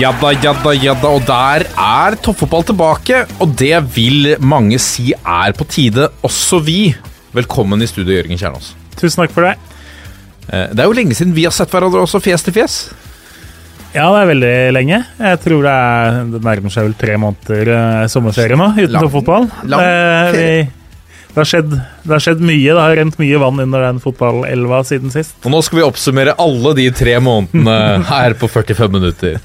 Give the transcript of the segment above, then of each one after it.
Jadda, jadda, jadda, og der er toppfotball tilbake. Og det vil mange si er på tide, også vi. Velkommen i studio, Jørgen Kjernås. Tusen takk for det. Eh, Det er jo lenge siden vi har sett hverandre også fjes til fjes. Ja, det er veldig lenge. Jeg tror det, er, det nærmer seg vel tre måneder eh, sommerferie nå, uten Lang- toppfotball. lang Eh, ferie. Det, har skjedd, det har skjedd mye. Det har rent mye vann under den fotballelva siden sist. Og nå skal vi oppsummere alle de tre månedene her på 45 minutter.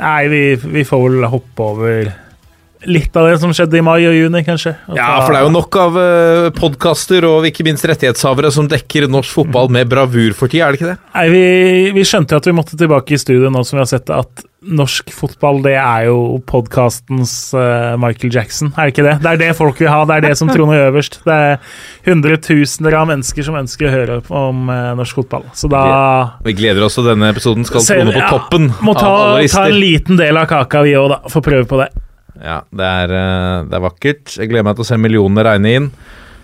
Nei, vi, vi får vel hoppe over litt av det som skjedde i mai og juni, kanskje. Og Ja, for det er jo nok av uh, podkaster og ikke minst rettighetshavere som dekker norsk fotball med bravur for tida, er det ikke det? Nei, vi, vi skjønte jo at vi måtte tilbake i studio nå som vi har sett at norsk fotball, det er jo podkastens Michael Jackson, er det ikke det? Det er det folk vil ha, det er det som troner øverst. Det er hundretusener av mennesker som ønsker å høre om uh, norsk fotball. Så da Vi gleder oss til denne episoden skal trone på ja, toppen Må ta, av alle ta en liten del av kaka, vi òg, da. Få prøve på det. Ja, det er, eh, det er vakkert. Jeg gleder meg til å se millionene regne inn.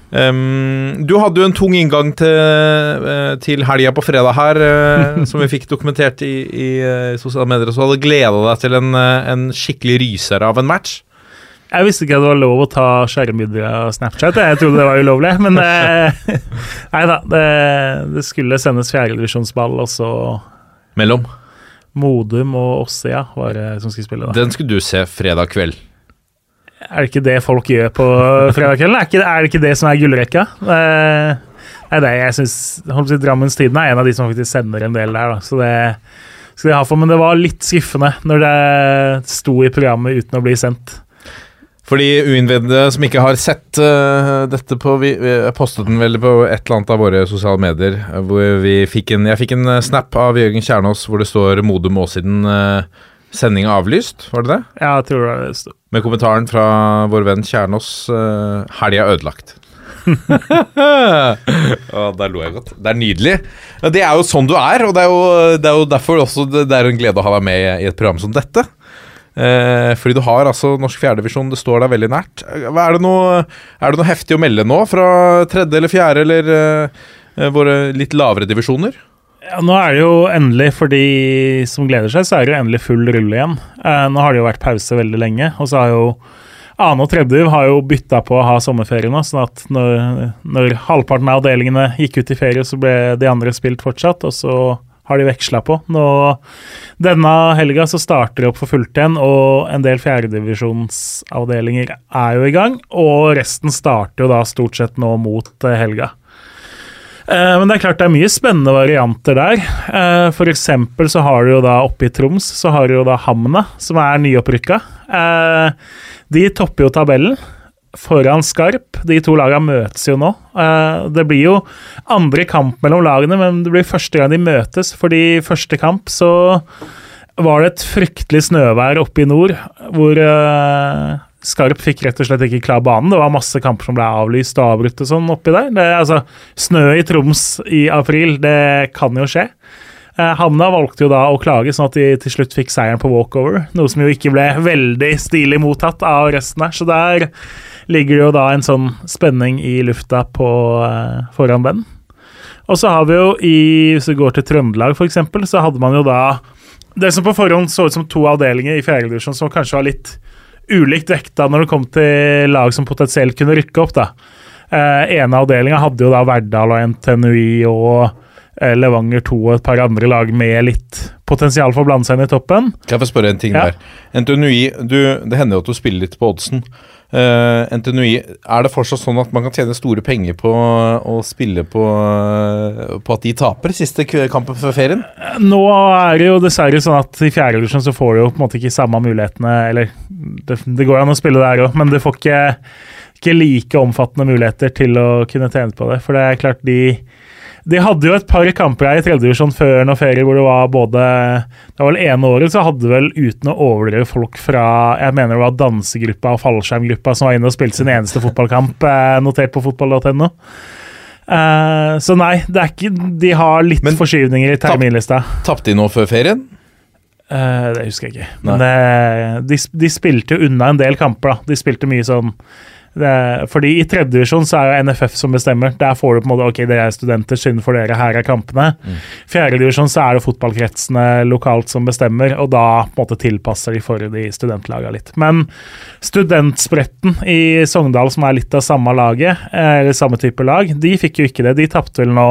Um, du hadde jo en tung inngang til, eh, til helga på fredag her, eh, som vi fikk dokumentert i, i i sosiale medier. Så hadde gleda deg til en, en skikkelig ryser av en match. Jeg visste ikke at det var lov å ta skjermbilder av Snapchat. Jeg trodde det var ulovlig, men Nei da. Det, det skulle sendes fjerdedivisjonsball, og så Mellom. Modum og Åssia var det som skulle spille. da. Den skulle du se fredag kveld. Er det ikke det folk gjør på fredagskvelden? Er, er det ikke det som er gullrekka? Eh, Nei, det jeg synes, Drammens Tidende er en av de som faktisk sender en del der, da. så det skal de ha for. Men det var litt skuffende når det sto i programmet uten å bli sendt. For de uinnvidde som ikke har sett uh, dette på Vi, vi postet den vel på et eller annet av våre sosiale medier. eh, Hvor vi fikk en, jeg fikk en snap av Jørgen Kjernås hvor det står 'Modum Åssiden uh, sending er avlyst'. Var det det? Ja, jeg tror det var det. Med kommentaren fra vår venn Kjernås uh, 'Helga ødelagt'. Å, der lo jeg godt. Det er nydelig. Det er jo sånn du er, og det er jo, det er jo derfor også det, det er en glede å ha deg med i et program som dette. Eh, fordi du har altså norsk fjerdedivisjon, det står deg veldig nært. Hva Er det, noe, er det noe heftig å melde nå fra tredje eller fjerde eller eh, eh, våre litt lavere divisjoner? Ja, nå er det jo endelig, for de som gleder seg, så er det jo endelig full rulle igjen. Eh, nå har det jo vært pause veldig lenge, og så har jo Ane og tredje har jo bytta på å ha sommerferie nå, sånn at når, når halvparten av avdelingene gikk ut i ferie, så ble de andre spilt fortsatt, og så har de veksla på. Nå, denne helga så starter det opp for fullt igjen, og en del fjerdedivisjonsavdelinger er jo i gang, og resten starter jo da stort sett nå mot eh, helga. Eh, Men det er klart det er mye spennende varianter der. Eh, For eksempel så har du jo da oppe i Troms så har du jo da Hamna, som er nyopprykka. Eh, De topper jo tabellen foran Skarp. De to lagene møtes jo nå. Det blir jo andre kamp mellom lagene, men det blir første gang de møtes. Fordi første kamp så var det et fryktelig snøvær oppe i nord, hvor Skarp fikk rett og slett ikke klar banen. Det var masse kamper som ble avlyst og avbrutt og sånn oppi der. Det, altså, snø i Troms i april, det kan jo skje. Eh, Hamna valgte jo da å klage, sånn at de til slutt fikk seieren på walkover. Noe som jo ikke ble veldig stilig mottatt av resten her. Så der ligger det jo da en sånn spenning i lufta på, eh, foran Ben. Og så har vi jo i Hvis vi går til Trøndelag, f.eks., så hadde man jo da det som på forhånd så ut som to avdelinger i fjerdedivisjon som kanskje var litt ulikt vekta når det kom til lag som potensielt kunne rykke opp. da. Eh, ene avdelinga hadde jo da Verdal og NTNUI og eh, Levanger 2 og et par andre lag med litt potensial for å blande seg inn i toppen. Kan jeg få spørre en ting Ja. der? NTNUI, du, det hender jo at du spiller litt på oddsen. Uh, NTNUI, er det fortsatt sånn at man kan tjene store penger på å spille på, eh, på at de taper siste kampen før ferien? Nå er det jo dessverre sånn at i fjerde divisjon så får du jo på en måte ikke samme mulighetene Eller det, det går an å spille der òg, men du får ikke ikke like omfattende muligheter til å kunne tjene på det. For det er klart, de de hadde jo et par kamper her i tredjedivisjon før noen ferie hvor det var både Det var vel ene året så hadde vel uten å overdrive folk fra jeg mener det var dansegruppa og fallskjermgruppa som var inne og spilte sin eneste fotballkamp, eh, notert på fotball.no. Uh, så nei, det er ikke, de har litt Men forskyvninger i terminlista. Tapte de nå før ferien? Uh, det husker jeg ikke. Men uh, de, de, spilte jo unna en del kamper. da. De spilte mye sånn det, fordi I tredje divisjon så er jo NFF som bestemmer. Der får du på en måte ok, det er studenter, synd for dere, her er kampene. Mm. Fjerdedivisjon så er det fotballkretsene lokalt som bestemmer, og da på en måte tilpasser de for de studentlagene litt. Men studentspretten i Sogndal, som er litt av samme laget, eller samme type lag, de fikk jo ikke det. De tapte vel nå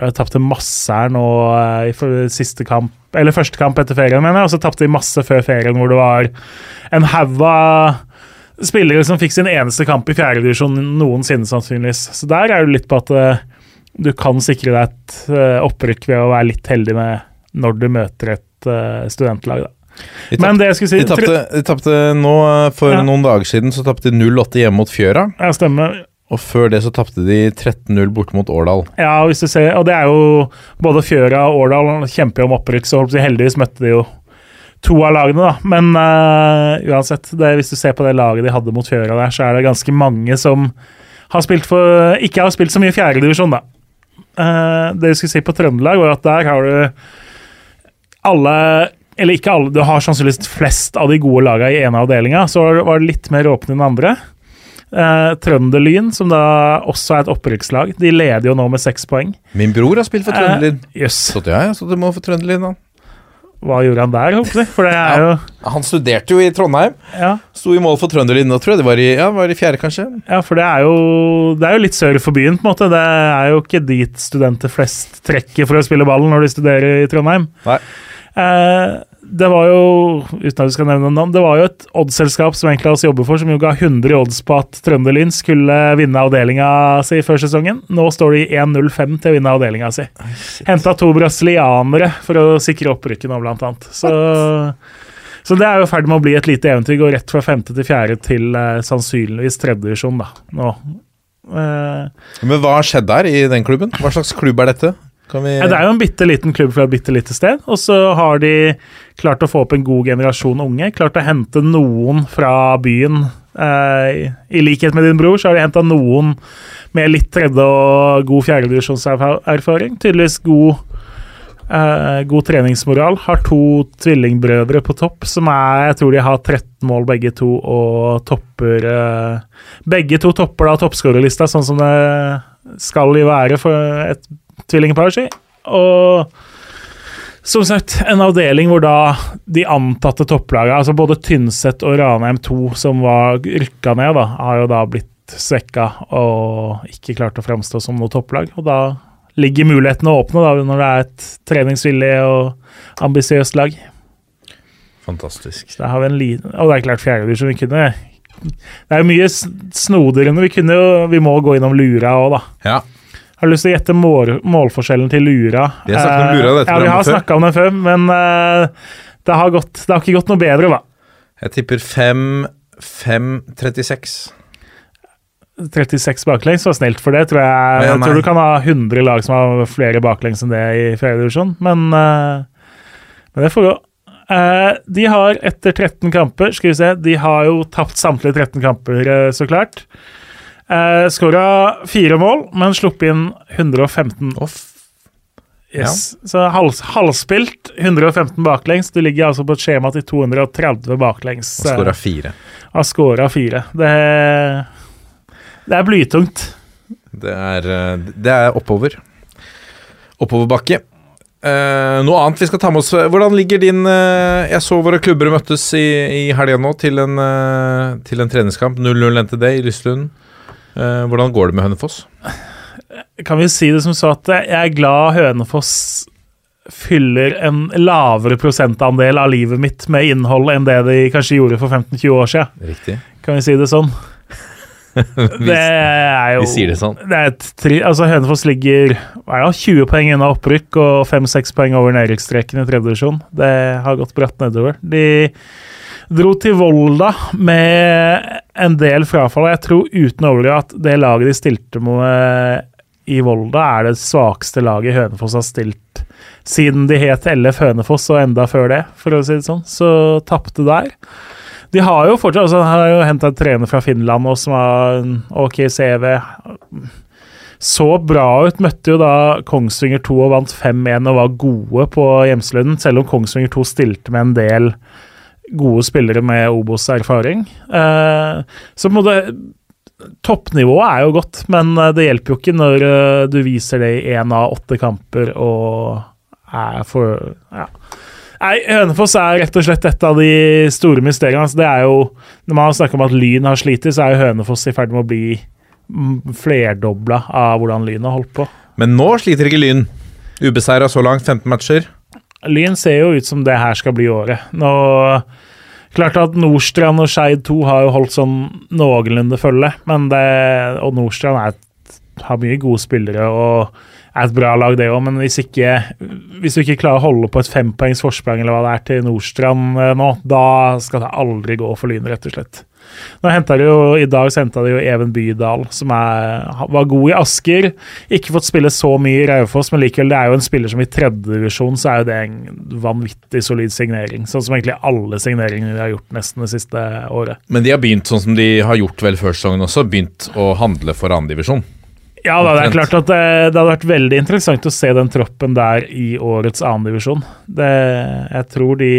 de tapte masse her nå eh, i siste kamp, eller første kamp etter ferien, mener jeg. Og så tapte de masse før ferien, hvor det var en haug av spillere som fikk sin eneste kamp i fjerdedivisjon noensinne, sannsynligvis. Så der er du litt på at uh, du kan sikre deg et uh, opprykk ved å være litt heldig med når du møter et uh, studentlag. da. De Men det jeg skulle si De tapte nå For ja. noen dager siden så tapte de 0-8 hjemme mot Fjøra. Ja, stemmer. Og før det så tapte de 13-0 borte mot Årdal. Ja, hvis du ser, og det er jo både Fjøra og Årdal kjemper om opprykk, så heldigvis møtte de jo to av lagene, da. Men uh, uansett, det, hvis du ser på det laget de hadde mot Fjøra der, så er det ganske mange som har spilt for, ikke har spilt så mye fjerdedivisjon, da. Uh, det vi skulle si på Trøndelag, var at der har du alle Eller ikke alle, du har sannsynligvis flest av de gode lagene i ene avdelinga. Så var det litt mer åpne enn andre. Uh, Trønderlyn, som da også er et opprykkslag, de leder jo nå med seks poeng. Min bror har spilt for Trønderlyn. Uh, yes. Så jeg, så du må for Trønderlyn, da hva gjorde han der? For det er jo Han studerte jo i Trondheim. Ja. Sto i mål for Trønderlinja, tror jeg det var i, ja, var i fjerde, kanskje. Ja, for det er, jo, det er jo litt sør for byen, på en måte. Det er jo ikke dit studenter flest trekker for å spille ballen når de studerer i Trondheim. Nei. Eh, det var jo uten at vi skal nevne navn, det var jo et oddsselskap som egentlig oss jobber for, som jo ga 100 odds på at Trønderlyn skulle vinne avdelinga si før sesongen. Nå står de 1-0-5 til å vinne avdelinga si. Henta to brasilianere for å sikre opprykket nå, blant annet. Så, så det er jo i ferd med å bli et lite eventyr. Går rett fra femte til fjerde til uh, sannsynligvis tredjedivisjon, da. Nå. Uh, Men hva har skjedd der i den klubben? Hva slags klubb er dette? Vi... Ja, det er jo en bitte liten klubb fra et bitte lite sted. Og så har de klart å få opp en god generasjon unge. Klart å hente noen fra byen. Eh, I likhet med din bror så har de henta noen med litt tredje- og god fjerdedivisjonserfaring. Tydeligvis god, eh, god treningsmoral. Har to tvillingbrødre på topp som er Jeg tror de har 13 mål begge to og topper eh, Begge to topper da toppskårerlista, sånn som det skal de være for et tvillingpar. Og som sagt, en avdeling hvor da de antatte topplagene, altså både Tynset og Ranheim 2, som var rykka ned, da, har jo da blitt svekka og ikke klart å framstå som noe topplag. Og da ligger mulighetene åpne da, når det er et treningsvillig og ambisiøst lag. Fantastisk. Så har vi en liten, og det er klart fjerdedivisjon. Vi kunne Det er jo mye snodigere. Vi, kunne jo, vi må gå innom Lura òg, da. Ja. Har du lyst til å gjette mål, målforskjellen til Lura? Vi har snakket om Lura dette ja, vi har snakka om den før, men uh, det, har gått, det, har ikke gått noe bedre, da. Jeg tipper 5-5-36. 36 baklengs var snilt for det, tror jeg. Jeg tror du kan ha 100 lag som har flere baklengs enn det i fjerdedivisjon, men, uh, men det får gå. De har etter 13 kamper Skal vi se, de har jo tapt samtlige 13 kamper, så klart. Uh, Skåra fire mål, men sluppet inn 115. Off. yes. ja. Så halv, halvspilt, 115 baklengs. Du ligger altså på et skjema til 230 baklengs. Og skåra fire. Har skåra fire. Det, det er blytungt. Det er, eh, det er oppover. Oppoverbakke. Uh, noe annet vi skal ta med oss Hvordan ligger din uh, Jeg så våre klubber møttes i, i helga nå til en, uh, til en treningskamp. 0-0 NTD i Lystlund. Eh, hvordan går det med Hønefoss? Kan vi si det som så at jeg er glad Hønefoss fyller en lavere prosentandel av livet mitt med innhold enn det de kanskje gjorde for 15-20 år siden. Riktig. Kan vi si det sånn? det er jo Vi sier det sånn. Det tri, altså Hønefoss ligger ja, 20 poeng unna opprykk og 5-6 poeng over nedrykksstreken i tredje divisjon. Det har gått bratt nedover. De Dro til Volda med en del frafall. Jeg tror uten å at det laget de stilte med i Volda, er det svakeste laget Hønefoss har stilt siden de het LF Hønefoss og enda før det, for å si det sånn. Så tapte der. De har jo fortsatt altså, har jo henta en trener fra Finland og som har en OK CV. Så bra ut. Møtte jo da Kongsvinger 2 og vant 5-1 og var gode på Hjemslunden, selv om Kongsvinger 2 stilte med en del gode spillere med Obos-erfaring. Eh, så på Toppnivået er jo godt, men eh, det hjelper jo ikke når eh, du viser det i én av åtte kamper og er for Ja. Nei, Hønefoss er rett og slett et av de store mysteriene. Altså, det er jo, Når man snakker om at Lyn har slitt, så er jo Hønefoss i ferd med å bli mm, flerdobla av hvordan Lyn har holdt på. Men nå sliter ikke Lyn. Ubeseira så langt, 15 matcher. Lyn ser jo ut som det her skal bli året. Nå Klart at Nordstrand og Skeid 2 har jo holdt sånn noenlunde følge, men det, og Nordstrand er et, har mye gode spillere og er et bra lag, det òg, men hvis, ikke, hvis du ikke klarer å holde på et fempoengs forsprang eller hva det er til Nordstrand eh, nå, da skal det aldri gå for Lyn, rett og slett. Nå de jo, I dag så henta de jo Even Bydal, som er, var god i Asker. Ikke fått spille så mye i Raufoss, men likevel, det er jo en spiller som i tredjedivisjon så er jo det en vanvittig solid signering. Sånn som egentlig alle signeringene de har gjort nesten det siste året. Men de har begynt sånn som de har gjort vel før sesongen også, begynt å handle for andredivisjon? Ja, da, det er klart at det, det, hadde vært veldig interessant å se den troppen der i årets annendivisjon. Jeg tror de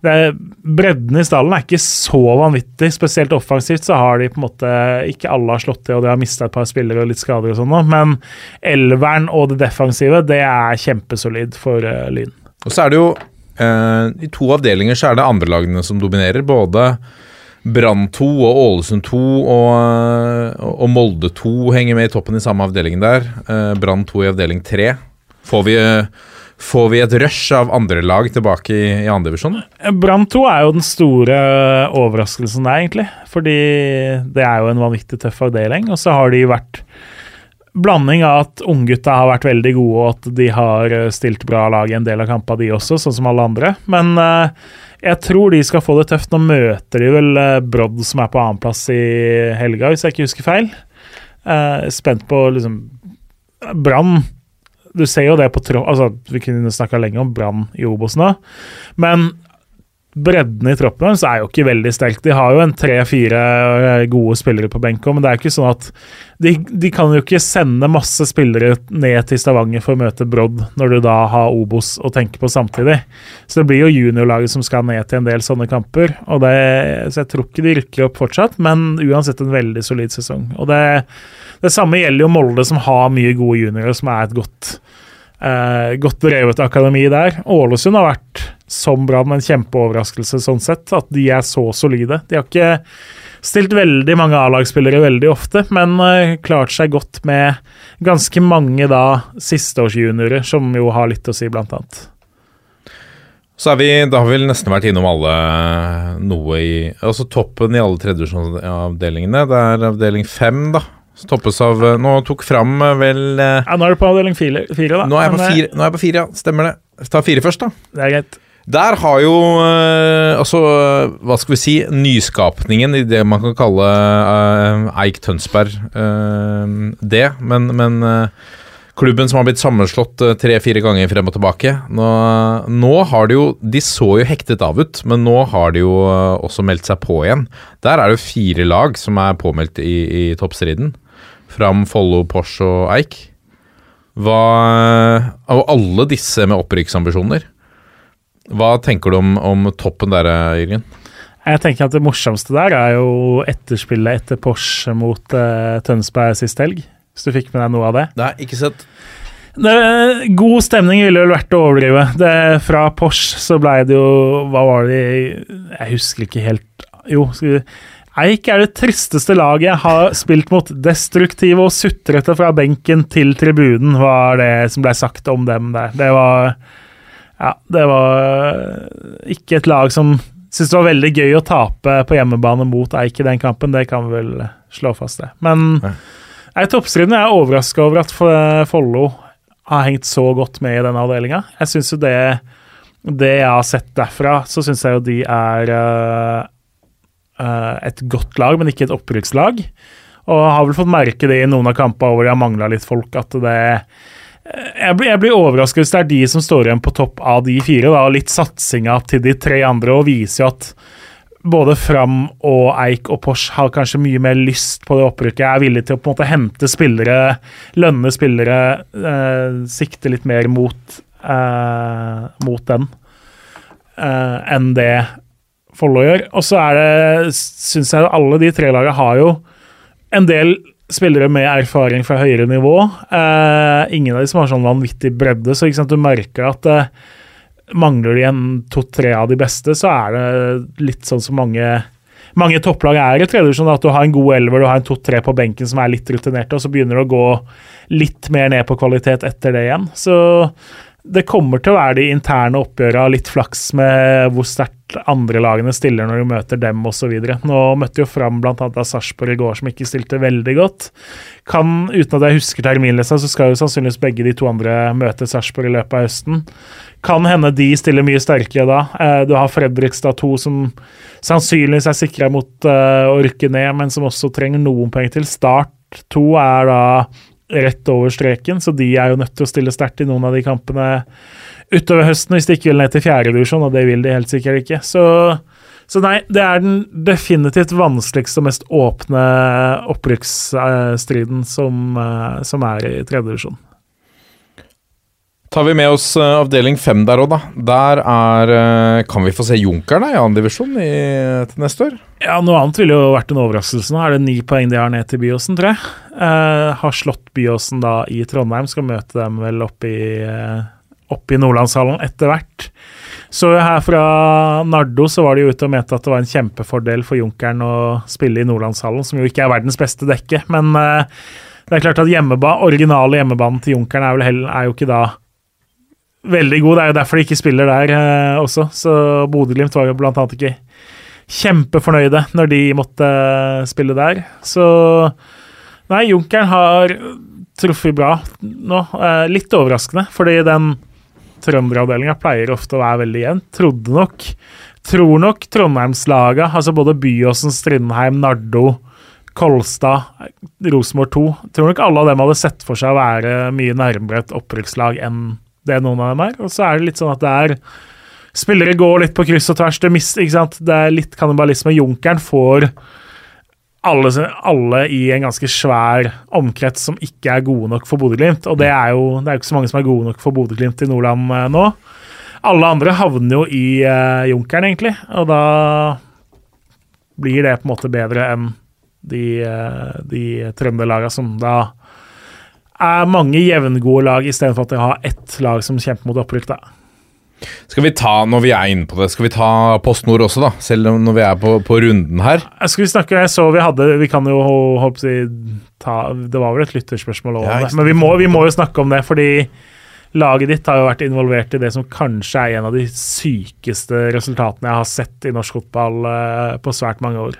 det, bredden i stallen er ikke så vanvittig. Spesielt offensivt så har de på en måte Ikke alle har slått til, og de har mista et par spillere og litt skader og sånn, men elveren og det defensive, det er kjempesolid for uh, Lyn. Og så er det jo uh, I to avdelinger så er det andrelagene som dominerer. Både Brann 2 og Ålesund 2 og, eh, og, Molde 2 henger med i toppen i samme avdelingen der. Brann 2 i avdeling 3. Får vi Får vi et rush av andre lag tilbake i, i andredivisjon? Brann 2 er jo den store overraskelsen der, egentlig. Fordi det er jo en vanvittig tøff avdeling. Og så har de vært blanding av at unggutta har vært veldig gode, og at de har stilt bra lag i en del av kampene, de også, sånn som alle andre. Men uh, jeg tror de skal få det tøft. Nå møter de vel uh, Brodd, som er på annenplass i helga, hvis jeg ikke husker feil. Uh, spent på liksom Brann du ser jo det på tro... Altså, vi kunne snakka lenge om Brann i Obos nå, men bredden i troppen så er jo ikke veldig sterk. De har jo en tre-fire eh, gode spillere på benken, men det er jo ikke sånn at de, de, kan jo ikke sende masse spillere ned til Stavanger for å møte Brodd, når du da har Obos å tenke på samtidig. Så det blir jo juniorlaget som skal ned til en del sånne kamper. det, Så jeg tror ikke de rykker opp fortsatt, men uansett en veldig solid sesong. Og det det samme gjelder jo Molde, som har mye gode juniorer, som er et godt, eh, godt drevet akademi der. Ålesund har vært som Brann en kjempeoverraskelse sånn sett, at de er så solide. De har ikke stilt veldig mange A-lagsspillere veldig ofte, men uh, klart seg godt med ganske mange da sisteårsjuniorer, som jo har litt å si, blant annet. Så er vi, Da har vi nesten vært innom alle noe i Altså toppen i alle tredjeavdelingene. Det er avdeling fem, da. Toppes av eh, Nå tok fram eh, vel eh, Ja, Nå er du på avdeling fire, fire da. Nå er, fire, nå er jeg på fire, ja. Stemmer det. Ta fire først, da. Det er greit. Der har jo altså Hva skal vi si Nyskapningen i det man kan kalle Eik Tønsberg det. Men, men klubben som har blitt sammenslått tre-fire ganger frem og tilbake nå, nå, har de jo De så jo hektet av ut, men nå har de jo også meldt seg på igjen. Der er det jo fire lag som er påmeldt i, i toppstriden. Fram, Follo, Porsche og Eik. Hva Av alle disse med opprykksambisjoner, hva tenker du om, om toppen der, Jørgen? Jeg tenker at Det morsomste der er jo etterspillet etter Porsche mot uh, Tønsberg sist helg. Hvis du fikk med deg noe av det? Nei, ikke sett. Det, god stemning ville vel vært å overdrive. Det, fra Porsche så blei det jo Hva var det Jeg husker ikke helt Jo, skal vi Eik er det tristeste laget jeg har spilt mot. Destruktive og sutrete fra benken til tribunen, var det som ble sagt om dem der. Det var Ja, det var ikke et lag som syntes det var veldig gøy å tape på hjemmebane mot Eik i den kampen. Det kan vi vel slå fast, det. Men toppstridende toppstriden er overraska over at Follo har hengt så godt med i denne avdelinga. Jeg syns jo det det jeg har sett derfra, så syns jeg jo de er uh, et godt lag, men ikke et opprykkslag. Og har vel fått merke det i noen av kampene hvor de har mangla litt folk, at det jeg blir, jeg blir overrasket hvis det er de som står igjen på topp av de fire. Da, litt satsinga til de tre andre og viser jo at både Fram og Eik og Porsch har kanskje mye mer lyst på det opprykket. Er villig til å på en måte hente spillere, lønne spillere, eh, sikte litt mer mot, eh, mot den eh, enn det Follo gjør. Og så er det, syns jeg alle de tre lagene har jo en del spillere med erfaring fra høyere nivå. Eh, ingen av de som har sånn vanvittig bredde, så du merker at eh, mangler de en to-tre av de beste, så er det litt sånn som mange mange topplag er i tredje at du har en god elver, du har en to-tre på benken som er litt rutinerte, og så begynner det å gå litt mer ned på kvalitet etter det igjen. Så det kommer til å være de interne oppgjøra, litt flaks med hvor sterkt andre lagene stiller når du møter dem osv. Nå møtte jo Fram bl.a. Sarpsborg i går, som ikke stilte veldig godt. Kan, Uten at jeg husker terminlista, så skal jo sannsynligvis begge de to andre møte Sarpsborg i løpet av høsten. Kan hende de stiller mye sterkere da. Eh, du har Fredrikstad 2, som sannsynligvis er sikra mot uh, å rykke ned, men som også trenger noen poeng til. Start 2 er da rett over streken, så de er jo nødt til å stille sterkt i noen av de kampene utover høsten hvis de ikke vil ned til fjerdedivisjon, og det vil de helt sikkert ikke. Så, så, nei, det er den definitivt vanskeligste og mest åpne opprykksstriden som, eh, som er i tredjedivisjon. Tar vi med oss uh, avdeling fem der òg, da. Der er uh, Kan vi få se Junkeren i annen divisjon til neste år? Ja, noe annet ville jo vært en overraskelse. Nå er det ni poeng de har ned til Byåsen, tror jeg. Uh, har slått Byåsen da i Trondheim, skal møte dem vel oppe i, oppe i Nordlandshallen etter hvert. Så her fra Nardo så var de ute og mente at det var en kjempefordel for Junkeren å spille i Nordlandshallen, som jo ikke er verdens beste dekke, men det er klart at hjemmeba, originale hjemmebanen til Junkeren er, er jo ikke da veldig god. Det er jo derfor de ikke spiller der eh, også. Så Bodø-Glimt var jo blant annet ikke kjempefornøyde når de måtte eh, spille der. Så Nei, Junkeren har truffet bra nå. Eh, litt overraskende, fordi den trønderavdelinga pleier ofte å være veldig jevn. Trodde nok Tror nok Trondheimslaga, altså både Byåsen, Strindheim, Nardo, Kolstad, Rosenborg 2 Tror nok alle av dem hadde sett for seg å være mye nærmere et opprykkslag enn det noen av dem er. Og så er det litt sånn at det er Spillere går litt på kryss og tvers. Det, mist, det er litt kannibalisme. Junkeren får alle, alle, i en ganske svær omkrets som ikke er gode nok for Bodø-Glimt. Og det er jo det er ikke så mange som er gode nok for Bodø-Glimt i Nordland eh, nå. Alle andre havner jo i eh, Junkeren, egentlig, og da blir det på en måte bedre enn de, uh, de trønderlagene som da er mange jevngode lag, istedenfor at de har ett lag som kjemper mot opprykk. da. Skal vi ta, når vi er inne på det, skal vi ta Post Nord også, da? Selv når vi er på, på runden her? Skal vi snakke, jeg så vi hadde Vi kan jo håpe si, ta Det var vel et lytterspørsmål òg, ja, men vi må, vi må, jo snakke om det, fordi laget ditt har jo vært involvert i det som kanskje er en av de sykeste resultatene jeg har sett i norsk fotball uh, på svært mange år.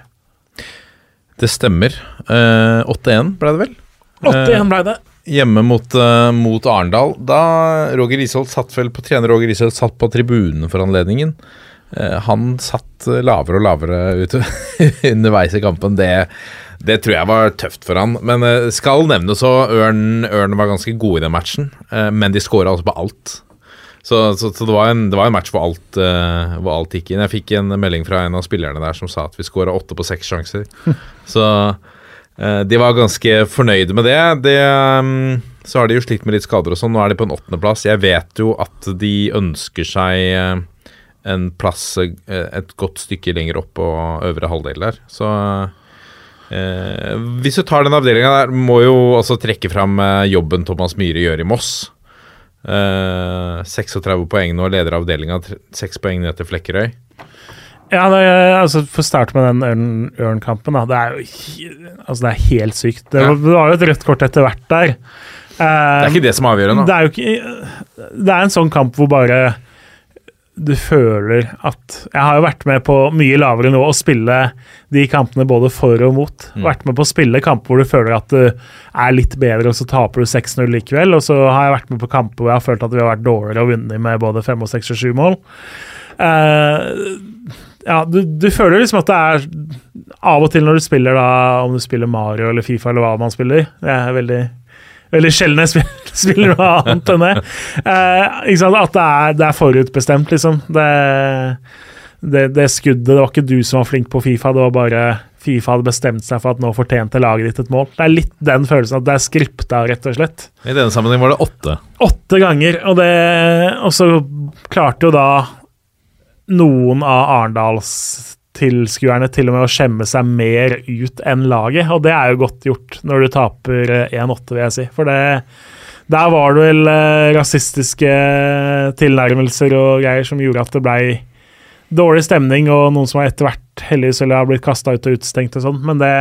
Det stemmer. Uh, eh, 8-1 ble det vel? 8-1 ble det hjemme mot, uh, mot Arendal. Da Roger Isholt satt vel på trener Roger Isholt satt på tribunen for anledningen. Uh, han satt lavere og lavere ute underveis i kampen. Det, det, tror jeg var tøft for han. Men uh, skal nevnes så Ørn, Ørn var ganske god i den matchen, men de skåra altså på alt. Så, så, så det, var en, det, var en, match hvor alt, hvor alt gikk inn. Jeg fikk en melding fra en av spillerne der som sa at vi skåra åtte på seks sjanser. så Eh, de var ganske fornøyde med det. det. Mm, så har de jo slitt med litt skader og sånn. Nå er de på en åttendeplass. Jeg vet jo at de ønsker seg eh, en plass eh, et godt stykke lenger opp på øvre halvdel der. Så eh, hvis du tar den avdelinga der, må jo også trekke fram jobben Thomas Myhre gjør i Moss. Eh, 36 poeng nå, leder avdelinga. 6 poeng ned til Flekkerøy. Ja, det, altså For å starte med den Ørn-kampen. Det er jo altså det er helt sykt. Det, var, det var jo et rødt kort etter hvert der. Uh, det er ikke det som avgjør nå? Det er jo ikke Det er en sånn kamp hvor bare du føler at Jeg har jo vært med på mye lavere nivå å spille de kampene både for og mot. Vært med på å spille kamper hvor du føler at du er litt bedre, og så taper du 6-0 likevel. Og så har jeg vært med på kamper hvor jeg har følt at vi har vært dårligere og vunnet med både 5 og 6 og 7 mål. Eh, ja, du, du føler liksom at det er Av og til når du spiller da, om du spiller Mario eller Fifa eller hva man spiller Det er veldig Veldig sjelden jeg spiller, spiller noe annet enn det. Eh? At det er, det er forutbestemt, liksom. Det, det, det skuddet Det var ikke du som var flink på Fifa, det var bare Fifa hadde bestemt seg for at nå fortjente laget ditt et mål. Det er litt den følelsen at det er skripta, rett og slett. I denne sammenheng var det åtte. Åtte ganger, og, det, og så klarte jo da noen av Arendalstilskuerne til og med å skjemme seg mer ut enn laget, og det er jo godt gjort når du taper eh, 1-8, vil jeg si. For det, der var det vel eh, rasistiske tilnærmelser og greier som gjorde at det blei dårlig stemning, og noen som har etter hvert heldigvis eller har blitt kasta ut og utestengt og sånn, men det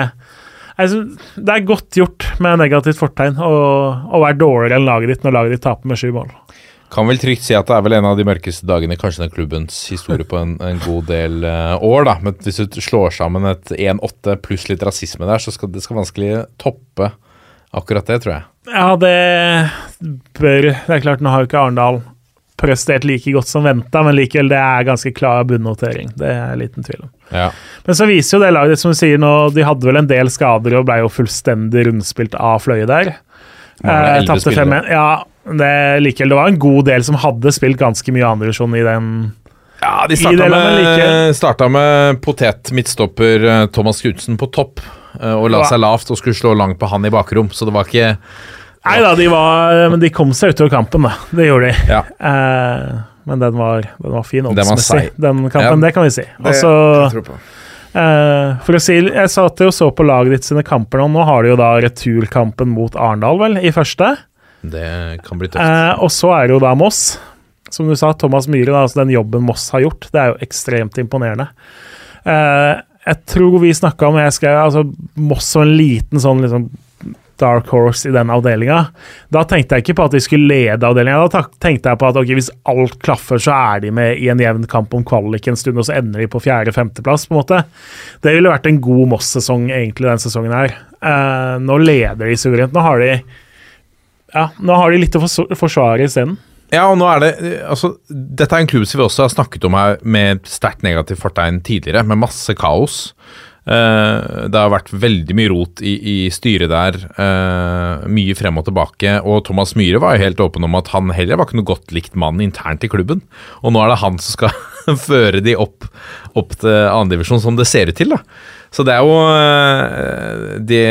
altså, det er godt gjort med negativt fortegn å være dårligere enn laget ditt når laget ditt taper med sju mål. Kan vel trygt si at det er vel en av de mørkeste dagene kanskje den klubbens historie på en, en god del uh, år. da, Men Hvis du slår sammen et 1-8 pluss litt rasisme der, så skal det skal vanskelig toppe akkurat det, tror jeg. Ja, det bør Det er klart, nå har jo ikke Arendal prestert like godt som venta, men likevel, det er ganske klar bunnotering. Det er liten tvil om. Ja. Men så viser jo det laget som du sier nå, de hadde vel en del skader og ble jo fullstendig rundspilt av Fløye der. Mangler Eh, Tapte spillere. 5-1. Ja, det likevel. Det var en god del som hadde spilt ganske mye andredivisjon i den Ja, de starta med, starta med potet midtstopper eh, Thomas Knutsen på topp. eh, Og la seg lavt og skulle slå langt på han i bakrom, så det var ikke Nei da, de var Men de kom seg utover kampen, da. Det gjorde de. Ja. Eh, men den var, den var fin oddsmessig, den kampen. Ja. Det kan vi si. Og så Eh, for å si, Jeg satt jo så på laget ditt sine kamper nå. Nå har de jo da returkampen mot Arendal, vel, i første. Det kan bli tøft. Eh, og så er det jo da Moss. Som du sa, Thomas Myhre, da, altså den jobben Moss har gjort, det er jo ekstremt imponerende. Eh, jeg tror vi snakka om jeg skrev, altså Moss som en liten sånn liksom dark horse i den avdelinga. Da tenkte jeg ikke på at de skulle lede avdelinga. Da tenkte jeg på at okay, hvis alt klaffer, så er de med i en jevn kamp om kvalik en stund, og så ender de på fjerde-femteplass, på en måte. Det ville vært en god Moss-sesong egentlig den sesongen her. Eh, nå leder de suverent. Nå har de ja, nå har de litt å fors- forsvare isteden. Ja, og nå er det altså, Dette er en klubb som vi også har snakket om her med sterkt negativt fortegn tidligere, med masse kaos. Uh, det har vært veldig mye rot i, i styret der. Uh, mye frem og tilbake. Og Thomas Myhre var jo helt åpen om at han heller var ikke noe godt likt mann internt i klubben. Og nå er det han som skal føre de opp, opp til andredivisjon, som det ser ut til. da. Så det er jo uh, Det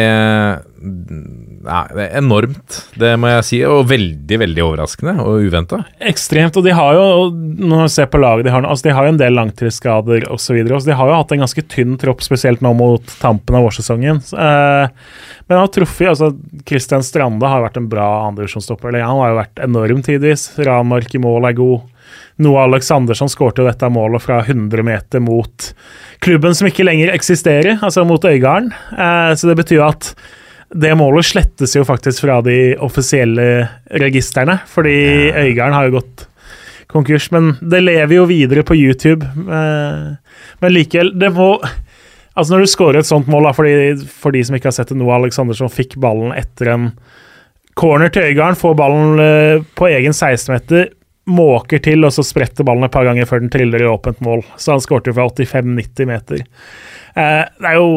Nei, det er enormt, det må jeg si. Og veldig, veldig overraskende og uventa. Ekstremt. Og de har jo, når man ser på laget de har altså de har jo en del langtidsskader osv. De har jo hatt en ganske tynn tropp, spesielt nå mot tampen av vårsesongen. Eh, men han har truffet altså Christian Strande har vært en bra andredivisjonsstopper. Han har jo vært enorm tidvis. Ranmark i mål er god. Noah Aleksandersson skårte dette målet fra 100 meter mot klubben som ikke lenger eksisterer, altså mot Øygarden. Eh, så det betyr at det målet slettes jo faktisk fra de offisielle registrene, fordi Øygarden har jo gått konkurs. Men det lever jo videre på YouTube. Eh, men likevel, det må Altså Når du scorer et sånt mål, da, fordi, for de som ikke har sett det, nå, Aleksandersson fikk ballen etter en corner til Øygarden, får ballen eh, på egen 16-meter, måker til, og så spretter ballen et par ganger før den triller i åpent mål. Så han skårte fra 85-90 meter. Eh, det er jo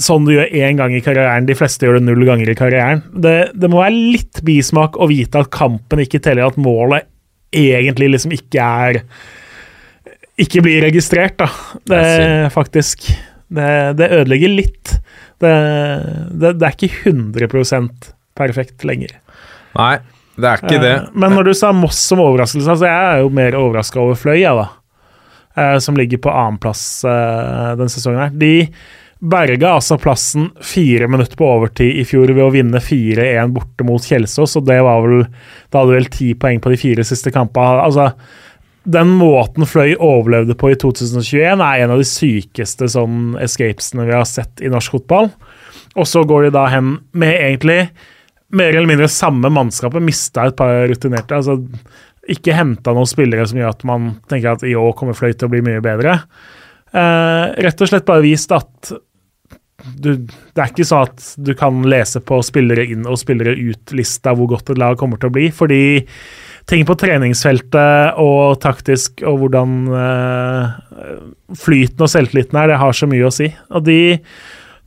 sånn du gjør én gang i karrieren. De fleste gjør det null ganger i karrieren. Det, det må være litt bismak å vite at kampen ikke teller, at målet egentlig liksom ikke er Ikke blir registrert, da. Det faktisk Det, det ødelegger litt. Det, det, det er ikke 100% perfekt lenger. Nei, det er ikke det. Eh, Men når du sa Moss som overraskelse, altså jeg er jo mer overraska over Fløy, jeg, da. Eh, Som ligger på annenplass uh, denne sesongen her. De berga altså plassen fire minutter på overtid i fjor ved å vinne 4-1 borte mot Kjelsås, og det var vel Da hadde vel ti poeng på de fire siste kampene. Altså, den måten Fløy overlevde på i 2021, er en av de sykeste sånn escapesene vi har sett i norsk fotball. Og så går de da hen med egentlig mer eller mindre samme mannskapet, mista et par rutinerte. altså ikke henta noen spillere som gjør at man tenker at i år kommer Fløy til å bli mye bedre. Eh, rett og slett bare vist at du, det er ikke sånn at du kan lese på spillere inn og spillere ut-lista hvor godt et lag kommer til å bli, fordi ting på treningsfeltet og taktisk og hvordan eh, flyten og selvtilliten er, det har så mye å si. Og de,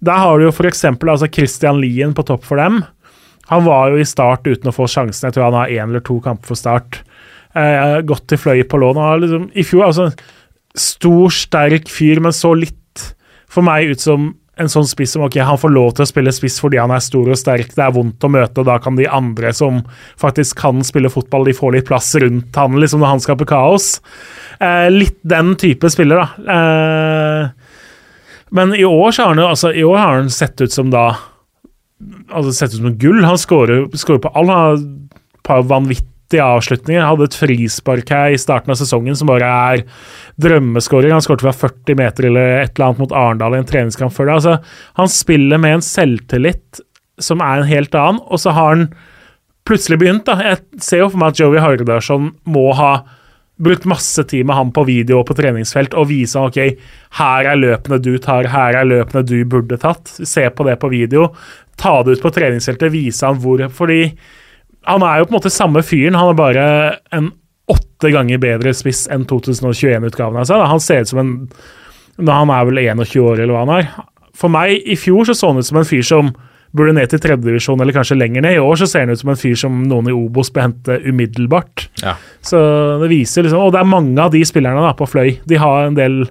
Der har du jo f.eks. Altså Christian Lien på topp for dem. Han var jo i start uten å få sjansen. Jeg tror han har én eller to kamper for start. Eh, gått til fløy på lån. Liksom, I fjor altså Stor, sterk fyr, men så litt for meg ut som en sånn spiss som ok, han får lov til å spille spiss fordi han er stor og sterk, det er vondt å møte, og da kan de andre som faktisk kan spille fotball, de får litt plass rundt han liksom når han skaper kaos. Eh, litt den type spiller, da. Eh, men i år, så har han, altså, i år har han sett ut som da altså Sett ut som gull. Han skårer på all. Han har et par vanvittige avslutninger. Han hadde et frispark her i starten av sesongen som bare er drømmeskåring. Han skåret fra 40 meter eller et eller annet mot Arendal i en treningskamp før det. Altså, han spiller med en selvtillit som er en helt annen, og så har han plutselig begynt. da. Jeg ser jo for meg at Joey Hardarson må ha brukt masse tid med ham på video og på treningsfelt og vise ham ok, her er løpene du tar, her er løpene du burde tatt. Se på det på video. Ta det ut på treningsfeltet, vise ham hvor Fordi han er jo på en måte samme fyren, han er bare en åtte ganger bedre spiss enn 2021-utgaven av seg. Han ser ut som en Han er vel 21 år, eller hva han er. For meg, i fjor så så han ut som en fyr som burde ned til tredjedivisjon eller kanskje lenger ned. I år så ser han ut som en fyr som noen i Obos bør hente umiddelbart. Ja. Så det viser liksom Og det er mange av de spillerne da på Fløy. De har en del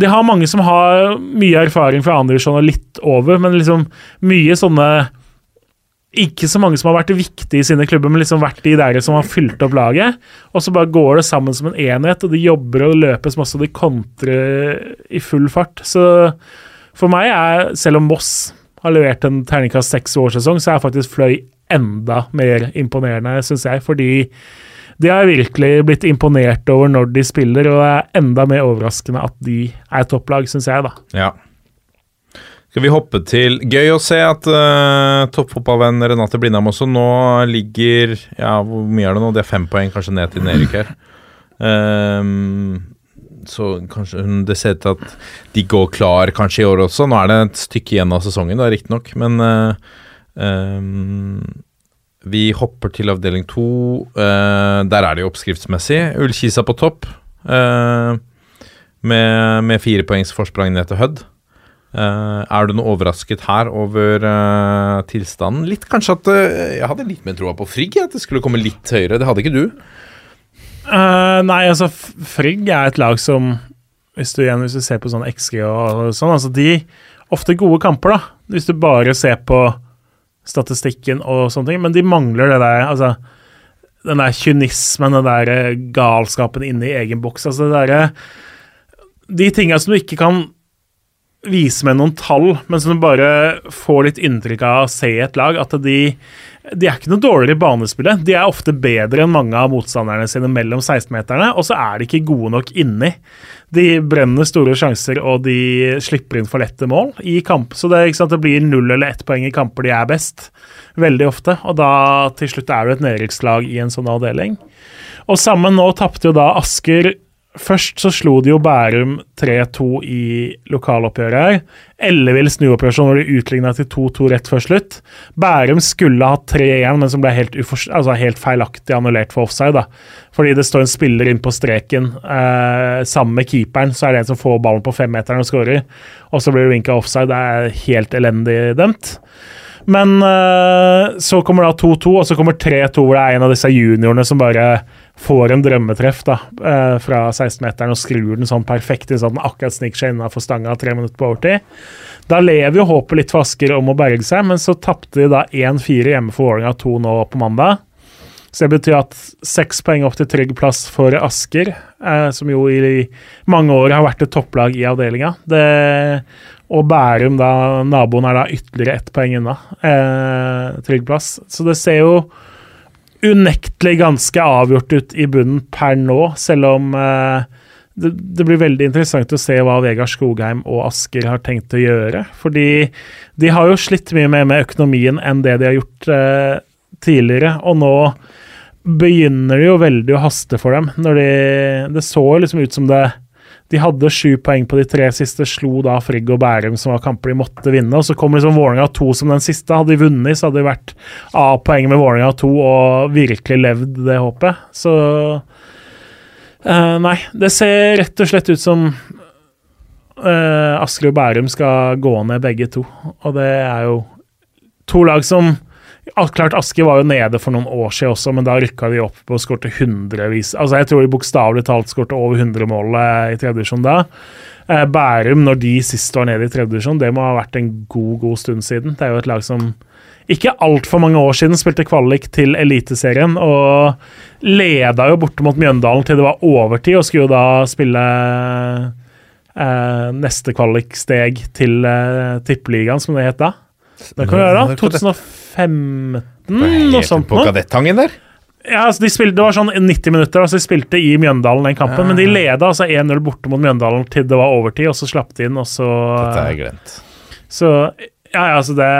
De har mange som har mye erfaring fra andredivisjon og litt over, men liksom mye sånne ikke så mange som har vært viktige i sine klubber, men liksom vært de der som har fylt opp laget. Og så bare går det sammen som en enhet, og de jobber og løpes masse, og de kontrer i full fart. Så for meg er, selv om Moss har levert en terningkast seks-årssesong, så er faktisk Fløy enda mer imponerende, syns jeg. Fordi de har virkelig blitt imponert over når de spiller, og det er enda mer overraskende at de er topplag, syns jeg, da. Ja. Skal vi hoppe til Gøy å se at uh, toppfotballvenn Renate Blindheim også nå ligger Ja, hvor mye er det nå? Det er fem poeng kanskje ned til nedrykk her. Um, så kanskje hun, det ser ut til at de går klar kanskje i år også. Nå er det et stykke igjen av sesongen, da, riktignok, men uh, um, vi hopper til avdeling to. Uh, der er det jo oppskriftsmessig. Ullkisa på topp. Med, med fire poengs forsprang ned til Hødd. Uh, er du noe overrasket her over uh, tilstanden? Litt kanskje at uh, Jeg hadde litt mer troa på Frigg, at det skulle komme litt høyere. Det hadde ikke du? nei, altså Frigg er et lag som Hvis du igjen hvis du ser på sånn XG og sånn, altså de Ofte gode kamper, da. Hvis du bare ser på statistikken og sånne ting. Men de mangler det der altså Den der kynismen, den der galskapen inne i egen boks. Altså det derre De tinga som du ikke kan vise med noen tall, men som du bare får litt inntrykk av å se i et lag, at de, de er ikke noe dårligere i banespillet. De er ofte bedre enn mange av motstanderne sine mellom 16-meterne, og så er de ikke gode nok inni. De brenner store sjanser, og de slipper inn for lette mål i kamp. Så det, sant, det blir null eller ett poeng i kamper de er best, veldig ofte. Og da til slutt er du et nedrykkslag i en sånn avdeling. Og sammen nå tapte jo da Asker Først så slo de jo Bærum 3-2 i lokaloppgjøret her. Ellevill snuoperasjon hvor de utligna til 2-2 rett før slutt. Bærum skulle hatt 3-1, men som ble helt, altså helt, feilaktig annullert for offside. da. Fordi det står en spiller inn på streken eh, sammen med keeperen, så er det en som får ballen på femmeteren og skårer. Og så blir det vinka offside. Det er helt elendig dømt. Men eh, så kommer da 2-2, og så kommer 3-2, hvor det er en av disse juniorene som bare får en drømmetreff da, uh, fra 16-meteren og skrur den sånn perfekt så den akkurat sniker seg innafor stanga tre minutter på overtid. Da lever jo håpet litt for Asker om å berge seg, men så tapte de da 1-4 hjemme for Vålerenga 2 nå på mandag. Så det betyr at seks poeng opp til trygg plass for Asker, eh, som jo i mange år har vært et topplag i avdelinga. Og Bærum, da, naboen, er da ytterligere ett poeng unna eh, trygg plass. Så det ser jo unektelig ganske avgjort ut i bunnen per nå, selv om eh, det, det, blir veldig interessant å se hva Vegard Skogheim og Asker har tenkt å gjøre. Fordi de har jo slitt mye mer med økonomien enn det de har gjort eh, tidligere. Og nå begynner det jo veldig å haste for dem. Når de, det så liksom ut som det De hadde sju poeng på de tre siste, slo da Frigg og Bærum, som var kamper de måtte vinne. Og så kom liksom Vålerenga 2 som den siste. Hadde de vunnet, så hadde de vært A-poeng med Vålerenga 2 og virkelig levd det håpet. Så uh, Nei, det ser rett og slett ut som uh, Asker og Bærum skal gå ned begge to. Og det er jo to lag som Klart Aske var jo nede for noen år siden også, men da rykka de opp og skårte hundrevis Altså Jeg tror de bokstavelig talt skårte over 100 mål i tredje divisjon da. Eh, Bærum, når de sist var nede i tredje divisjon, det må ha vært en god, god stund siden. Det er jo et lag som ikke altfor mange år siden spilte kvalik til Eliteserien og leda jo borte mot Mjøndalen til det var overtid, og skulle jo da spille eh, neste kvaliksteg til eh, Tippeligaen, som det het da. Det kan vi gjøre. Når kan det- 2015, noe sånt På noe. Ja, altså de spilte, Det var sånn 90 minutter, altså de spilte i Mjøndalen den kampen. Men de leda altså 1-0 borte mot Mjøndalen til det var overtid, og så slapp de inn, og så Dette har jeg glemt. Så ja, ja, altså det,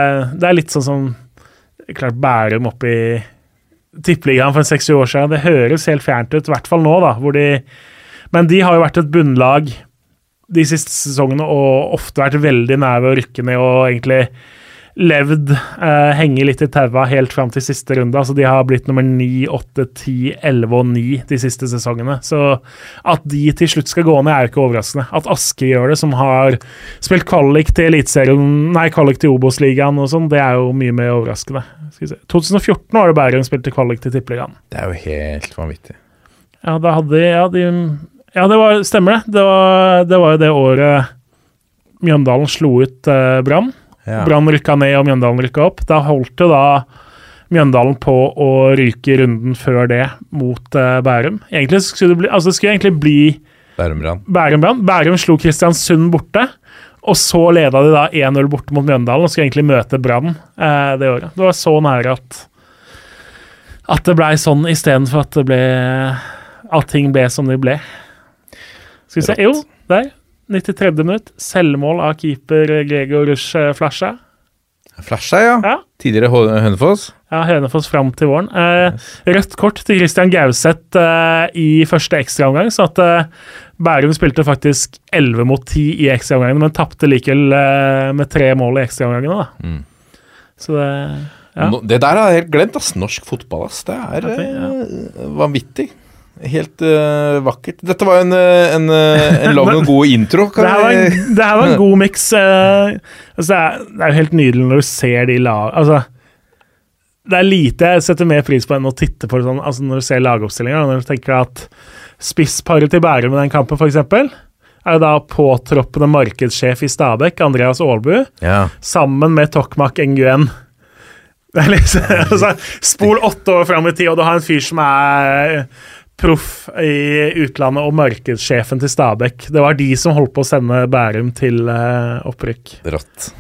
det er litt sånn som Klart Bærum opp i Tippeligaen for en seks-sju år siden. Det høres helt fjernt ut, i hvert fall nå, da. Hvor de, men de har jo vært et bunnlag de siste sesongene og ofte vært veldig nær ved å rykke ned og egentlig levd, eh, henge litt i taua helt fram til siste runde. Altså De har blitt nummer 9, 8, 10, 11 og 9 de siste sesongene. Så at de til slutt skal gå ned, er jo ikke overraskende. At Aske gjør det, som har spilt kvalik til Eliteserien, nei, kvalik til Obos-ligaen og sånn, det er jo mye mer overraskende. Skal vi se. 2014 var det Bærum spilte kvalik til Tippeligaen. Det er jo helt vanvittig. Ja, da hadde Ja, de, ja det var, stemmer det. Det var, det var jo det året Mjøndalen slo ut eh, Brann. Ja. Brann rykka ned og Mjøndalen rykka opp. Da holdt det da Mjøndalen på å ryke runden før det mot uh, Bærum. Egentlig skulle det bli, altså det skulle egentlig bli Bærum-Brann. Bærum-Brann. Bærum slo Kristiansund borte. Og så leda de da 1-0 borte mot Mjøndalen og skulle egentlig møte Brann eh, det året. Det var så nære at at det blei sånn istedenfor at det ble At ting ble som de ble. Skal vi se Jo, der. 93. minutt. Selvmål av keeper Gregor Rush Flasja. Flasha, ja. Ja. Tidligere Hønefoss. Ja, Hønefoss fram til våren. Eh, rødt kort til Christian Gauseth eh, i første ekstraomgang, så at eh, Bærum spilte faktisk 11 mot 10 i ekstraomgangene, men tapte likevel eh, med tre mål i ekstraomgangene. Mm. Så det Ja. no, Det der har jeg helt glemt, ass. Norsk fotball, ass. Det er eh, vanvittig. Helt uh, vakkert. Dette var en, eh, en, eh, en lang og god intro. Kan Det her var en, det her var en god miks. Uh, altså det, det er jo helt nydelig når du ser de lag... Altså, det er lite jeg setter mer pris på enn å titte på sånn, altså når du ser lagoppstillinga. Når du tenker at spissparet til Bærum i den kampen, f.eks., er jo da påtroppende markedssjef i Stabekk, Andreas Aalbu, Ja. sammen med Tokmak Nguyen. Det er liksom, altså, spol åtte år fram i tid, og du har en fyr som er proff i utlandet og markedssjefen til Stabæk. Det var de som holdt på å sende Bærum til uh, opprykk. Rått.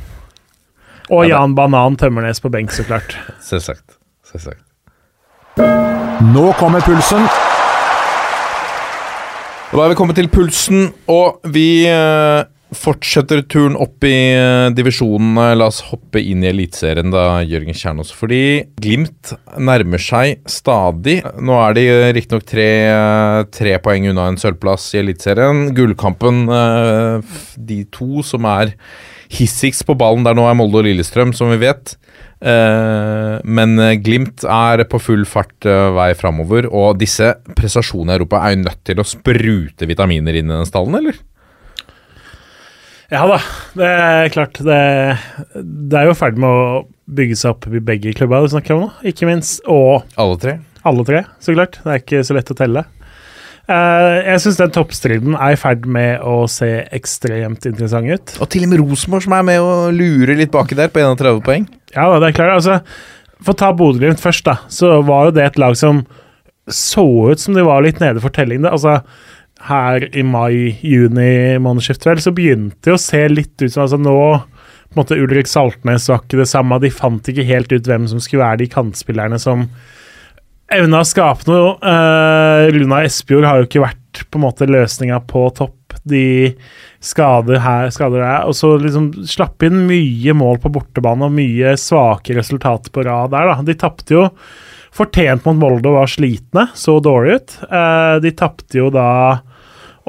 Og Ja, Jan Banan Tømmernes på benk, så klart. Selvsagt. Selvsagt. Nå kommer pulsen. Da er vi kommet til pulsen, og vi eh, fortsetter turen opp i eh, divisjonene. La oss hoppe inn i Eliteserien, da, Jørgen Kjernås. Fordi Glimt nærmer seg stadig. Nå er de eh, riktignok tre, eh, tre poeng unna en sølvplass i Eliteserien. Gullkampen, eh, de to som er hissigst på ballen der nå, er Molde og Lillestrøm, som vi vet. Eh, men eh, Glimt er på full fart eh, vei framover, og disse prestasjonene i Europa er jo nødt til å sprute vitaminer inn i den stallen, eller? Ja da, det er klart. Det, det er jo ferdig med å bygge seg opp i begge klubber du snakker om nå, ikke minst. Og Alle tre? alle tre, så klart. Det er ikke så lett å telle. Uh, jeg syns den toppstriden er i ferd med å se ekstremt interessant ut. Og til og med Rosenborg som er med og lurer litt baki der, på 31 poeng. Ja, da, det er klart. Altså, for å ta Bodø-Glimt først, da, så var jo det et lag som så ut som de var litt nede for telling. Altså, her i mai-juni månedsskiftet, vel, så begynte det å se litt ut som altså nå på en måte Ulrik Saltnes var ikke det samme. De fant ikke helt ut hvem som skulle være de kantspillerne som evna å skape noe. Uh, Luna Espejord har jo ikke vært på en måte løsninga på topp. De skader her, skader der. Og så liksom slapp inn mye mål på bortebane og mye svake resultater på rad der, da. De tapte jo fortjent mot Molde og var slitne, så dårlig ut. Uh, de tapte jo da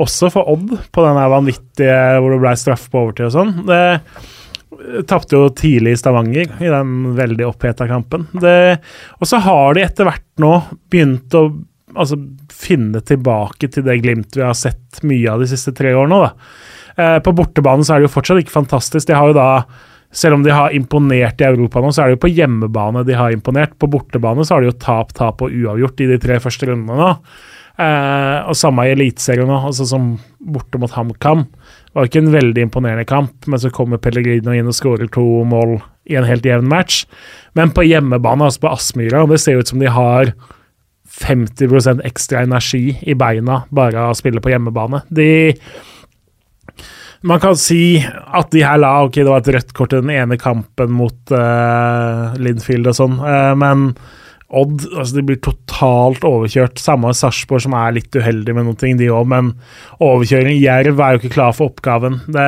også for Odd på den vanvittige hvor det ble straff på overtid og sånn. Det tapte jo tidlig i Stavanger i den veldig oppheta kampen. Og så har de etter hvert nå begynt å altså, finne tilbake til det Glimt vi har sett mye av de siste tre årene. Eh, på bortebane så er det jo fortsatt ikke fantastisk. De har jo da selv om de har imponert i Europa nå, så er det jo på hjemmebane de har imponert. På bortebane så har de jo tap, tap og uavgjort i de tre første rundene nå. Eh, og samme i Eliteserien nå, altså som borte mot HamKam. Var ikke en veldig imponerende kamp, men så kommer Pellegrino inn og skårer to mål i en helt jevn match. Men på hjemmebane, altså på Aspmyra, det ser ut som de har 50% ekstra energi i beina bare av å spille på hjemmebane. De man kan si at de her la Ok, det var et rødt kort i den ene kampen mot uh, Linfield og sånn, uh, men Odd altså de blir totalt overkjørt. Samme Sarpsborg, som er litt uheldig med noen ting, de òg, men overkjøring Jerv er jo ikke klar for oppgaven. Det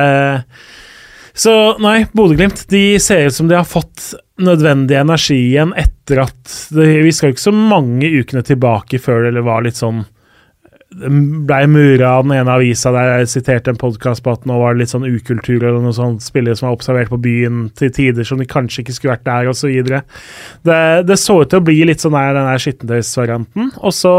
så nei, Bodø-Glimt ser ut som de har fått nødvendig energi igjen etter at det, Vi skal jo ikke så mange ukene tilbake før det var litt sånn blei mura av den ene avisa der jeg siterte en podkast på at nå var det litt sånn ukultur eller noe sånt, spillere som var observert på byen til tider som de kanskje ikke skulle vært der, osv. Det, det så ut til å bli litt sånn der, den der skittentøysvarianten. Og så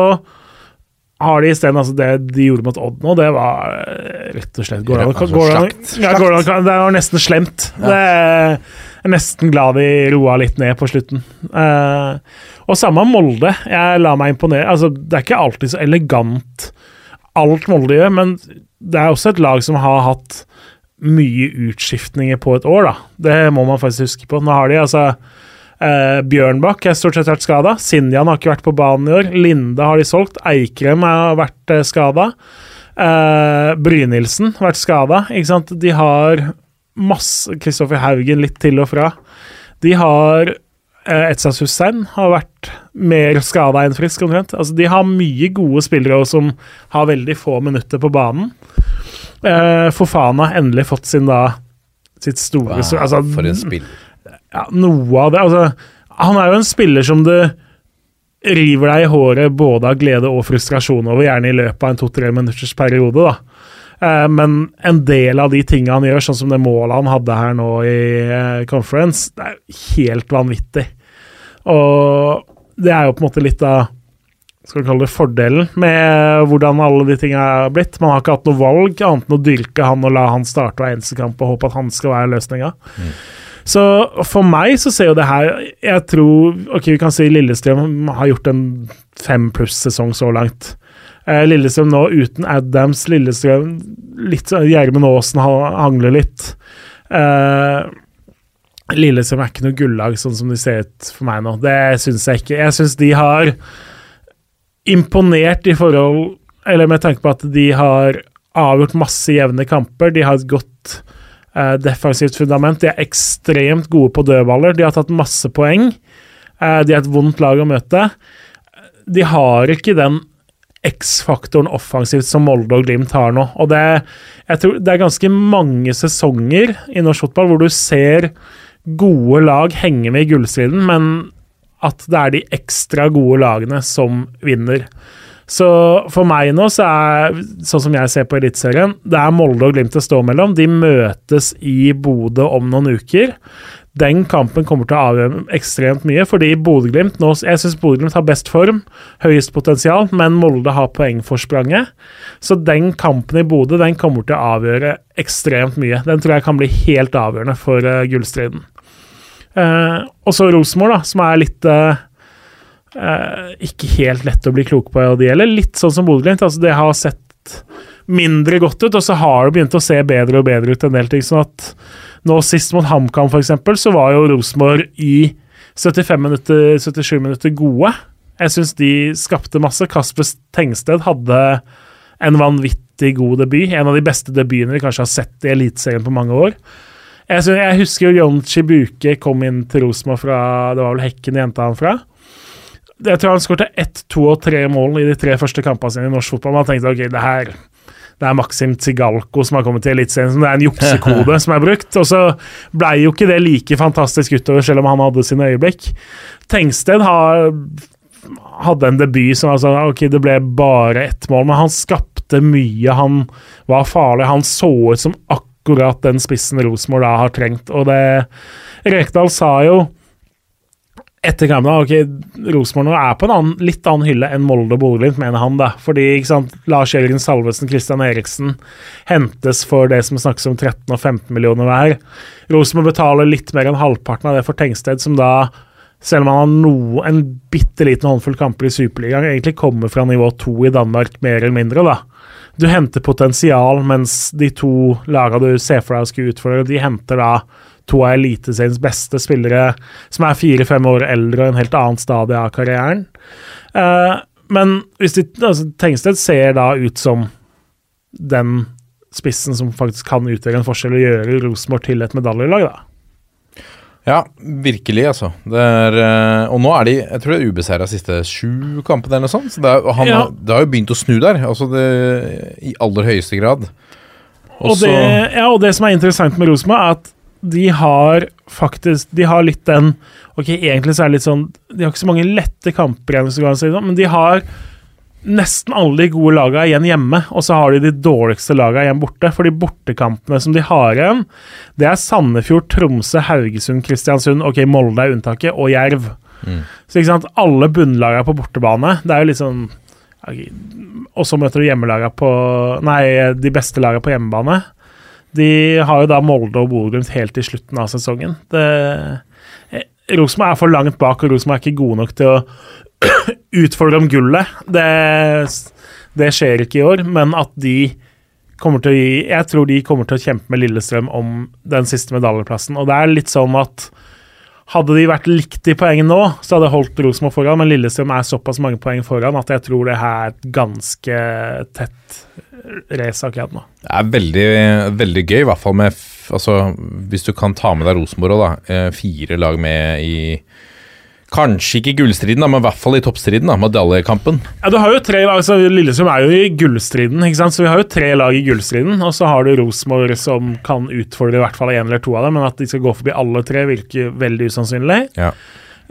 har de isteden altså det de gjorde mot Odd nå, det var eh, rett og slett går det, an å det, ja, det, det var nesten slemt. Det er jeg er nesten glad de roa litt ned på slutten. Uh, og samme Molde. Jeg lar meg imponere. Altså, det er ikke alltid så elegant alt Molde gjør, men det er også et lag som har hatt mye utskiftninger på et år, da. Det må man faktisk huske på. Nå har de altså eh, Bjørnbakk er stort sett vært skada. Sinjan har ikke vært på banen i år. Linde har de solgt. Eikrem har vært eh, skada. Eh, Brynildsen har vært skada. De har masse Kristoffer Haugen litt til og fra. De har eh, Etsas Hussein har vært mer skada enn frisk, omtrent. Altså, de har mye gode spillere også, som har veldig få minutter på banen. Eh, Fofana har endelig fått sin da sitt store Wow, altså, for en spill. ja, noe av det. Altså, han er jo en spiller som du river deg i håret både av glede og frustrasjon over, gjerne i løpet av en to-tre minutters periode. da. Eh, men en del av de tingene han gjør, sånn som det målet han hadde her nå i eh, conference, det er helt vanvittig. Og det er jo på en måte litt av skal vi kalle det fordelen med hvordan alle de tingene er blitt. Man har ikke hatt noe valg annet enn å dyrke han og la han starte hver eneste kamp og håpe at han skal være løsninga. Så for meg så ser jo det her Jeg tror Ok, vi kan si Lillestrøm har gjort en fem pluss-sesong så langt. Eh, Lillestrøm nå uten Adams, Lillestrøm litt Gjermund Aasen hangler litt. Eh, Lillestrøm er ikke noe gullag sånn som de ser ut for meg nå. Det syns jeg ikke. Jeg syns de har imponert i forhold Eller med tanke på at de har avgjort masse jevne kamper. De har et godt eh, defensivt fundament. De er ekstremt gode på dødballer. De har tatt masse poeng. Eh, de er et vondt lag å møte. De har ikke den X-faktoren offensivt som Molde og Glimt har nå. Og det, jeg tror det er ganske mange sesonger i norsk fotball hvor du ser gode lag henge med i gullstriden, men at det er de ekstra gode lagene som vinner. Så for meg nå, så er sånn som jeg ser på Eliteserien, det er Molde og Glimt det står mellom. De møtes i Bodø om noen uker. Den kampen kommer til å avgjøre ekstremt mye, fordi Bodø-Glimt nå Jeg syns Bodø-Glimt har best form, høyest potensial, men Molde har poengforspranget. Så den kampen i Bodø den kommer til å avgjøre ekstremt mye. Den tror jeg kan bli helt avgjørende for uh, gullstriden. Uh, og så Rosenborg, da, som er litt uh, ikke helt lett å bli klok på det gjelder. Litt sånn som Bodø-Glimt. Altså, det har sett mindre godt ut, og så har det begynt å se bedre og bedre ut en del ting. sånn at nå sist mot HamKam, f.eks., så var jo Rosenborg i 75 minutter, 77 minutter gode. Jeg syns de skapte masse. Kasper Tengsted hadde en vanvittig god debut. En av de beste debutene vi kanskje har sett i Eliteserien på mange år. Jeg, synes, jeg husker jo John Chibuke kom inn til Rosenborg fra Det var vel Hekken de henta han fra. Jeg tror han skåret ett, to og tre mål i de tre første kampene sine i norsk fotball. Man tenkte ok, det her det er Maxim Tsigalko som har kommet til Eliteserien. Det er en juksekode som er brukt. Og så blei jo ikke det like fantastisk utover, selv om han hadde sine øyeblikk. Tengsted har hadde en debut som altså, Ok, det ble bare ett mål, men han skapte mye. Han var farlig. Han så ut som akkurat den spissen Rosenborg da har trengt. Og det Rekdal sa jo etter kampen ok, Rosenborg er på en annen, litt annen hylle enn Molde og Bodø-Glimt, mener han. da, fordi ikke sant, Lars Jørgen Salvesen Christian Eriksen hentes for det som snakkes om 13 og 15 millioner hver. Rosenborg betaler litt mer enn halvparten av det for Tengsted, som da, selv om han har noe, en bitte liten håndfull kamper i Superligaen, egentlig kommer fra nivå to i Danmark, mer eller mindre. da. Du henter potensial, mens de to lagene du ser for deg skal utfordre, de henter da to av Eliteseriens beste spillere som er fire-fem år eldre og en helt annen stadie av karrieren. Uh, men hvis de, altså, Tengsted ser da ut som den spissen som faktisk kan utgjøre en forskjell og gjøre Rosenborg til et medaljelag, da. Ja, virkelig, altså. Er, eh, og nå er de jeg tror det er ubeseira siste sju kampene eller noe sånt. Så det, er, han, ja. det, har jo begynt å snu der, altså det, i aller høyeste grad. Også, og, det, ja, og det som er interessant med Rosenborg, er at de har faktisk De har litt den Ok, egentlig så er det litt sånn De har ikke så mange lette kamper sånn, men de har nesten alle de gode lagene igjen hjemme, og så har de de dårligste lagene igjen borte. For de bortekampene som de har igjen, det er Sandefjord, Tromsø, Haugesund, Kristiansund, ok, Molde er unntaket, og Jerv. Mm. Så ikke sant, alle bunnlagene på bortebane. Det er jo litt sånn okay, Og så møter du hjemmelagene på Nei, de beste lagene på hjemmebane. De har jo da Molde og Bodø-Glimt helt til slutten av sesongen. Eh, Rosenborg er for langt bak, og Rosenborg er ikke gode nok til å utfordre om gullet. Det, det, skjer ikke i år, men at de kommer til å gi Jeg tror de kommer til å kjempe med Lillestrøm om den siste medaljeplassen. Og det er litt sånn at hadde de vært likt i poeng nå, så hadde holdt Rosenborg foran, men Lillestrøm er såpass mange poeng foran at jeg tror det er ganske tett race akkurat nå. Det er veldig, veldig gøy, i hvert fall med altså, Hvis du kan ta med deg Rosenborg òg, da. Eh, fire lag med i Kanskje ikke gullstriden, da, men i hvert fall i toppstriden. da, Medaljekampen. Ja, du har jo tre lag, altså Lillestrøm er jo i gullstriden, ikke sant? så vi har jo tre lag i gullstriden. Og så har du Rosenborg som kan utfordre i hvert fall én eller to av dem, men at de skal gå forbi alle tre, virker veldig usannsynlig. Ja.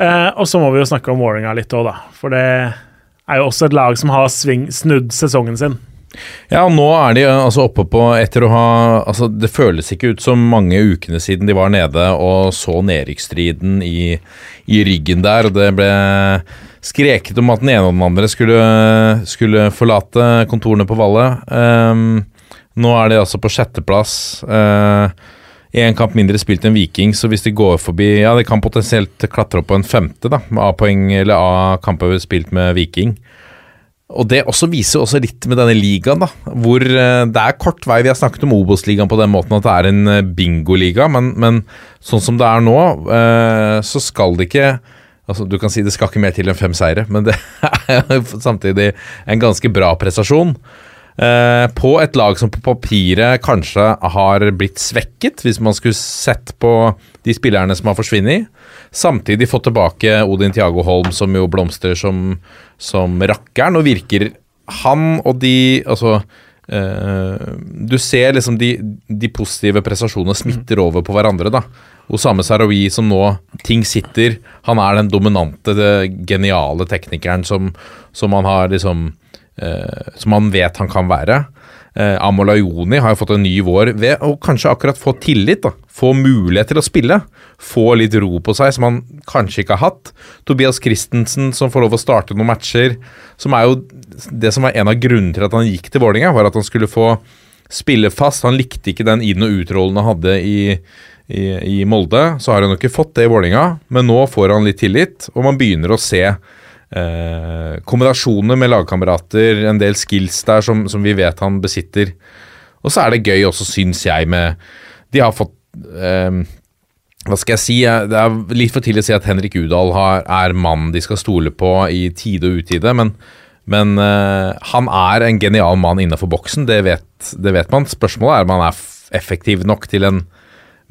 Eh, og så må vi jo snakke om Vålerenga litt òg, da. For det er jo også et lag som har sving, snudd sesongen sin. Ja, nå er de altså oppe på Etter å ha altså Det føles ikke ut som mange ukene siden de var nede og så nedrykksstriden i, i, ryggen der, og det ble skreket om at den ene og den andre skulle, skulle forlate kontorene på Valle. Um, nå er de altså på sjetteplass. Uh, kamp mindre spilt enn Viking, så hvis de går forbi Ja, de kan potensielt klatre opp på en femte, da, med A-poeng eller A-kamper spilt med Viking. Og Det også viser også litt med denne ligaen, da, hvor uh, det er kort vei. Vi har snakket om Obos-ligaen på den måten at det er en uh, bingoliga, men, men sånn som det er nå, uh, så skal det ikke altså Du kan si det skal ikke mer til enn fem seire, men det er samtidig en ganske bra prestasjon. på et lag som på papiret kanskje har blitt svekket, hvis man skulle sett på de spillerne som har forsvunnet. Samtidig fått tilbake Odin Tiago Holm, som jo blomstrer som, som rakkeren, og virker Han og de Altså uh, Du ser liksom de, de, positive prestasjonene smitter over på hverandre, da. Osame Sarawi som nå Ting sitter. Han er den dominante, geniale teknikeren som, som man har liksom Som han vet han kan være. Eh, Amolayoni har jo fått en ny vår ved å kanskje akkurat få tillit. da, Få mulighet til å spille. Få litt ro på seg, som han kanskje ikke har hatt. Tobias Christensen som får lov å starte noen matcher. Som er jo det som var en av grunnene til at han gikk til Vålerenga, var at han skulle få spille fast. Han likte ikke den inn- og utrollen han hadde i, i, i Molde. Så har han jo ikke fått det i Vålerenga, men nå får han litt tillit, og man begynner å se eh, kombinasjoner med lagkamerater, en del skills der som, som, vi vet han besitter. Og så er det gøy også, syns jeg, med De har fått eh, Hva skal jeg si? Det er litt for tidlig å si at Henrik Udal har, er mannen de skal stole på i tide og utide, men, men eh, han er en genial mann innenfor boksen, det vet, det vet man. Spørsmålet er om han er effektiv nok til en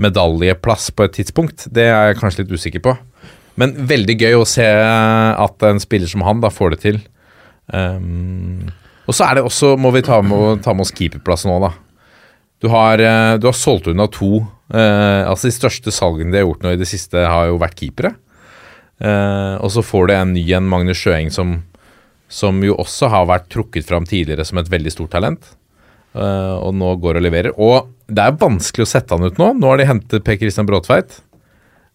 medaljeplass på et tidspunkt. Det er jeg kanskje litt usikker på. Men veldig gøy å se at en spiller som han da får det til. Um, og så er det også, må vi ta med, ta med oss keeperplassen nå, da. Du har, eh, du har solgt unna to. Uh, altså De største salgene de har gjort nå i det siste, har jo vært keepere. Uh, og så får du en ny en, Magnus Sjøeng, som, som jo også har vært trukket fram tidligere som et veldig stort talent. Uh, og nå går og leverer. Og det er vanskelig å sette han ut nå. Nå har de hentet Per Christian Bråtveit.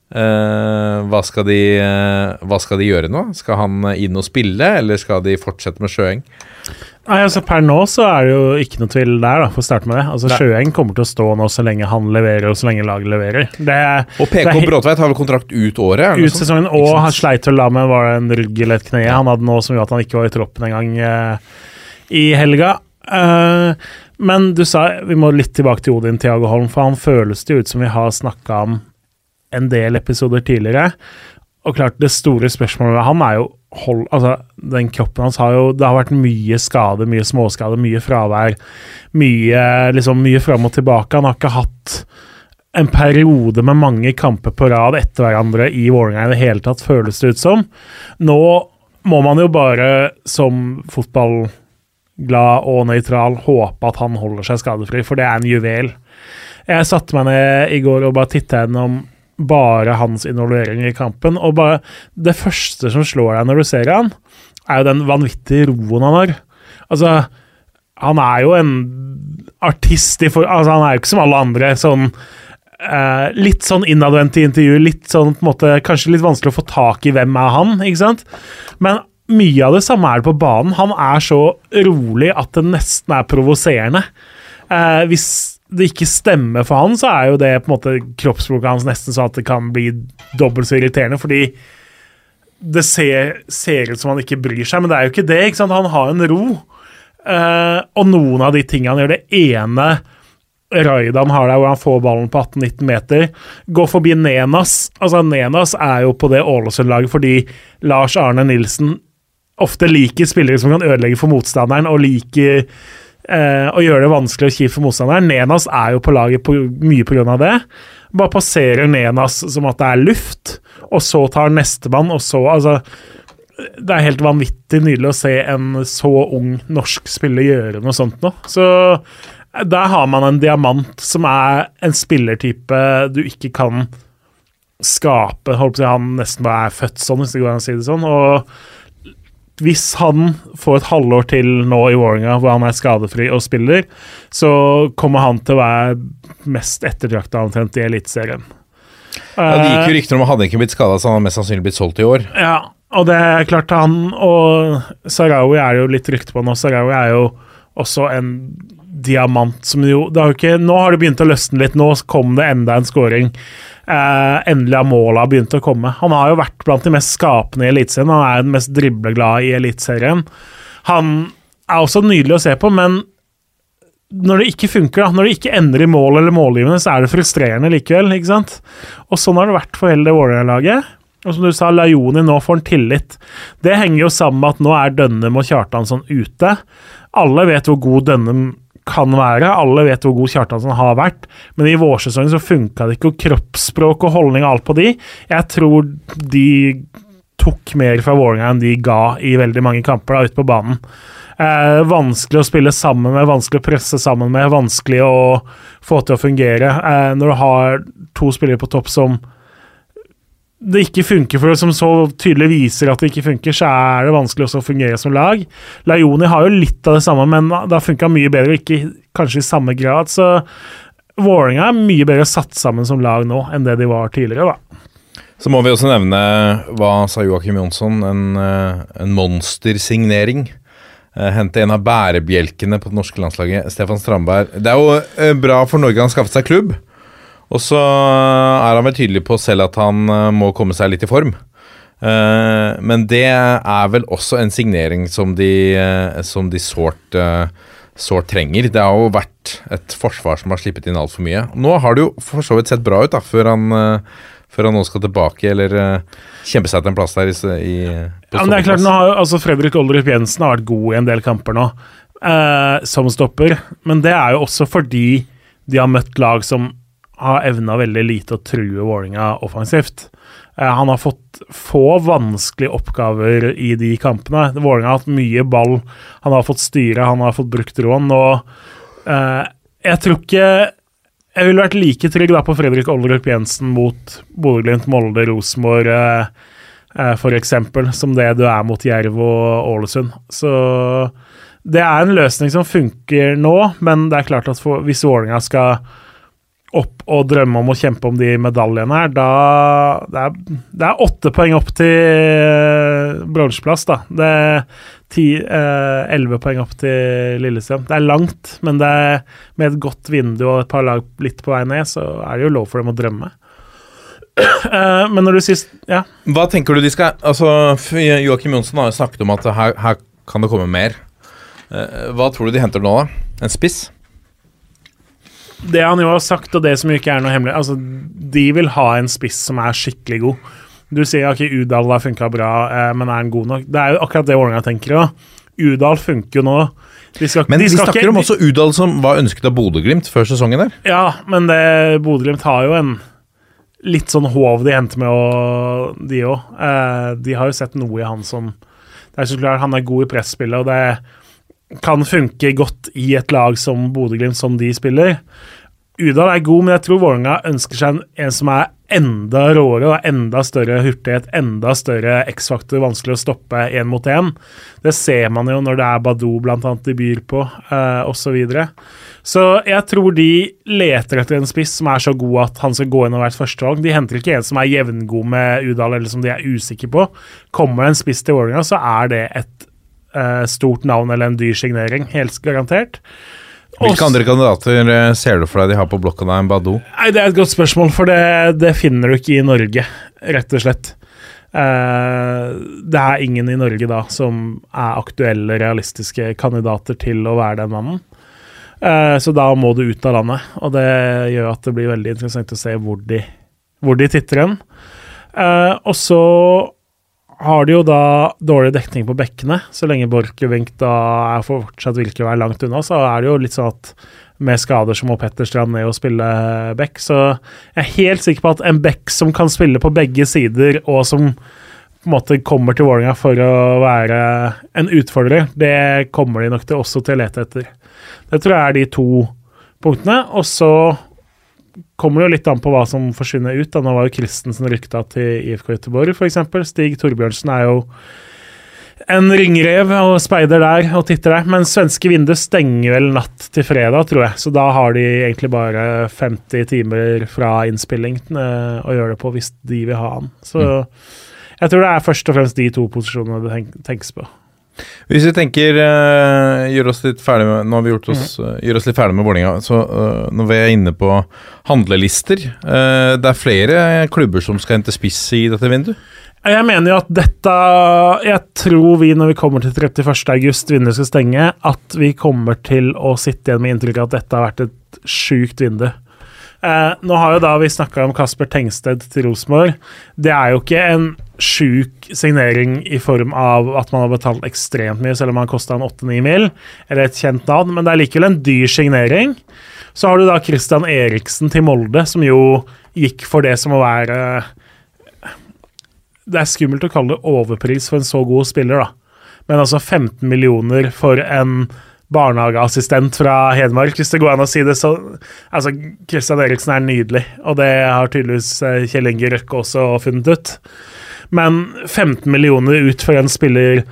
Eh, hva, skal de, eh, hva skal de gjøre nå? Skal han inn og spille, eller skal de fortsette med Sjøeng? Nei, altså Per nå så er det jo ikke noe tvil der, da, for å starte med det. Altså Sjøeng kommer til å stå nå så lenge han leverer, og så lenge laget leverer. Det, Og PK er Bråtveit har vel kontrakt ut året? det noe ut sesongen, og han sleit vel da med var det en rygg eller et kne han hadde nå som gjorde at han ikke var i troppen engang uh, i helga. Uh, men du sa vi må litt tilbake til Odin Thiago Holm, for han føles det ut som vi har snakka om en del episoder tidligere. Og klart, det store spørsmålet med han er jo hold, altså, Den kroppen hans har jo Det har vært mye skade, mye småskade, mye fravær. Mye liksom mye fram og tilbake. Han har ikke hatt en periode med mange kamper på rad etter hverandre i Vålerenga i det hele tatt, føles det ut som. Nå må man jo bare, som fotballglad og nøytral, håpe at han holder seg skadefri, for det er en juvel. Jeg satte meg ned i går og bare titta gjennom bare hans involvering i kampen, og bare Det første som slår deg når du ser han, er jo den vanvittige roen han har. Altså, han er jo en artist i for... Altså, han er jo ikke som alle andre, sånn Uh, Litt sånn innadvendt i intervjuet, litt sånn på en måte Kanskje litt vanskelig å få tak i hvem er han, ikke sant? Men mye av det samme er det på banen. Han er så rolig at det nesten er provoserende. Uh, hvis det ikke stemmer for han, så er jo det på en måte kroppsspråket hans nesten sånn at det kan bli dobbelt så irriterende, fordi det ser, ser ut som han ikke bryr seg, men det er jo ikke det. ikke sant? Han har en ro. Uh, og noen av de tingene han gjør, det ene Raidan har der hvor han får ballen på 18-19 meter, går forbi Nenas. Altså Nenas er jo på det Ålesund-laget fordi Lars Arne Nilsen ofte liker spillere som kan ødelegge for motstanderen, og liker eh, og gjør det vanskelig og kjipt for motstanderen. Nenas er jo på laget på, mye pga. det. Bare passerer Nenas som at det er luft, og så tar nestemann, og så Altså det er helt vanvittig nydelig å se en så ung norsk spiller gjøre noe sånt nå. Så der har man en diamant som er en spillertype du ikke kan skape. Holdt på å si Han nesten bare er født sånn, hvis det går an å si det sånn. Og hvis han får et halvår til nå i Warringa hvor han er skadefri og spiller, så kommer han til å være mest ettertrakta omtrent i Eliteserien. Ja, det gikk jo rykter om han hadde ikke blitt skada, så han hadde mest sannsynlig blitt solgt i år. Ja, og det er klart han og Sarawi er jo litt rykte på nå. Sarawi er jo også en diamant som jo jo ikke, Nå har det begynt å løsne litt. Nå kom det enda en scoring. Eh, endelig har måla begynt å komme. Han har jo vært blant de mest skapende i Eliteserien. Han er den mest dribleglade i Eliteserien. Han er også nydelig å se på, men når det ikke funker, da, når det ikke ender i mål eller målgivende, så er det frustrerende likevel. ikke sant? Og sånn har det vært for hele det Vålerenga-laget. Og som du sa, Lajoni nå får han tillit. Det henger jo sammen med at nå er Dønnem og Kjartansson ute. Alle vet hvor god Dønnum kan være, alle vet hvor god Kjartansson har vært, men i vårsesongen så funka det ikke, og kroppsspråk og holdning og alt på de. Jeg tror de tok mer fra Vålerenga enn de ga i veldig mange kamper da, ute på banen. Eh, vanskelig å spille sammen med, vanskelig å presse sammen med, vanskelig å få til å fungere. Eh, når du har to spillere på topp som det ikke funker for, som så tydelig viser at det ikke funker, så er det vanskelig også å fungere som lag. Lajoni har jo litt av det samme, men det har funka mye bedre, ikke kanskje i samme grad. Så Vålerenga er mye bedre satt sammen som lag nå enn det de var tidligere, da. Så må vi også nevne hva sa Joakim Jonsson, en, eh, en monstersignering. Eh, Hente en av bærebjelkene på det norske landslaget, Stefan Strandberg. Det er jo eh, bra for Norge han skaffet seg klubb. Og så er han vel tydelig på selv at han eh, må komme seg litt i form. Eh, men det er vel også en signering som de, eh, som de sårt eh, sårt trenger. Det har jo vært et forsvar som har slippet inn altfor mye. Nå har det jo for så vidt sett bra ut, da, før han, eh, før han nå skal tilbake eller eh, kjempe seg til en plass der i, i Ja, men det er klart, nå har altså Fredrik Oldrup Jensen har vært god i en del kamper nå, eh, som stopper. Men det er jo også fordi de har møtt lag som har evna veldig lite å true Vålinga offensivt. Eh, han har fått få vanskelige oppgaver i de kampene. Vålinga har hatt mye ball, han har fått styre, han har fått brukt roen. Og eh, jeg tror ikke Jeg ville vært like trygg da på Fredrik Olderup Jensen mot Bodø-Glimt, Molde, Rosenborg. Eh, eh, eksempel, som det du er mot Jerv og Ålesund. Så det er en løsning som funker nå, men det er klart at for, hvis Vålinga skal opp og drømme om å kjempe om de medaljene her, da Det er, det er åtte poeng opp til eh, bronseplass, da. Det er eh, elleve eh, poeng opp til Lillestrøm. Det er langt, men det er, med et godt vindu og et par lag litt på vei ned, så er det jo lov for dem å drømme. uh, men når du sist Ja. Hva tenker du de skal Altså, Joakim Johnsen har jo snakket om at her, her kan det komme mer. Uh, hva tror du de henter nå, da? En spiss? Det han jo har sagt, og det som ikke er noe hemmelig Altså, De vil ha en spiss som er skikkelig god. Du sier ok, Udal har funka bra, eh, men er han god nok? Det er jo akkurat det Vålerenga tenker òg. Udal funker jo nå. Skal, men de snakker ikke, om også Udal som var ønsket av Bodø-Glimt før sesongen der. Ja, men Bodø-Glimt har jo en litt sånn håv de henter med, og de òg. Eh, de har jo sett noe i han som Det er så klart han er god i presspillet, og det kan funke godt i et lag som Bodø-Glimt, som de spiller. Udal er god, men jeg tror Vålerenga ønsker seg en, en, som er enda råere og enda større hurtighet, enda større X-faktor, vanskelig å stoppe én mot én. Det ser man jo når det er Badou bl.a. de byr på, eh, osv. Så, videre. så jeg tror de leter etter en spiss som er så god at han skal gå inn og være et førstevalg. De henter ikke en som er jevngod med Udal, eller som de er usikre på. Kommer det en spiss til Vålerenga, så er det et eh, stort navn eller en dyr signering, helt garantert. Hvilke andre kandidater eh, ser du for deg de har på blokka der enn Badou? Nei, Det er et godt spørsmål, for det, det finner du ikke i Norge, rett og slett. Uh, det er ingen i Norge da som er aktuelle, realistiske kandidater til å være den mannen. Uh, så da må du ut av landet, og det gjør at det blir veldig interessant å se hvor de, hvor de titter hen. Uh, og så har de jo da dårlig dekning på bekkene. Så lenge Borchgrevink da er fortsatt vil å være langt unna, så er det jo litt sånn at med skader så må Petter Strand ned og spille back. Så jeg er helt sikker på at en back som kan spille på begge sider, og som på en måte kommer til Vålerenga for å være en utfordrer, det kommer de nok til også til å lete etter. Det tror jeg er de to punktene. Og så kommer jo litt an på hva som forsvinner ut. Da. Nå var jo Christensen rykta til IFK Göteborg, f.eks. Stig Torbjørnsen er jo en ringrev og speider der og titter der. Men svenske vinduet stenger vel natt til fredag, tror jeg. Så da har de egentlig bare 50 timer fra innspilling uh, å gjøre det på, hvis de vil ha han. Så mm. jeg tror det er først og fremst de to posisjonene det tenkes på. Hvis vi tenker uh, gjør oss litt ferdig med Nå har vi gjort oss, uh, gjør oss litt ferdig med Vålerenga. Så uh, nå vi jeg inne på handlelister Det er flere klubber som skal hente spiss i dette vinduet? Jeg mener jo at dette Jeg tror vi, når vi kommer til 31.8, vinduet skal stenge, at vi kommer til å sitte igjen med inntrykk av at dette har vært et sjukt vindu. Eh, nå har jo da vi snakka om Kasper Tengsted til Rosenborg. Det er jo ikke en sjuk signering i form av at man har betalt ekstremt mye, selv om han kosta en 8-9 mil, eller et kjent navn, men det er likevel en dyr signering. Så har du da Christian Eriksen til Molde, som jo gikk for det som å være Det er skummelt å kalle det overpris for en så god spiller, da. Men altså 15 millioner for en barnehageassistent fra Hedmark, hvis det går an å si det. Så, altså, Christian Eriksen er nydelig, og det har tydeligvis eh, Kjell Inge Røkke også funnet ut. Men 15 millioner ut for en spiller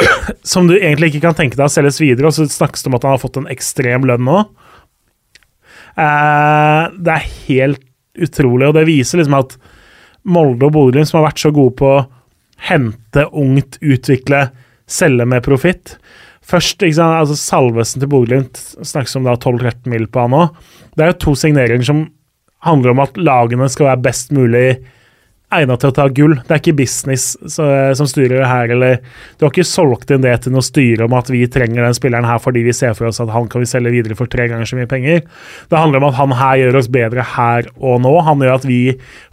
som du egentlig ikke kan tenke deg å selges videre, og så snakkes det om at han har fått en ekstrem lønn nå. Eh, det er helt utrolig, og det viser liksom at Molde og Bodø, som har vært så gode på å hente ungt, utvikle, selge med profitt, Først, altså Salvesen til Bodø-Glimt snakkes om 12-13 mil på han òg. Det er jo to signeringer som handler om at lagene skal være best mulig egnet til å ta gull. Det er ikke business så, som styrer det her, eller Du har ikke solgt inn det til noe styre om at vi trenger den spilleren her fordi vi ser for oss at han kan vi selge videre for tre ganger så mye penger. Det handler om at han her gjør oss bedre her og nå. Han gjør at vi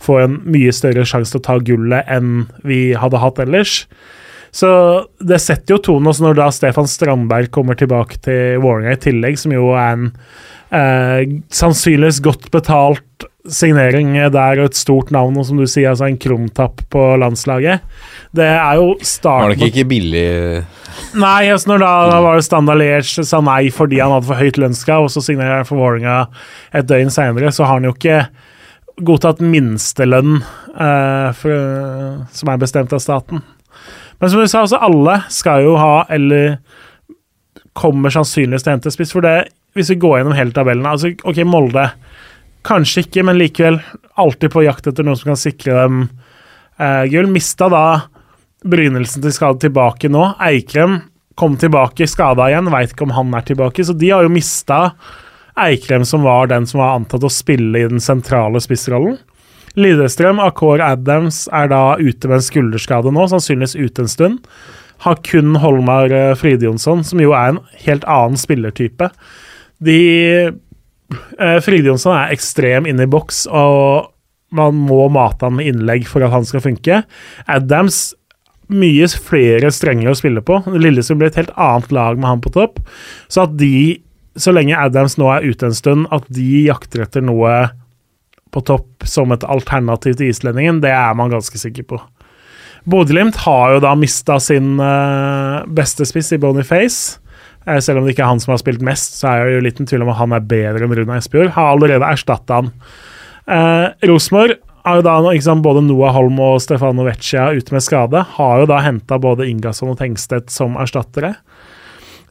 får en mye større sjanse til å ta gullet enn vi hadde hatt ellers. Så det setter jo tonen også når da Stefan Strandberg kommer tilbake til Vålerenga i tillegg, som jo er en eh, sannsynligvis godt betalt signering der og et stort navn, og som du sier, altså en krumtapp på landslaget. Det er jo starten Var det ikke, ikke billig Nei, altså når da, da var det Standard Liège sa nei fordi han hadde for høyt lønnskrav, og så signerer han for Vålerenga et døgn seinere, så har han jo ikke godtatt minstelønn eh, for, som er bestemt av staten. Men som du sa, altså alle skal jo ha, eller kommer sannsynligvis til å hente spiss. For det, hvis vi går gjennom hele tabellen altså, Ok, Molde. Kanskje ikke, men likevel alltid på jakt etter noen som kan sikre dem eh, gull. Mista da brynelsen til skade tilbake nå. Eikrem kom tilbake skada igjen, veit ikke om han er tilbake. Så de har jo mista Eikrem, som var den som var antatt å spille i den sentrale spissrollen. Lillestrøm, Akor Adams, er da ute med en skulderskade nå, sannsynligvis ute en stund. Har kun Holmar eh, Fridjonsson, som jo er en helt annen spillertype. De eh, Fridjonsson er ekstrem inne i boks, og man må mate han med innlegg for at han skal funke. Adams mye flere strenger å spille på. Lillestrøm blir et helt annet lag med han på topp. Så at de, så lenge Adams nå er ute en stund, at de jakter etter noe på topp som et alternativ til islendingen, det er man ganske sikker på. Bodø-Glimt har jo da mista sin uh, beste spiss i Boniface. Uh, selv om det ikke er han som har spilt mest, så er jeg jo liten tvil om at han er bedre enn Rune Espejord. Har allerede erstatta han. Uh, Rosenborg har jo da liksom, både Noah Holm og Stefano Vecchia ute med skade. Har jo da henta både Ingasson og Tengstedt som erstattere.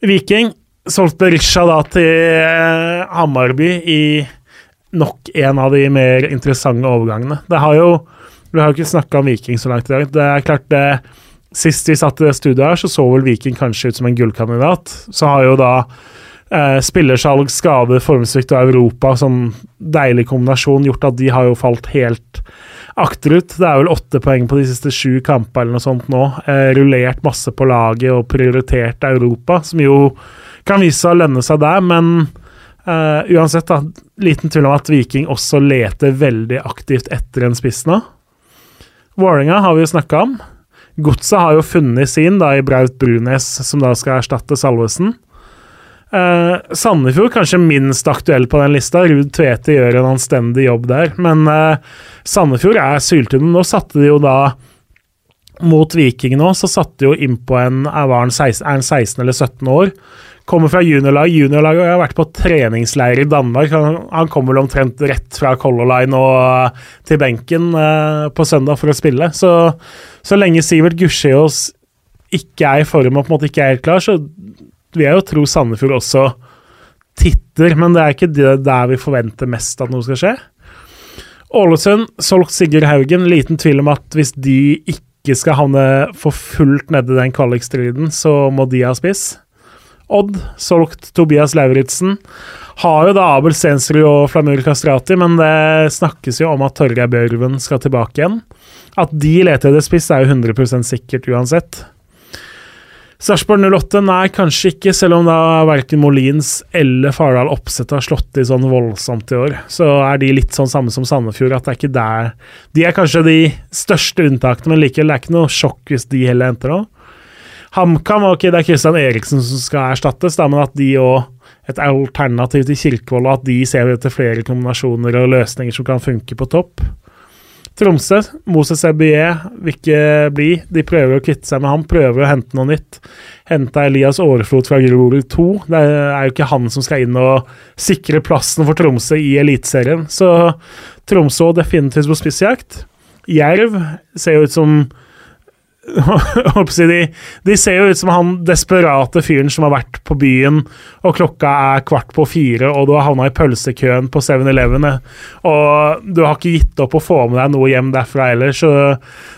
Viking solgte Risha da til Hammarby i nok en av de mer interessante overgangene. Det har jo Vi har jo ikke snakka om Viking så langt i dag. Det er klart det Sist vi satt i det studioet her, så så vel Viking kanskje ut som en gullkandidat. Så har jo da eh, spillersalg, skade, formsvikt og Europa som deilig kombinasjon gjort at de har jo falt helt akterut. Det er vel åtte poeng på de siste sju kampene eller noe sånt nå. Eh, rullert masse på laget og prioritert Europa, som jo kan vise seg å lønne seg der, men Uh, uansett, da, liten tvil om at Viking også leter veldig aktivt etter en spiss nå. Vålerenga har vi jo snakka om. Godset har jo funnet sin da i Braut Brunes, som da skal erstatte Salvesen. Uh, Sandefjord kanskje minst aktuell på den lista. Ruud Tvete gjør en anstendig jobb der. Men uh, Sandefjord er syltynne. Nå satte de jo da mot Viking nå, så satte de jo innpå en Er han 16, er 16 eller 17 år? Kommer fra juniorlag. Juniorlaget har vært på treningsleir i Danmark. Han, han kommer vel omtrent rett fra Color Line og uh, til benken eh, på søndag for å spille. Så, så lenge Sivert Gushiås ikke er i form og på en måte ikke er helt klar, så vil jeg jo tro Sandefjord også titter, men det er ikke det der vi forventer mest at noe skal skje. Ålesund solgt Sigurd Haugen. Liten tvil om at hvis de ikke skal havne for fullt nede i den kvalikstriden, så må de ha spiss. Odd solgt Tobias Lauritzen. Har jo da Abel Stensrud og Flamur Kastrati, men det snakkes jo om at Torgeir Børven skal tilbake igjen. At de leter etter spiss, er jo 100% sikkert uansett. Sarpsborg 08, nei, kanskje ikke, selv om da verken Molins eller Fardal Opseth har slått i sånn voldsomt i år. Så er de litt sånn samme som Sandefjord, at det er ikke der De er kanskje de største unntakene, men likevel, det er ikke noe sjokk hvis de heller henter noe. HamKam ok, det er Kristian Eriksen som skal erstattes, da, men at de òg et alternativ til Kirkevold, og at de ser etter flere kombinasjoner og løsninger som kan funke på topp. Tromsø, Moses Ebye vil ikke bli. De prøver å kvitte seg med ham, prøver å hente noe nytt. Henta Elias Aareflot fra Grorud 2. Det er jo ikke han som skal inn og sikre plassen for Tromsø i Eliteserien. Så Tromsø definitivt på spissjakt. Jerv ser jo ut som de, de, ser jo ut som han desperate fyren som har vært på byen, og klokka er kvart på fire, og du har havna i pølsekøen på 7-Eleven, og du har ikke gitt opp å få med deg noe hjem derfra heller, så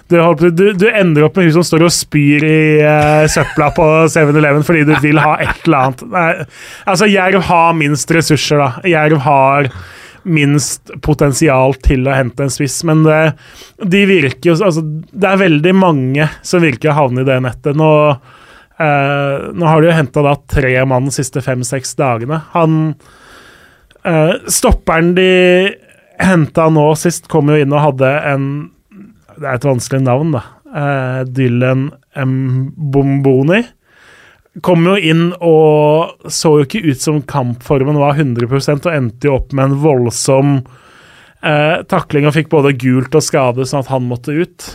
du, du, du ender opp med hun som står og spyr i uh, søpla på 7-Eleven fordi du vil ha et eller annet. Nei, altså, Jerv har minst ressurser, da. Jerv har minst potensial til å hente en spiss. Men det, de virker jo altså, Det er veldig mange som virker å havne i det nettet. Nå, eh, nå har de jo henta tre mann de siste fem-seks dagene. Han eh, Stopperen de henta nå sist, kom jo inn og hadde en Det er et vanskelig navn, da. Eh, Dylan Mbomboni kom jo inn og så jo ikke ut som kampformen var 100 og endte jo opp med en voldsom eh, takling og fikk både gult og skade, sånn at han måtte ut.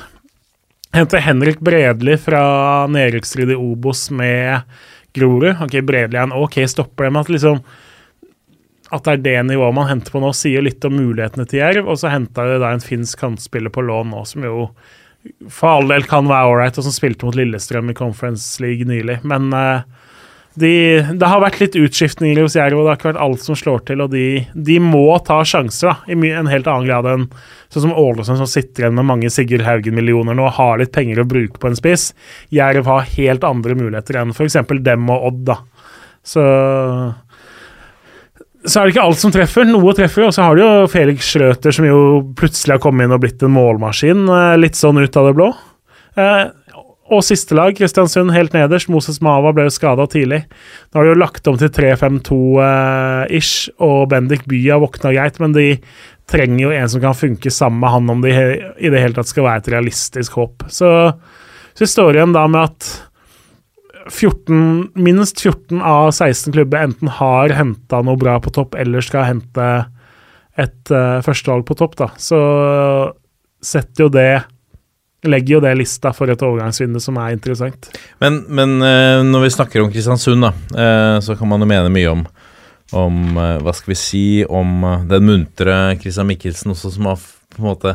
Henter Henrik Bredli fra nedrykksstrid i Obos med Grorud. Ok, Bredli er en ok stopper, men at liksom at det er det nivået man henter på nå, sier litt om mulighetene til Jerv. Og så henta de da en finsk kantspiller på lån nå, som jo for all del kan være ålreit, og som spilte mot Lillestrøm i Conference League nylig. Men uh, de, det har vært litt utskiftninger hos Jerv, det har ikke vært alt som slår til. Og de, de må ta sjanser da, i en helt annen grad enn sånn som Ålesund, som sitter igjen med mange Sigurd Haugen-millioner nå har litt penger å bruke på en spiss. Jerv har helt andre muligheter enn f.eks. dem og Odd. da. Så så er det ikke alt som treffer. Noe treffer, og så har du jo Felix Schrøter, som jo plutselig har kommet inn og blitt en målmaskin, eh, litt sånn ut av det blå. Eh, og siste lag, Kristiansund helt nederst. Moses Mava ble jo skada tidlig. Nå har de jo lagt om til 3-5-2-ish, og Bendik By har våkna greit, men de trenger jo en som kan funke sammen med han om de i det hele tatt skal være et realistisk håp. Så, så står igjen da med at 14, minst 14 av 16 klubber enten har henta noe bra på topp, eller skal hente et uh, førstevalg på topp, da. Så setter jo det Legger jo det lista for et overgangsvindu som er interessant. Men, men uh, når vi snakker om Kristiansund, da, uh, så kan man jo mene mye om om hva skal vi si, om den muntre Christian Michelsen også, som har på en måte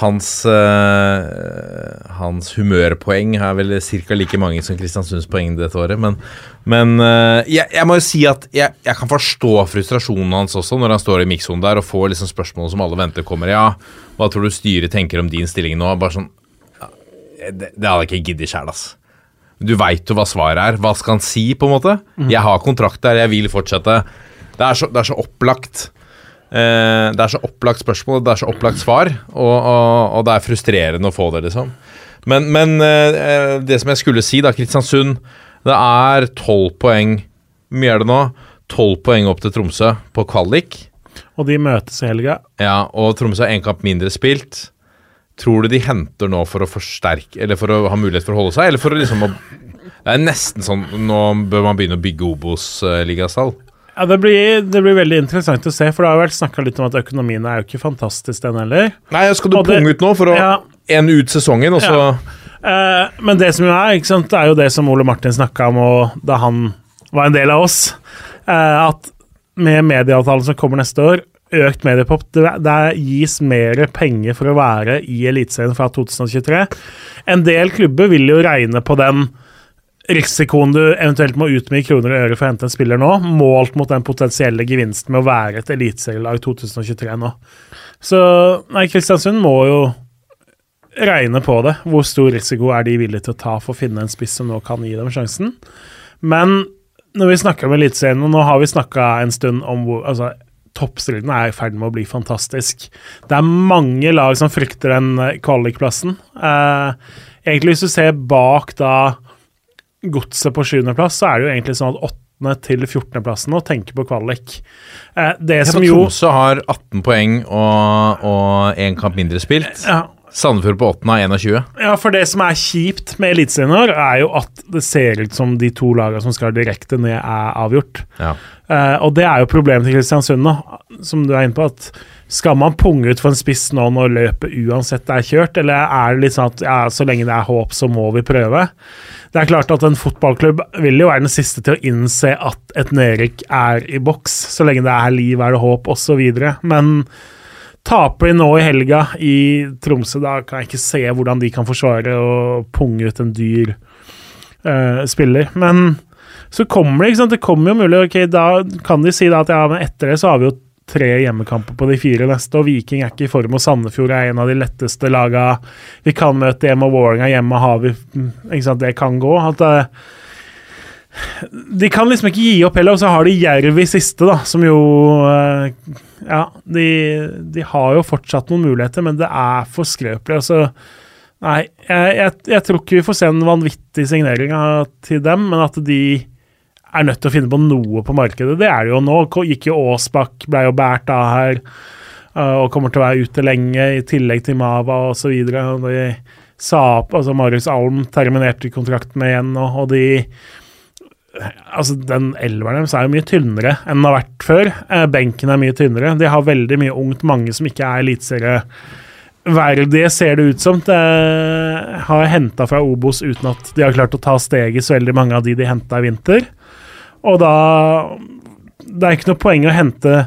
hans, uh, hans humørpoeng er vel ca. like mange som Kristiansunds poeng dette året. Men, men uh, jeg, jeg, må jo si at jeg, jeg, kan forstå frustrasjonen hans også, når han står i mikssonen der og får liksom spørsmål som alle venter kommer. Ja, hva tror du styret tenker om din stilling nå? Bare sånn ja, det, det hadde jeg ikke giddet sjæl, ass. Du veit jo hva svaret er. Hva skal han si, på en måte? Mm. Jeg har kontrakt der, jeg vil fortsette. Det er så, det er så opplagt. Eh, det er så opplagt spørsmål, det er så opplagt svar, og, og, og det er frustrerende å få det, liksom. Men, men eh, det som jeg skulle si, da, Kristiansund Det er tolv poeng mye er det nå? Tolv poeng opp til Tromsø på kvalik. Og de møtes i helga. Ja, og Tromsø har én kamp mindre spilt. Tror du de henter nå for å forsterke Eller for å ha mulighet for å holde seg, eller for å liksom å Det er nesten sånn Nå bør man begynne å bygge Obos-ligastall. Ja, det blir, det blir, veldig interessant å se, for det har vært snakka litt om at økonomien er jo ikke fantastisk, den heller. Nei, skal du punge ut nå for å ja, ende ut sesongen, og så ja. eh, Men det som jo er, ikke sant, det er jo det som Ole Martin snakka om og da han var en del av oss, eh, at med medieavtalen som kommer neste år, økt mediepop, det gis mer penger for å være i Eliteserien fra 2023. En del klubber vil jo regne på den risikoen du eventuelt må ut med i kroner og øre for å hente en spiller nå, målt mot den potensielle gevinsten med å være et eliteserielag 2023 nå. Så nei, Kristiansund må jo regne på det. Hvor stor risiko er de villige til å ta for å finne en spiss som nå kan gi dem sjansen? Men når vi snakker om Eliteserien, og nå har vi snakka en stund om hvor altså, Toppstriden er i ferd med å bli fantastisk. Det er mange lag som frykter den kvalikplassen. Eh, egentlig, hvis du ser bak da godset på sjuendeplass, så er det jo egentlig sånn at åttende til 14.-plassen og tenker på kvalik. Eh, det ja, som jo Tromsø har 18 poeng og én kamp mindre spilt. Ja. Sandefjord på åttende av 21. Ja, for det som er kjipt med Eliteserien år, er jo at det ser ut som de to lagene som skal direkte ned, er avgjort. Ja. Eh, og det er jo problemet til Kristiansund nå, som du er inne på. at skal man punge ut for en spiss nå når løpet uansett er kjørt, eller er det litt sånn at ja, så lenge det er håp, så må vi prøve? Det er klart at en fotballklubb vil jo være den siste til å innse at et nedrykk er i boks, så lenge det er liv, er det håp, osv. Men taper de nå i helga i Tromsø, da kan jeg ikke se hvordan de kan forsvare å punge ut en dyr uh, spiller. Men så kommer det, ikke sant, det kommer jo mulig ok, Da kan de si da at ja, men etter det så har vi jo tre hjemmekamper på de fire neste, og Viking er ikke i form, og Sandefjord er en av de letteste laga vi kan møte hjemme, og Vålerenga hjemme har vi ikke sant, Det kan gå. at uh, de kan liksom ikke gi opp heller, og så har de Jerv i siste, da, som jo uh, Ja, de, de, har jo fortsatt noen muligheter, men det er for skrøpelig. Altså, nei, jeg, jeg, jeg, tror ikke vi får se en vanvittig signering til dem, men at de er nødt til å finne på noe på markedet. Det er det jo nå. Gikk jo Aasbakk, ble jo båret av her uh, og kommer til å være ute lenge, i tillegg til Mava osv. Altså Marius Alm, terminerte kontrakten igjen, og, og de Altså, den elveren deres er jo mye tynnere enn den har vært før. Eh, benken er mye tynnere. De har veldig mye ungt, mange som ikke er eliteserieverdige, ser det ut som. Det har henta fra Obos uten at de har klart å ta steget så veldig mange av de de henta i vinter. Og da det er ikke noe poeng å hente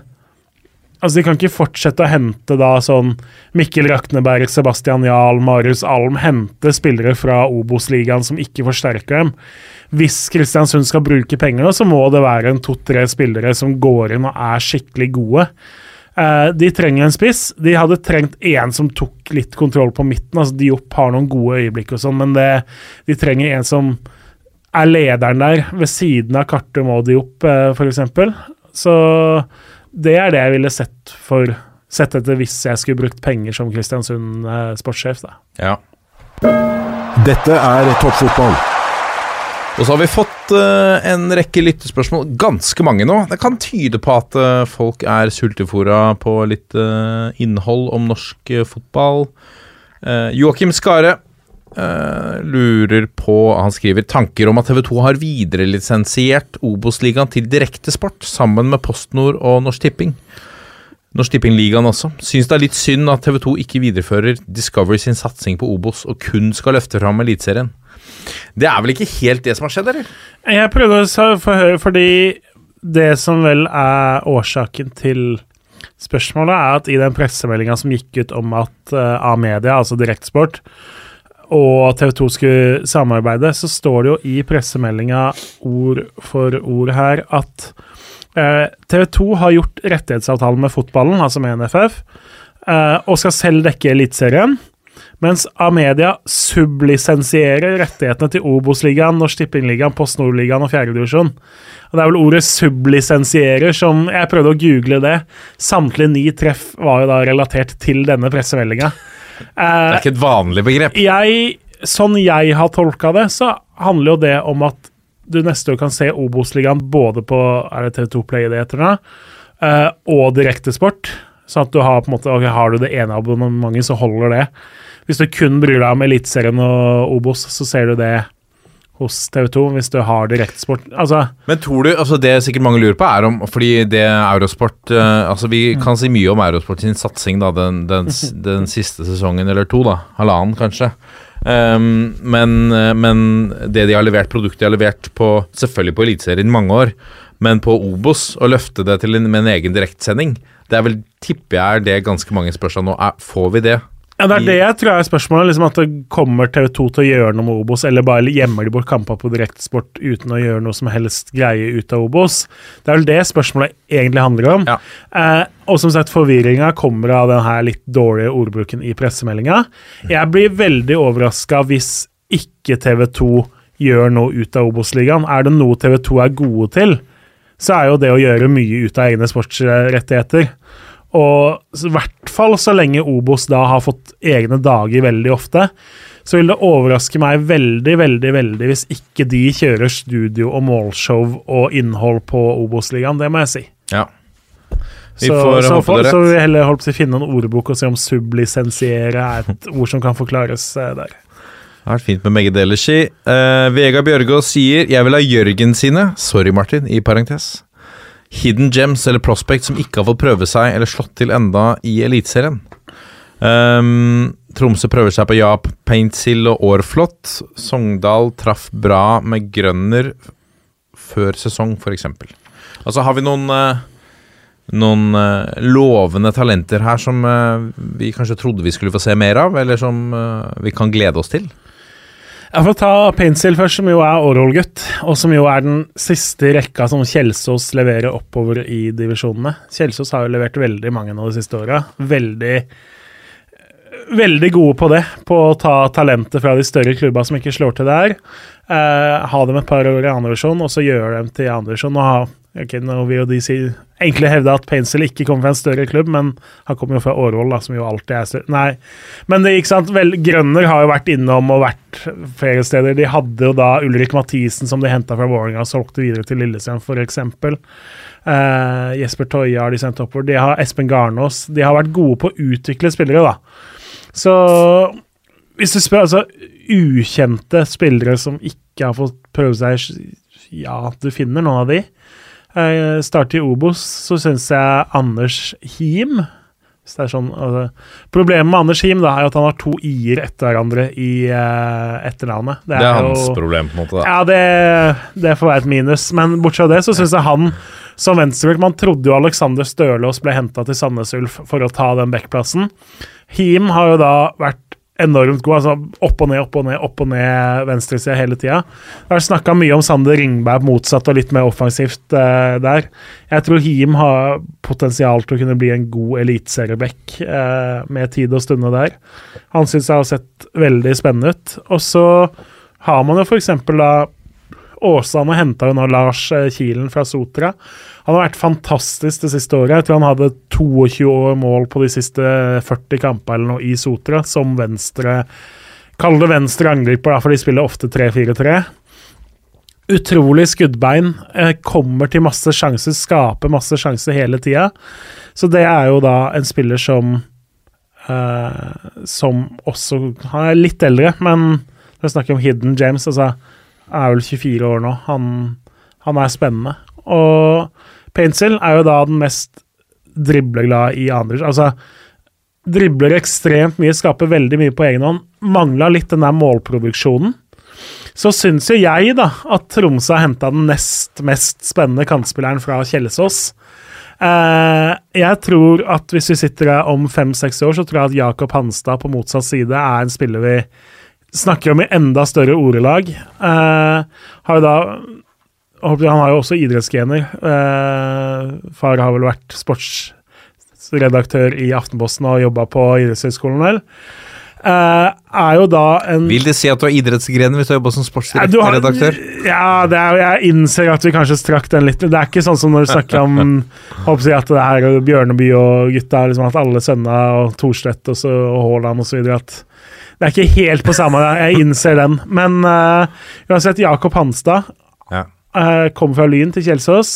Altså, De kan ikke fortsette å hente da sånn Mikkel Rakneberg, Sebastian Jahl, Marius Alm Hente spillere fra Obos-ligaen som ikke forsterker dem. Hvis Kristiansund skal bruke penger, så må det være en to-tre spillere som går inn og er skikkelig gode. Eh, de trenger en spiss. De hadde trengt én som tok litt kontroll på midten. altså Diop har noen gode øyeblikk, og sånn, men det, de trenger en som er lederen der, ved siden av Kartum og Diop, eh, f.eks. Så det er det jeg ville sett for sett etter hvis jeg skulle brukt penger som Kristiansund eh, sportssjef. da. Ja. Dette er toppfotball. Og så har vi fått uh, en rekke lyttespørsmål, ganske mange nå. Det kan tyde på at uh, folk er sultefòra på litt uh, innhold om norsk fotball. Uh, Joakim Skare eh, lurer på Han skriver tanker om at TV 2 har viderelisensiert Obos-ligaen til direktesport sammen med PostNord og Norsk Tipping. Norsk Tipping-ligaen også. Syns det er litt synd at TV 2 ikke viderefører Discovery sin satsing på Obos og kun skal løfte fram Eliteserien. Det er vel ikke helt det som har skjedd, eller? Jeg prøvde å få høre, fordi det som vel er årsaken til spørsmålet, er at i den pressemeldinga som gikk ut om at uh, A-media, altså Direktsport, og TV 2 skulle samarbeide, så står det jo i pressemeldinga ord for ord her at eh, TV 2 har gjort rettighetsavtalen med fotballen, altså med NFF, eh, og skal selv dekke Eliteserien. Mens Amedia sublisensierer rettighetene til Obos-ligaen, Norsk Tippingligaen, Post Nord-ligaen og fjerdedivisjon. Det er vel ordet 'sublisensierer' som Jeg prøvde å google det. Samtlige ni treff var jo da relatert til denne pressemeldinga. Det er ikke et vanlig begrep. Jeg, sånn jeg har tolka det, så handler jo det om at du neste år kan se Obos-ligaen både på er det TV2 Play det heter nå, eh, og Direktesport. Sånn at du har på en måte, okay, har du det ene abonnementet, så holder det. Hvis du kun bryr deg om Eliteserien og Obos, så ser du det hos TV2. Hvis du har Direktesport Altså, Men tror du, altså det sikkert mange lurer på, er om Fordi det Eurosport uh, Altså Vi kan si mye om Eurosport sin satsing da den, den, den siste sesongen eller to, da. Halvannen, kanskje. Um, men, eh, men det de har levert, produktet de har levert på Selvfølgelig på Eliteserien i mange år, men på Obos, å løfte det til en, med en egen direktsending Det er vel, tipper jeg, er det ganske mange spør seg nå. Er, får vi det? Ja, det er det jeg tror er spørsmålet. Liksom at det kommer TV2 til å gjøre noe med Obos, eller bare gjemmer de bort kamper på Direktesport uten å gjøre noe som helst greie ut av Obos. Det er vel det spørsmålet egentlig handler om. Ja. Eh, og som sagt, forvirringa kommer av den her litt dårlige ordbruken i pressemeldinga. Jeg blir veldig overraska hvis ikke TV2 gjør noe ut av Obos-ligaen. Er det noe TV2 er gode til, så er jo det å gjøre mye ut av egne sportsrettigheter. Og i hvert fall så lenge Obos da har fått egne dager veldig ofte, så vil det overraske meg veldig, veldig, veldig hvis ikke de kjører studio og målshow og innhold på Obos-ligaen. Det må jeg si. Ja. Vi Så, får så, håpe det er så vil vi heller holdt på å finne en ordbok og se om sublisensiere er et ord som kan forklares eh, der. Det har vært fint med begge deler, si. Uh, Vega Bjørgaas sier 'Jeg vil ha Jørgen sine', sorry Martin, i parentes. Hidden gems eller prospect som ikke har fått prøve seg eller slått til enda i Eliteserien. Um, Tromsø prøver seg på ja, Paintsill og Årflot. Sogndal traff bra med Grønner før sesong, f.eks. Altså, har vi noen uh, noen uh, lovende talenter her som uh, vi kanskje trodde vi skulle få se mer av, eller som vi kan glede oss til? Jeg får ta Pencil først, som jo er Århol-gutt, og som jo er den siste rekka som Kjelsås leverer oppover i divisjonene. Kjelsås har jo levert veldig mange nå de siste åra. Veldig Veldig gode på det, på å ta talentet fra de større klubba som ikke slår til der. Eh, ha dem et par år i andredivisjon, og så gjøre dem til andredivisjon. Og ha ok, nå vil jo de si, egentlig hevde at Pencil ikke kommer fra en større klubb, men han kommer jo fra Årvoll, som jo alltid er større. Nei, men det gikk sant, vel, Grønner har jo vært innom og vært flere steder. De hadde jo da Ulrik Mathisen, som de henta fra Vålerenga og solgte videre til Lillestrøm, f.eks. Uh, Jesper Toje har de sendt oppover. De har Espen Garnås. De har vært gode på å utvikle spillere, da. Så hvis du spør altså ukjente spillere som ikke har fått prøve seg Ja, du finner noen av de. Uh, starter i Obos, så syns jeg Anders Him Så det er sånn, altså, problemet med Anders Him da, er at han har to i-er etter hverandre i uh, etternavnet. Det er jo- hans problem, på en måte. da Ja, det, det får være et minus. Men bortsett fra det, så syns jeg han som venstreback Man trodde jo Alexander Stølås ble henta til Sandnes Ulf for å ta den backplassen. Him har jo da vært enormt god. altså Opp og ned, opp og ned, opp og ned venstresida hele tida. Det har snakka mye om Sander Ringberg motsatt og litt mer offensivt eh, der. Jeg tror Him har potensial til å kunne bli en god eliteserieback eh, med tid og stunde der. Han syns jeg har sett veldig spennende ut. Og så har man jo f.eks. da Åsane henta jo nå Lars eh, Kilen fra Sotra. Han har vært fantastisk det siste året. Jeg tror han hadde 22 år mål på de siste 40 kampene eller noe i Sotra, som venstre Kall det venstre angriper, da, for de spiller ofte 3-4-3. Utrolig skuddbein. eh, Kommer til masse sjanser, skaper masse sjanser hele tida. Så det er jo da en spiller som Uh, Som også Han er litt eldre, men når vi snakker om Hidden James, altså er vel 24 år nå. Han, han er spennende. Og Paintsill er jo da den mest dribleglade i Anders. Altså, dribler ekstremt mye, skaper veldig mye på egen hånd. Mangla litt den der målproduksjonen. Så syns jo jeg da at Tromsø har henta den nest mest spennende kantspilleren fra Kjelsås. Uh, jeg tror at hvis vi sitter her om fem-seks år, så tror jeg at Jakob Hanstad på motsatt side er en spiller vi snakker om i enda større ordelag. Uh, har jo da Han har jo også idrettsgener. Eh, far har vel vært sportsredaktør i Aftenposten og jobba på idrettshøyskolen, vel. Eh, er jo da en Vil det si at du har idrettsgrenen hvis du jobber som ja, du sportsredaktør? Ja, det er, jeg innser at vi kanskje strakk den litt. Det er ikke sånn som når du snakker om håper jeg at det her er Bjørneby og gutta, liksom at alle sønner og Thorstvedt og, og Haaland osv. at Det er ikke helt på samme Jeg innser den. Men uh, uansett, Jakob Hanstad kom fra Lyn til Kjelsås.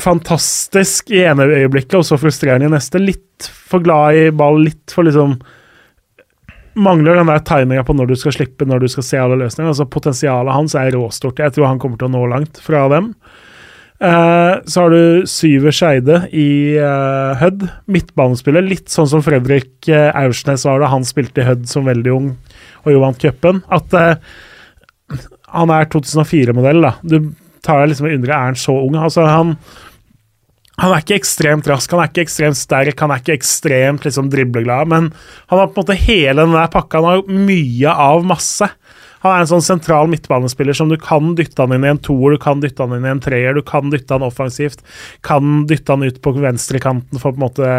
Fantastisk i ene øyeblikket, og så frustrerende i neste. Litt for glad i ball, litt for liksom Mangler den der timinga på når du skal slippe, når du skal se alle løsningene. Altså Potensialet hans er råstort. Jeg tror han kommer til å nå langt fra dem. Eh, så har du Syver Skeide i eh, Hødd. Midtbanespiller. Litt sånn som Fredrik Aursnes var da han spilte i Hødd som veldig ung og jo vant cupen. At eh, han er 2004-modell, da. Du tar deg liksom og undre, er han så ung? Altså, han han er ikke ekstremt rask, han er ikke ekstremt sterk, han er ikke ekstremt liksom dribleglad, men han har på en måte hele den der pakka. Han har mye av masse. Han er en sånn sentral midtbanespiller som du kan dytte han inn i en toer, du kan dytte han inn i en treer, du kan dytte han offensivt, kan dytte han ut på venstrekanten for å på en måte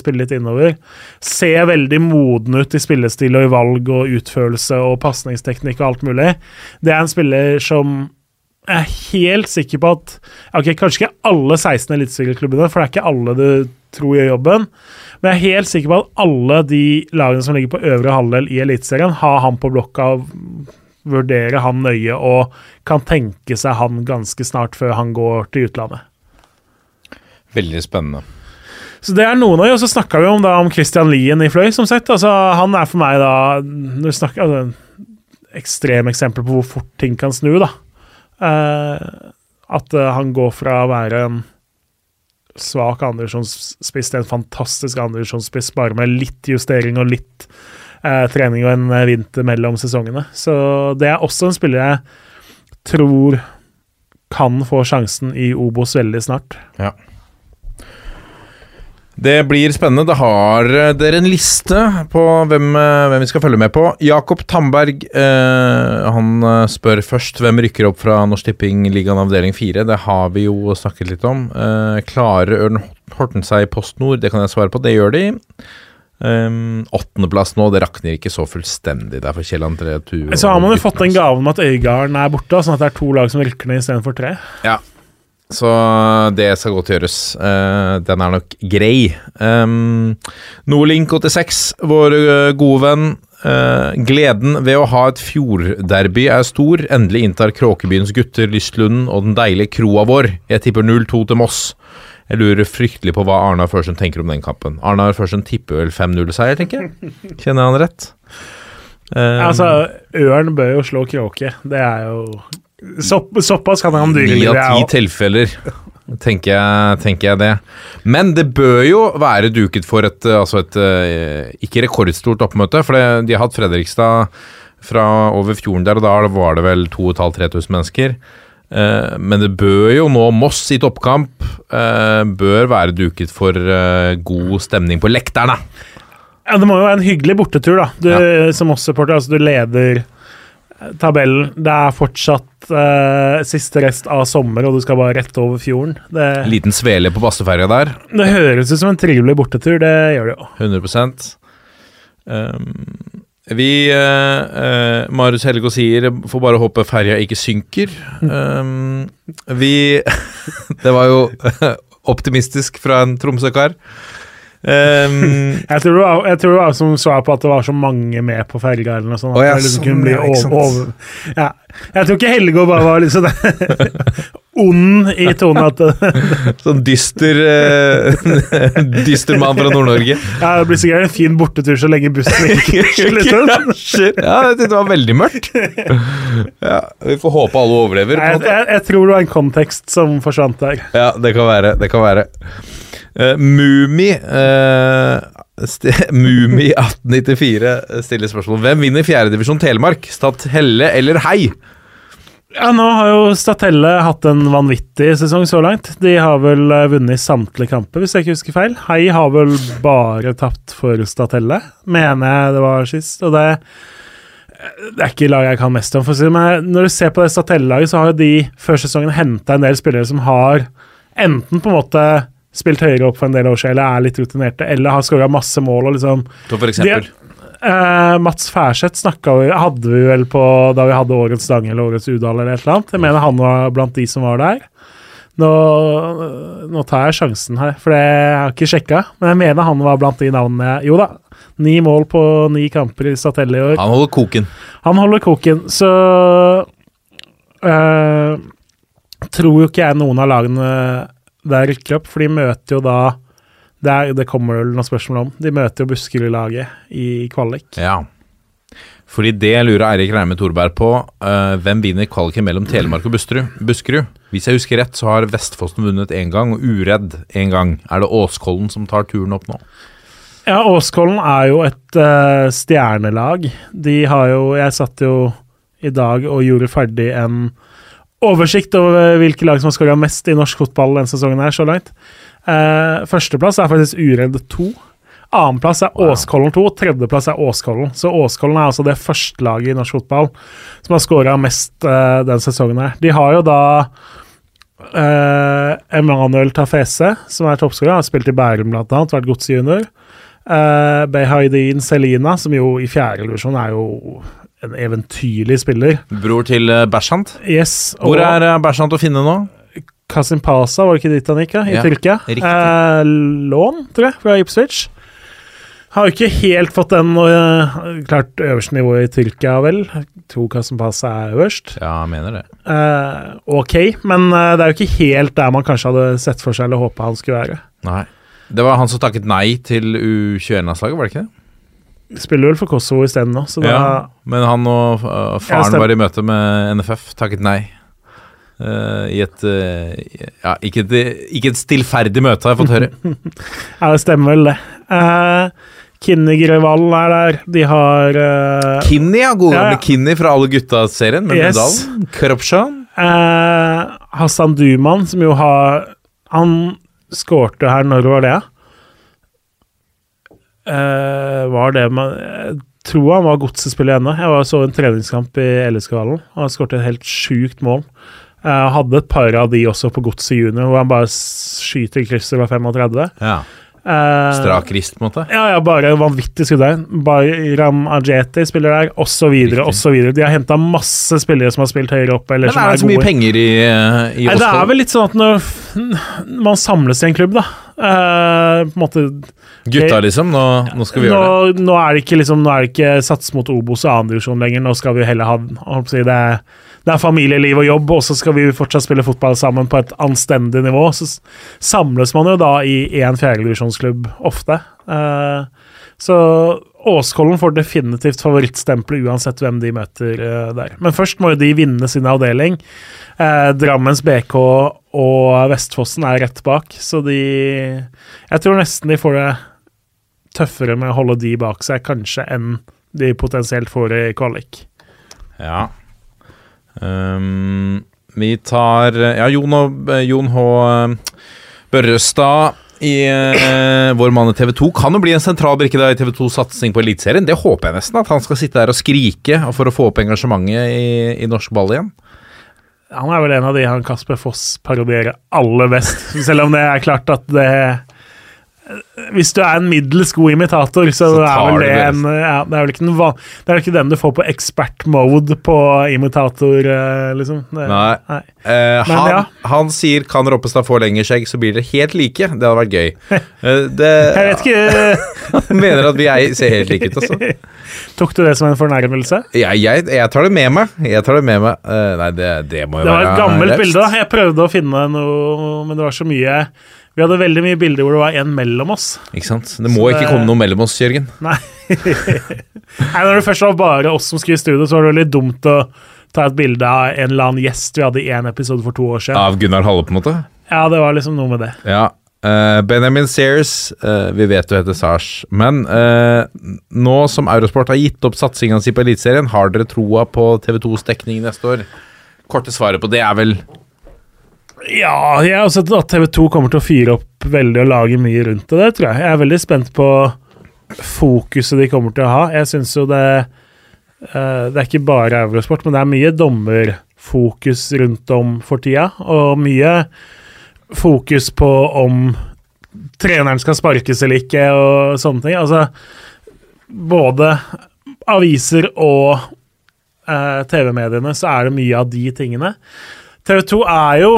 spille litt innover. Ser veldig moden ut i spillestil og i valg og utførelse og pasningsteknikk og alt mulig. Det er en spiller som jeg er helt sikker på at Ok, kanskje ikke alle 16 eliteserieklubbene, for det er ikke alle du tror gjør jobben, men jeg er helt sikker på at alle de lagene som ligger på øvre halvdel i Eliteserien, har han på blokka vurderer han nøye og kan tenke seg han ganske snart før han går til utlandet. Veldig spennende. Så det er noen av dem. og så snakka vi om, da, om Christian Lien i Fløy, som sagt. Altså, han er for meg da når snakker, altså, Ekstremeksempel på hvor fort ting kan snu, da. Uh, at uh, han går fra å være en svak andredivisjonsspiss til en fantastisk andredivisjonsspiss, bare med litt justering og litt eh, trening og en eh, vinter mellom sesongene. Så det er også en spiller jeg tror kan få sjansen i Obos veldig snart. Ja. Det blir spennende. Da har eh, dere en liste på hvem, eh, hvem vi skal følge med på. Jakob Tamberg eh, han spør først hvem rykker opp fra Norsk Tipping ligaen avdeling 4. Det har vi jo snakket litt om. Eh, klarer Ørn Horten seg i Post Nord? Det kan jeg svare på. Det gjør de. Um, Åttendeplass nå, det rakner ikke så fullstendig der for Kjell André Tue. Så har man jo fått den gaven med at Øygarden er borte, sånn at det er to lag som rykker ned istedenfor tre. Ja. Så det skal godt gjøres. Uh, den er nok grei. Um, Nordlink86, vår eh, gode venn. Uh, gleden ved å ha et fjordderby er stor. Endelig inntar Kråkebyens gutter Lystlunden og den deilige kroa vår. Jeg tipper 0-2 til Moss. Jeg lurer fryktelig på hva Arnar Førsen tenker om den kampen. Arnar Førsen tipper vel 5-0-seier, tenker jeg. Kjenner jeg han rett? Um, Altså, Ørn bør jo slå Kråke. Det er jo så, Såpass kan han Ni dyrelivet, av ti tilfeller tenker jeg, tenker jeg det. Men det bør jo være duket for et, eh, altså et eh, ikke rekordstort oppmøte, for det, de har hatt Fredrikstad fra over fjorden der, og da var det vel 2500-3000 mennesker. Eh, men det bør jo nå Moss i toppkamp eh, bør være duket for eh, god stemning på lekterne. Ja, Det må jo være en hyggelig bortetur, da. Du, Som Moss-supporter, altså du leder tabellen. Det er fortsatt eh, siste rest av sommer, og du skal bare rett over fjorden. Det, Liten svele på Bastøferja der. det høres ut som en trivelig bortetur, det gjør det jo. 100 um, Vi uh, eh, Marius Helgå sier får bare håpe ferja ikke synker. Um, vi Det var jo optimistisk fra en Tromsø-kar. Um, Jeg tror, det var, jeg tror det var som svar på at det var så mange med på ferga eller noe sånt. Å ja, liksom sånn, ja, over, over. Ja. Jeg tror ikke Helgå bare var liksom ond i tonen at sånn dyster eh, Dyster mann fra Nord-Norge. ja, det blir sikkert en fin bortetur så lenge bussen ikke. Krasjer. Ja, det var veldig mørkt. Ja, Vi får håpe alle overlever. Jeg, jeg, jeg tror det var en kontekst som forsvant der. Ja, det kan være. Det kan være. Uh, Mumi uh, Mumi 1894 stiller spørsmål Hvem vinner fjerdedivisjon Telemark? Stad Helle eller Hei? Ja, Nå har jo Statelle hatt en vanvittig sesong så langt. De har vel eh, vunnet samtlige kamper, hvis jeg ikke husker feil. Hei har vel bare tapt for Statelle, mener jeg det var sist. Og det, det er ikke laget jeg kan mest om, for å si det, men når du ser på det Statelle-laget, så har jo de før sesongen henta en del spillere som har enten på en måte spilt høyere opp for en del år siden, eller er litt rutinerte, eller har skåra masse mål og liksom for eksempel. Eh, Mats Færseth snakka vi, hadde vi vel på da vi hadde Årets Stange eller Årets Udal eller et eller annet. Jeg mener han var blant de som var der. Nå, nå tar jeg sjansen her, for det har jeg ikke sjekka. Men jeg mener han var blant de navnene jeg Jo da. Ni mål på ni kamper i Statelle i år. Han holder koken. Han holder koken, så uh, Tror jo ikke jeg noen av lagene der rykker opp, for de møter jo da det, er, det kommer det vel noen spørsmål om. De møter jo Buskerud-laget i kvalik. Ja. Fordi det lurer Eirik Reime Torberg på. Uh, hvem vinner kvaliken mellom Telemark og Buskerud? Buskerud? Hvis jeg husker rett, så har Vestfossen vunnet én gang, og Uredd én gang. Er det Åskollen som tar turen opp nå? Ja, Åskollen er jo et uh, stjernelag. De har jo Jeg satt jo i dag og gjorde ferdig en oversikt over hvilke lag som har skåra mest i norsk fotball denne sesongen her så langt. Eh, førsteplass er faktisk Uredd 2. Annenplass er Åskollen 2. Tredjeplass er Åskollen. Så Åskollen er altså det førstelaget i norsk fotball som har skåra mest uh, denne sesongen her. De har jo da uh, Emanuel Tafese, som er toppskårer. Har spilt i Bærum annet, vært godsjunior. Uh, Behaidin Selina, som jo i fjerde divisjon er jo en eventyrlig spiller. Bror til uh, Bershant. Yes, Hvor er uh, Bershant å finne nå? Kasim Pasa, var det ikke dit han gikk? I Ja, Tyrkia. Eh, lån, tror jeg, fra Ipswich. Har jo ikke helt fått den eh, Klart øverste nivået i Tyrkia, vel. Jeg tror Kasim Pasa er øverst. Ja, jeg mener det. Eh, ok, men eh, det er jo ikke helt der man kanskje hadde sett for seg eller håpa han skulle være. Nei. Det var han som takket nei til U21-landslaget, var det ikke det? Spiller vel for Kosovo isteden nå, så Ja, men han og uh, faren var i møte med NFF, takket nei. Eh, I et uh, Ja, ikke ikke et stillferdig møte, har jeg fått høre. Ja, det stemmer vel det. Uh, Kinnig-Reval er der. De har uh, Kinni, ja. Gode Ja, gamle ja. Kinni fra Alle gutta-serien med Yes. medaljen. Korrupsjon. Uh, Hassan Duman, som jo har Han skårte her, når var det? Uh, var det man Jeg tror han var godsespiller ennå. Jeg var så en treningskamp i LSK-hallen. Han skårte et helt sjukt mål. Eh, hadde et par av de også på Godset junior, hvor han bare skyter krysset ved 35. Ja. Uh, Strak rist, på en måte. Ja, ja, bare vanvittig skudderen. Bayram Ajeti spiller der, osv., osv. De har henta masse spillere som har spilt høyere opp, eller Men som er er det så mye penger i, eh, i Nei, det er vel litt sånn at når man samles i en klubb, da uh, på en måte Gutta, liksom? Nå, nå skal vi gjøre det. nå, nå er det ikke liksom, nå er det ikke sats mot Obos og andredivisjon lenger. Nå skal vi heller ha si, det, er, det er familieliv og jobb, og så skal vi fortsatt spille fotball sammen på et anstendig nivå. Så samles man jo da i én fjerdedivisjonsklubb ofte. Eh, så Åskollen får definitivt favorittstempelet uansett hvem de møter eh, der. Men først må jo de vinne sin avdeling. Eh, Drammens BK og Vestfossen er rett bak, så de Jeg tror nesten de får det tøffere med å holde de bak seg, kanskje, enn de potensielt får i kvalik. Ja. Um, vi tar Ja, Jon, og, Jon H. Børrestad i eh, Vår mann i TV 2 kan jo bli en sentral brikke i TV 2s satsing på Eliteserien. Det håper jeg nesten, at han skal sitte der og skrike for å få opp engasjementet i, i norsk ball igjen. Han er vel en av de han Kasper Foss parodierer aller best, selv om det er klart at det hvis du er en middels god imitator, så, Så er vel det en ja, Det er vel ikke den, det er ikke den du får på expert mode på imitator, eh, liksom. Det, Nei. nei. Eh, Men han, ja. han sier 'kan Roppestad få lengre skjegg, så blir dere helt like'. Det hadde vært gøy. Eh, det, Jeg vet ikke Han mener at vi er, ser helt like ut, altså. Tok du det som en fornærmelse? Jeg, jeg, jeg tar det med meg. Jeg tar det med meg. Uh, nei, det, det må jo Det var være et gammelt bilde. da. Jeg prøvde å finne noe, men det var så mye Vi hadde veldig mye bilder hvor det var en mellom oss. Ikke sant? Det må Så ikke det- komme noe mellom oss, Jørgen. Nei. Nei, Når det først var bare oss som skulle i studio, så var det litt dumt å ta et bilde av en eller annen gjest vi hadde i en episode for to år siden. Av Gunnar Halle, på en måte? Ja, det var liksom noe med det. Ja. Uh, Benjamin Sears, uh, vi vet du heter Sars, men uh, nå som Eurosport har gitt opp satsinga si på Eliteserien, har dere troa på TV2s dekning neste år? Korte svaret på det er vel Ja, jeg har sett at TV 2 kommer til å fyre opp veldig og lage mye rundt det. Det tror jeg. Jeg er veldig spent på fokuset de kommer til å ha. Jeg syns jo det eh, Det er ikke bare Eurosport, men det er mye dommerfokus rundt om for tida. Og mye fokus på om treneren skal sparkes eller ikke, og sånne ting. Altså både aviser og eh, TV-mediene så er det mye av de tingene. TV 2 er jo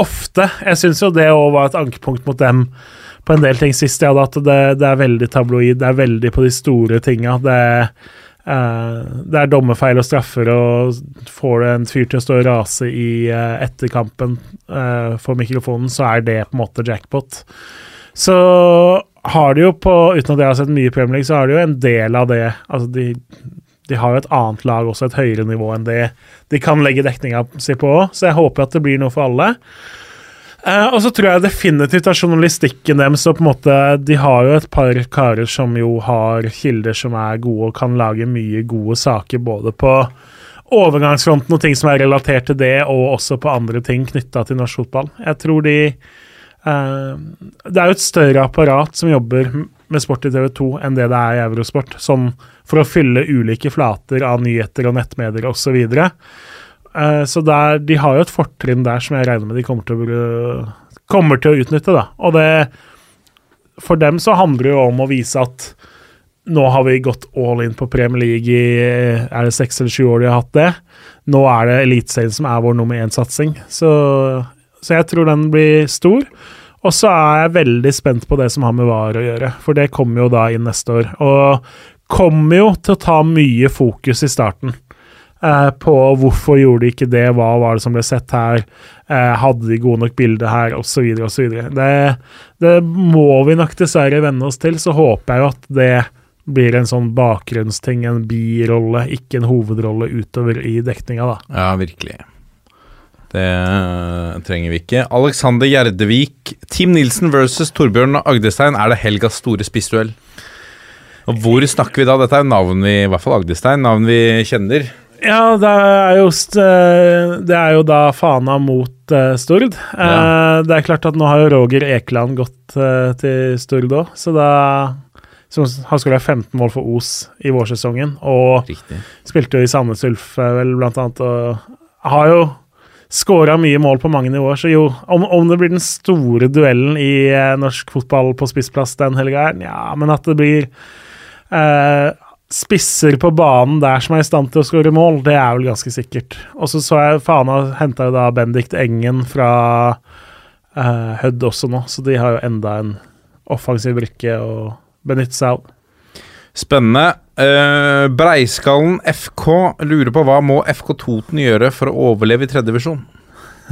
ofte Jeg syns jo det òg var et ankepunkt mot dem på en del ting sist. Ja, at det, det er veldig tabloid, det er veldig på de store tinga. Det, eh, det er dommerfeil og straffer, og får du en fyr til å stå og rase i eh, etterkampen eh, for mikrofonen, så er det på en måte jackpot. Så har de jo på, uten at jeg har sett mye Premier League, så har de jo en del av det Altså, de, de har jo et annet lag også, et høyere nivå enn det de kan legge dekninga si på så jeg håper at det blir noe for alle. Uh, og så tror jeg definitivt at journalistikken deres og på en måte De har jo et par karer som jo har kilder som er gode og kan lage mye gode saker både på overgangsfronten og ting som er relatert til det, og også på andre ting knytta til norsk fotball. Jeg tror de uh, Det er jo et større apparat som jobber med sport i TV 2 enn det det er i Eurosport, sånn for å fylle ulike flater av nyheter og nettmedier osv. Så. Eh, så der, de har jo et fortrinn der som jeg regner med de kommer til å, kommer til å utnytte. Da. Og det, for dem så handler det jo om å vise at nå har vi gått all in på Premier League i er det seks eller sju år de har hatt det. Nå er det Eliteserien som er vår nummer én-satsing. Så, så jeg tror den blir stor. Og så er jeg veldig spent på det som har med VAR å gjøre, for det kommer jo da inn neste år. Og kommer jo til å ta mye fokus i starten eh, på hvorfor gjorde de ikke det, hva var det som ble sett her, eh, hadde de gode nok bilder her, osv., osv. Det, det må vi nok dessverre venne oss til, så håper jeg jo at det blir en sånn bakgrunnsting, en birolle, ikke en hovedrolle utover i dekninga, da. Ja, virkelig. Det eh, trenger vi ikke. Alexander Gjerdevik. Team Nilsen versus Torbjørn Agdestein. Er det helgas store spissduell? Og hvor snakker vi da? Dette er navn vi, i hvert fall Agdestein, navn vi kjenner. Ja, det er jo, det er jo da Fana mot eh, Stord. Eh, Ja. det er klart at nå har jo Roger Ekeland gått eh, til Stord òg, så da som skulle ha 15 mål for Os i vårsesongen, og Riktig. spilte jo i Sandnes Ulf eh, vel, blant annet, og har jo skåra mye mål på mange nivåer, så jo, om, om det blir den store duellen i eh, norsk fotball på spissplass den helga her, ja, men at det blir eh, spisser på banen der som er i stand til å skåre mål, det er vel ganske sikkert. Og så så jeg Fana henta jo da Bendikt Engen fra eh, Hødd også nå, så de har jo enda en offensiv brikke å benytte seg av. Spennende. Uh, Breiskallen FK lurer på hva må FK Toten gjøre for å overleve i tredjedivisjon?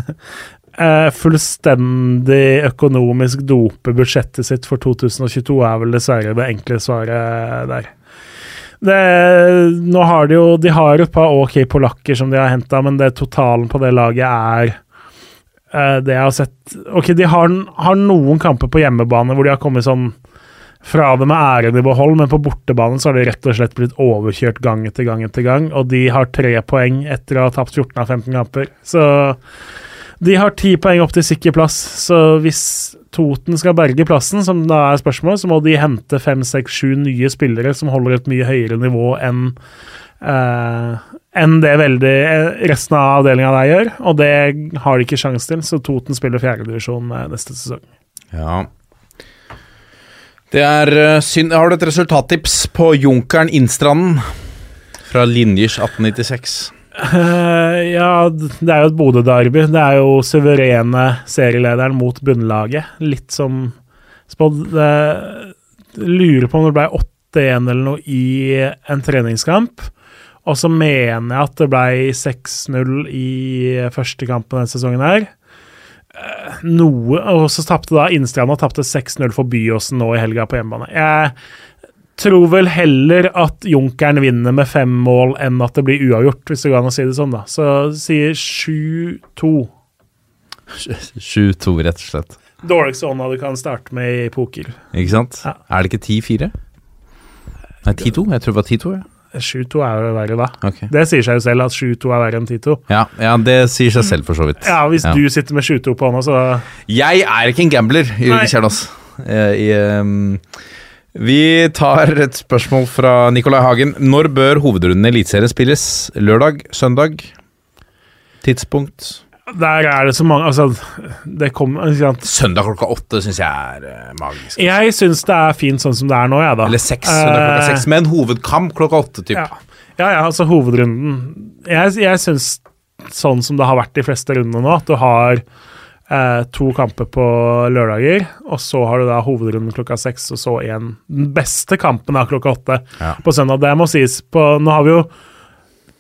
Eh, fullstendig økonomisk dope budsjettet sitt for 2022 er vel dessverre det enkle svaret der. Det, nå har de jo De har et par ok polakker som de har henta, men det totalen på det laget er eh, det jeg har sett Ok, de har, har noen kamper på hjemmebane hvor de har kommet sånn fra det med æren i behold, men på bortebane så har de rett og slett blitt overkjørt gang etter gang etter gang, og de har tre poeng etter å ha tapt 14 av 15 kamper. Så de har ti poeng opp til sikker plass, så hvis Toten skal berge plassen, som da er spørsmålet, så må de hente fem, seks, sju nye spillere som holder et mye høyere nivå enn eh, enn det veldig eh, resten av avdelinga der gjør, og det har de ikke sjanse til, så Toten spiller fjerdedivisjon eh, neste sesong. Ja. Det er eh, synd Har du et resultattips på Junkeren Innstranden? Fra Linjers 1896. Uh, ja, det er jo et Bodø-derby. Det er jo suverene serielederen mot bunnlaget. Litt som spådd. Eh, Lurer på om det ble 8-1 eller noe i en treningskamp. Og så mener jeg at det ble 6-0 i første kampen denne sesongen her. Noe Og så tapte da Innstranda tapte 6-0 for Byåsen nå i helga på hjemmebane. Jeg tror vel heller at Junkeren vinner med fem mål enn at det blir uavgjort, hvis det går an å si det sånn, da. Så sier 7-2. 7-2, rett og slett. Dårligste hånda du kan starte med i poker. Ikke sant? Ja. Er det ikke 10-4? Nei, 10-2? Jeg tror det var 10-2. Ja. 7-2 er jo verre, da. Okay. Det sier seg jo selv at 7-2 er verre enn 10-2. Ja, ja, det sier seg selv, for så vidt. Ja, hvis du sitter med 7-2 på hånda, så Jeg er ikke en gambler, Jørgen Kjernås. Eh, vi tar et spørsmål fra Nicolai Hagen. Når bør hovedrunden i Eliteserien spilles? Lørdag? Søndag? Tidspunkt? Der er det så mange Altså, det kommer sant? Søndag klokka åtte syns jeg er eh, magisk. Jeg syns det er fint sånn som det er nå, jeg, da. Eller seks. Søndag klokka Eh, seks. Med en hovedkamp klokka åtte, typ. Ja. ja, ja, altså hovedrunden Jeg, jeg syns sånn som det har vært de fleste rundene nå, at du har eh, to kamper på lørdager, og så har du da hovedrunden klokka seks, og så en Den beste kampen er klokka åtte Ja. på søndag. Det må sies på Nå har vi jo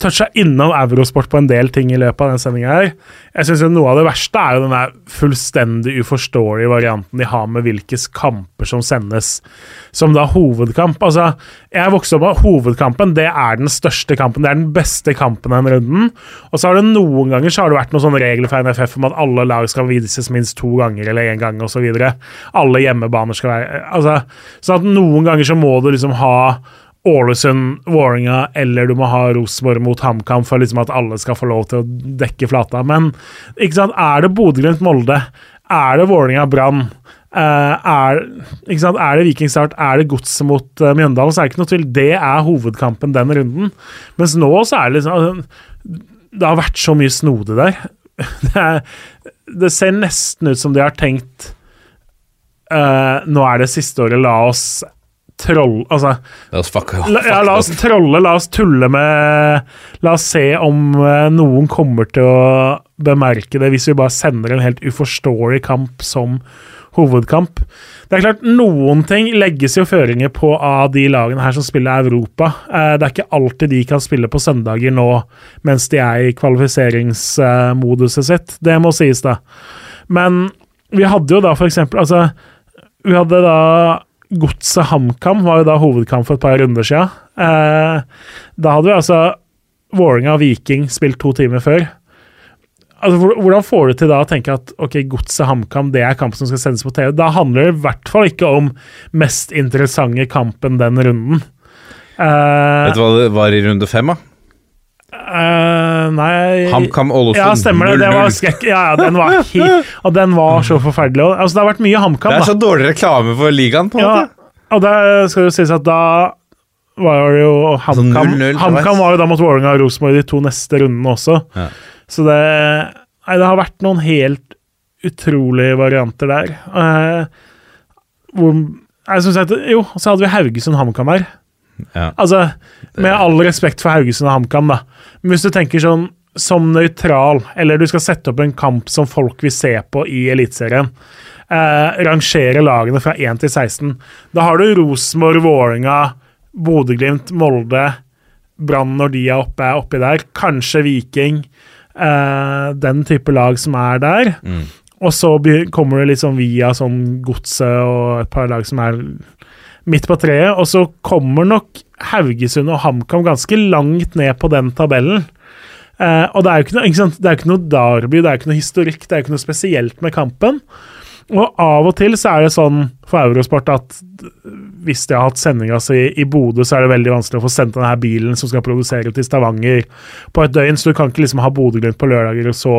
toucha innom Eurosport på en del ting i løpet av den sendinga her. Jeg syns noe av det verste er jo den der fullstendig uforståelige varianten de har med hvilke kamper som sendes som da hovedkamp. Altså, jeg vokste opp med hovedkampen, det er den største kampen. Det er den beste kampen den runden. Og så har det noen ganger så har det vært noen sånne regler fra NFF om at alle lag skal vises minst to ganger eller én gang osv. Alle hjemmebaner skal være Altså, sånn at noen ganger så må du liksom ha Ålesund, Vålerenga eller du må ha Rosenborg mot HamKam for liksom at alle skal få lov til å dekke flata. Men ikke sant, er det Bodø-Glimt-Molde? Er det Vålerenga-Brann? Eh, er, er det Vikingstart? Er det Godset mot uh, Mjøndalen? Så er det ikke noe tvil. Det er hovedkampen den runden. Mens nå så er det liksom altså, Det har vært så mye snode der. Det, det ser nesten ut som de har tenkt Uh, Nå er det siste året, la oss troll... Altså, La oss fucke La, ja, la oss trolle, la oss tulle med La oss se om eh, noen kommer til å bemerke det hvis vi bare sender en helt uforståelig kamp som hovedkamp. Det er klart, Noen ting legges jo føringer på av de lagene her som spiller Europa. Eh, Det er ikke alltid de kan spille på søndager nå mens de er i kvalifiseringsmoduset sitt. Det må sies, da. Men vi hadde jo da for eksempel Altså, vi hadde da Godset HamKam var jo da hovedkamp for et par runder siden. Eh, da hadde vi altså Vålerenga Viking spilt to timer før. Altså, Hvordan får du til da å tenke at ok, Godset HamKam det er kampen som skal sendes på TV? Da handler det i hvert fall ikke om mest interessante kampen den runden. Eh, Vet du hva det var i runde fem, da? Eh, nei HamKam Ålesund. Ja, stemmer det. Det var 0-0. skrekk. Ja, ja, den var helt Og den var så forferdelig. Altså, det har vært mye HamKam, Det er så dårlig reklame for ligaen, på en Ja, måte. og det skal jo sies at da var det jo HamKam 0-0 HamKam var jo da mot Vålerenga og Rosenborg i de to neste rundene også. Ja. Så det Nei, det har vært noen helt utrolige varianter der. Uh, hvor jeg synes at, Jo, så hadde vi Haugesund HamKam her. Ja. Altså, med all respekt for Haugesund og HamKam, da. Men hvis du tenker sånn som nøytral, eller du skal sette opp en kamp som folk vil se på i Eliteserien, eh, rangere lagene fra 1 til 16, da har du Rosenborg, Vålerenga, Bodø-Glimt, Molde, Brann når de er oppe, oppi der. Kanskje Viking. Eh, den type lag som er der. Mm. Og så kommer det sånn via sånn Godset og et par lag som er midt på treet. Og så kommer nok Haugesund og HamKam ganske langt ned på den tabellen. Eh, og det er jo ikke noe, ikke sant? Det er ikke noe derby, det er ikke noe historikk, det er jo ikke noe spesielt med kampen. Og av og til så er det sånn for Eurosport at hvis de har hatt sendinga si i Bodø, så er det veldig vanskelig å få sendt denne bilen som skal produsere til Stavanger på et døgn, så du kan ikke liksom ha Bodø-Glimt på lørdager og så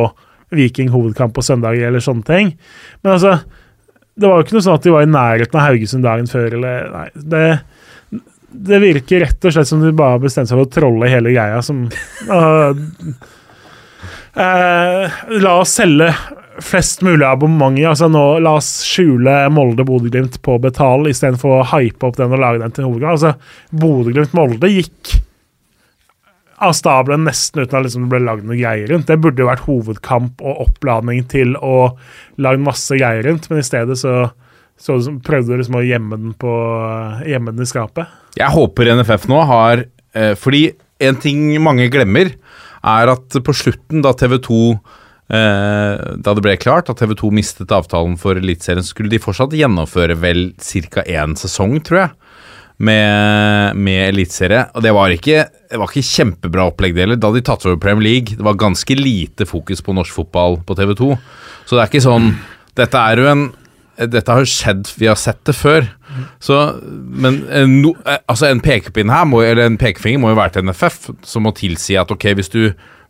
Viking hovedkamp på søndager eller sånne ting. Men altså, det var jo ikke noe sånn at de var i nærheten av Haugesund dagen før, eller Nei. Det, det virker rett og slett som de bare har bestemt seg for å trolle hele greia, som uh, uh, La oss selge flest mulig abonnementer. Altså nå, la oss skjule Molde-Bodø-Glimt på betal istedenfor å hype opp den og lage den til hovedkamp. Altså, Bodø-Glimt-Molde gikk av stabelen nesten uten at liksom det ble lagd noe greier rundt. Det burde jo vært hovedkamp og oppladning til å lage masse greier rundt, men i stedet så, så prøvde du liksom å gjemme den, på, gjemme den i skapet. Jeg håper NFF nå har eh, Fordi en ting mange glemmer, er at på slutten, da TV 2 eh, Da det ble klart at TV 2 mistet avtalen for Eliteserien, skulle de fortsatt gjennomføre vel ca. én sesong, tror jeg med, med eliteserie. Og det var, ikke, det var ikke kjempebra opplegg, det heller. Da de tatt over Premier League, det var ganske lite fokus på norsk fotball på TV2. Så det er ikke sånn Dette er jo en dette har jo skjedd, vi har sett det før. Så, men eh, no, eh, altså en pekepinn her, må, eller en pekefinger, må jo være til NFF, som må tilsi at ok, hvis du,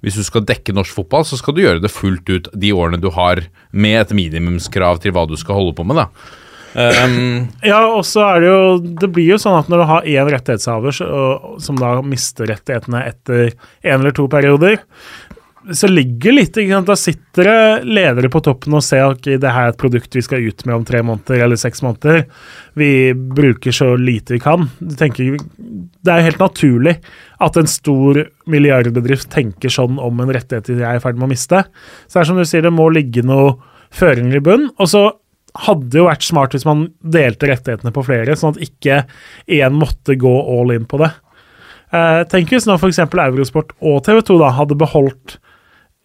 hvis du skal dekke norsk fotball, så skal du gjøre det fullt ut de årene du har, med et minimumskrav til hva du skal holde på med. da. Um, ja, og så er det jo Det blir jo sånn at når du har én rettighetshaver som da mister rettighetene etter én eller to perioder, så ligger litt ikke sant, Da sitter det ledere på toppen og ser at okay, det her er et produkt vi skal ut med om tre måneder eller seks måneder. Vi bruker så lite vi kan. Tenker, det er helt naturlig at en stor milliardbedrift tenker sånn om en rettighet de er i ferd med å miste. Så det er som du sier, det må ligge noe føringer i bunn. Og så hadde jo vært smart hvis man delte rettighetene på flere, sånn at ikke én måtte gå all in på det. Eh, tenk hvis nå f.eks. Eurosport og TV 2 da hadde beholdt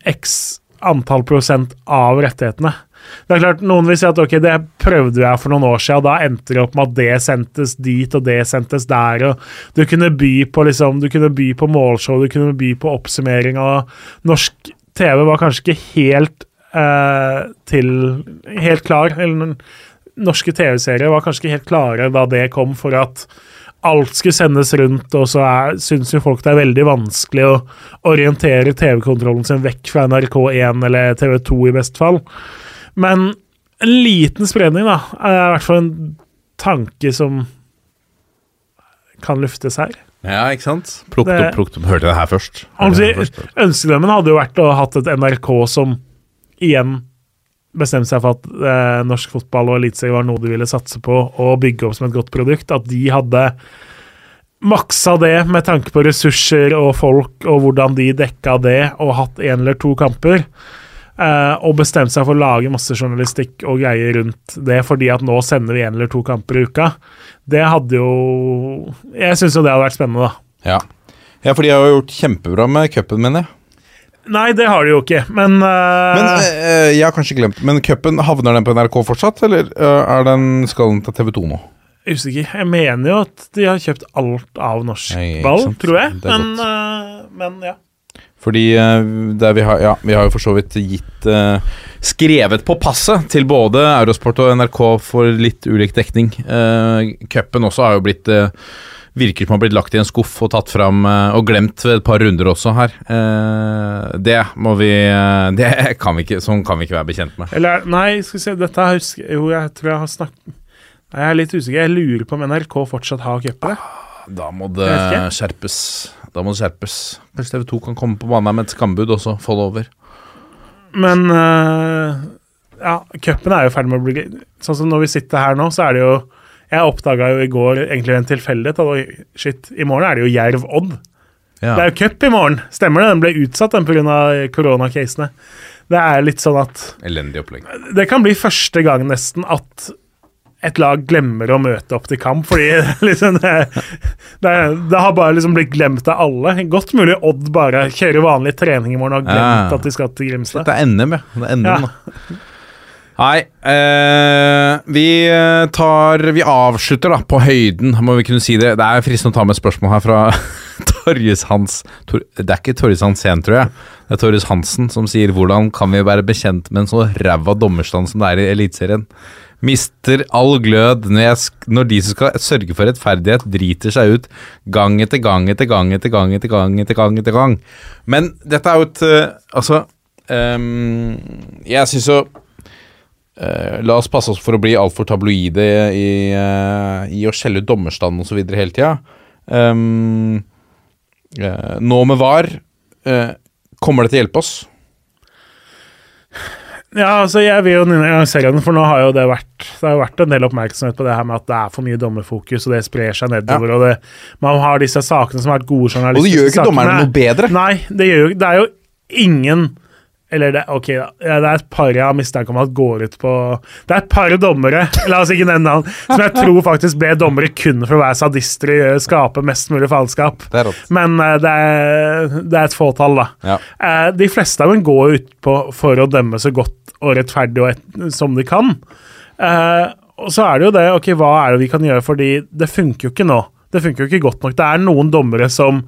x antall prosent av rettighetene. Det er klart, Noen vil si at ok, det prøvde jeg for noen år siden, og da endte det opp med at det sendtes dit og det sendtes der. og Du kunne by på liksom, du kunne by på målshow, du kunne by på oppsummering. og Norsk TV var kanskje ikke helt eh, til Helt klar. Eller norske TV-serier var kanskje ikke helt klare da det kom, for at alt skulle sendes rundt, og så syns jo folk det er veldig vanskelig å orientere TV-kontrollen sin vekk fra NRK1 eller TV2 i best fall. Men en liten spredning, da, er i hvert fall en tanke som kan luftes her. Ja, ikke sant? Plukket opp, plukket opp. Hørte det her først. Altså, Ønskedrømmen hadde jo vært å ha hatt et NRK som igjen bestemte seg for at eh, norsk fotball og eliteserie var noe de ville satse på og bygge opp som et godt produkt, at de hadde maksa det med tanke på ressurser og folk og hvordan de dekka det, og hatt én eller to kamper. Eh, og bestemte seg for å lage masse journalistikk og greier rundt det fordi at nå sender vi én eller to kamper i uka. Det hadde jo Jeg syns jo det hadde vært spennende, da. Ja. ja, for de har jo gjort kjempebra med cupen, mener jeg. Nei, det har de jo ikke, men uh, Men uh, Jeg har kanskje glemt Men cupen, havner den på NRK fortsatt, eller uh, er den, skal den til TV2 nå? Usikker. Jeg mener jo at de har kjøpt alt av norsk Nei, ball, tror jeg. Men, men, ja. Fordi vi har, ja, vi har jo for så vidt gitt Skrevet på passet til både Eurosport og NRK for litt ulik dekning. Cupen også har jo blitt virker som har blitt lagt i en skuff og tatt fram eh, og glemt ved et par runder også her. Eh, det må vi eh, Det kan vi ikke, sånn kan vi ikke være bekjent med. Eller, nei, skal vi se, dette husker Jo, jeg tror jeg har snakket Jeg er litt usikker. Jeg lurer på om NRK fortsatt har cupet. Da må det skjerpes. Da må det skjerpes. Kanskje TV2 kan komme på banen med et skambud også, det over. Men uh, ja, cupen er jo ferdig med å bli Sånn som når vi sitter her nå, så er det jo jeg oppdaga jo i går egentlig en tilfeldighet at shit, i morgen er det jo Jerv-Odd. Ja. Det er jo cup i morgen, stemmer det? Den ble utsatt den pga. koronacasene. Det er litt sånn at Elendig opplegg. Det kan bli første gang nesten at et lag glemmer å møte opp til kamp, fordi liksom det, det, det, har bare liksom blitt glemt av alle. Godt mulig Odd bare kjører vanlig trening i morgen og har glemt ja. at de skal til Grimstad. Det er NM, ja. Det er NM, ja. Nei, eh, vi tar Vi avslutter da på høyden, må vi kunne si det. Det er fristende å ta med et spørsmål her fra Torjus Hans Tor, Det er ikke Torjus Hansen, tror jeg. Det er Torjus Hansen som sier 'Hvordan kan vi være bekjent med en så ræva dommerstand som det er i Eliteserien'? Mister all glød når, når de som skal sørge for rettferdighet, driter seg ut gang etter gang etter gang etter gang etter gang etter gang. etter gang. Men dette er jo et eh, Altså, um, jeg syns jo Eh, la oss passe oss for å bli altfor tabloide i, uh, i å skjelle ut dommerstanden osv. hele tida. Um, uh, nå med VAR, eh, kommer det til å hjelpe oss? Ja, altså jeg vil jo nyansere den, for nå har jo det vært Det har vært en del oppmerksomhet på det her med at det er for mye dommerfokus, og det sprer seg nedover, og det, man har disse sakene som har vært gode Og det gjør jo ikke dommerne noe bedre. Nei, det gjør jo Det er jo ingen eller det, ok. Det er et par jeg har mistanke om at går ut på Det er et par dommere la oss ikke nevne navn, som jeg tror faktisk ble dommere kun for å være sadister og skape mest mulig faenskap. Men uh, det, er, det er et fåtall, da. Ja. Uh, de fleste av dem går ut på for å dømme så godt og rettferdig og et, som de kan. Uh, og så er det jo det, ok, hva er det vi kan gjøre, fordi det funker jo ikke nå. Det funker jo ikke godt nok. Det er noen dommere som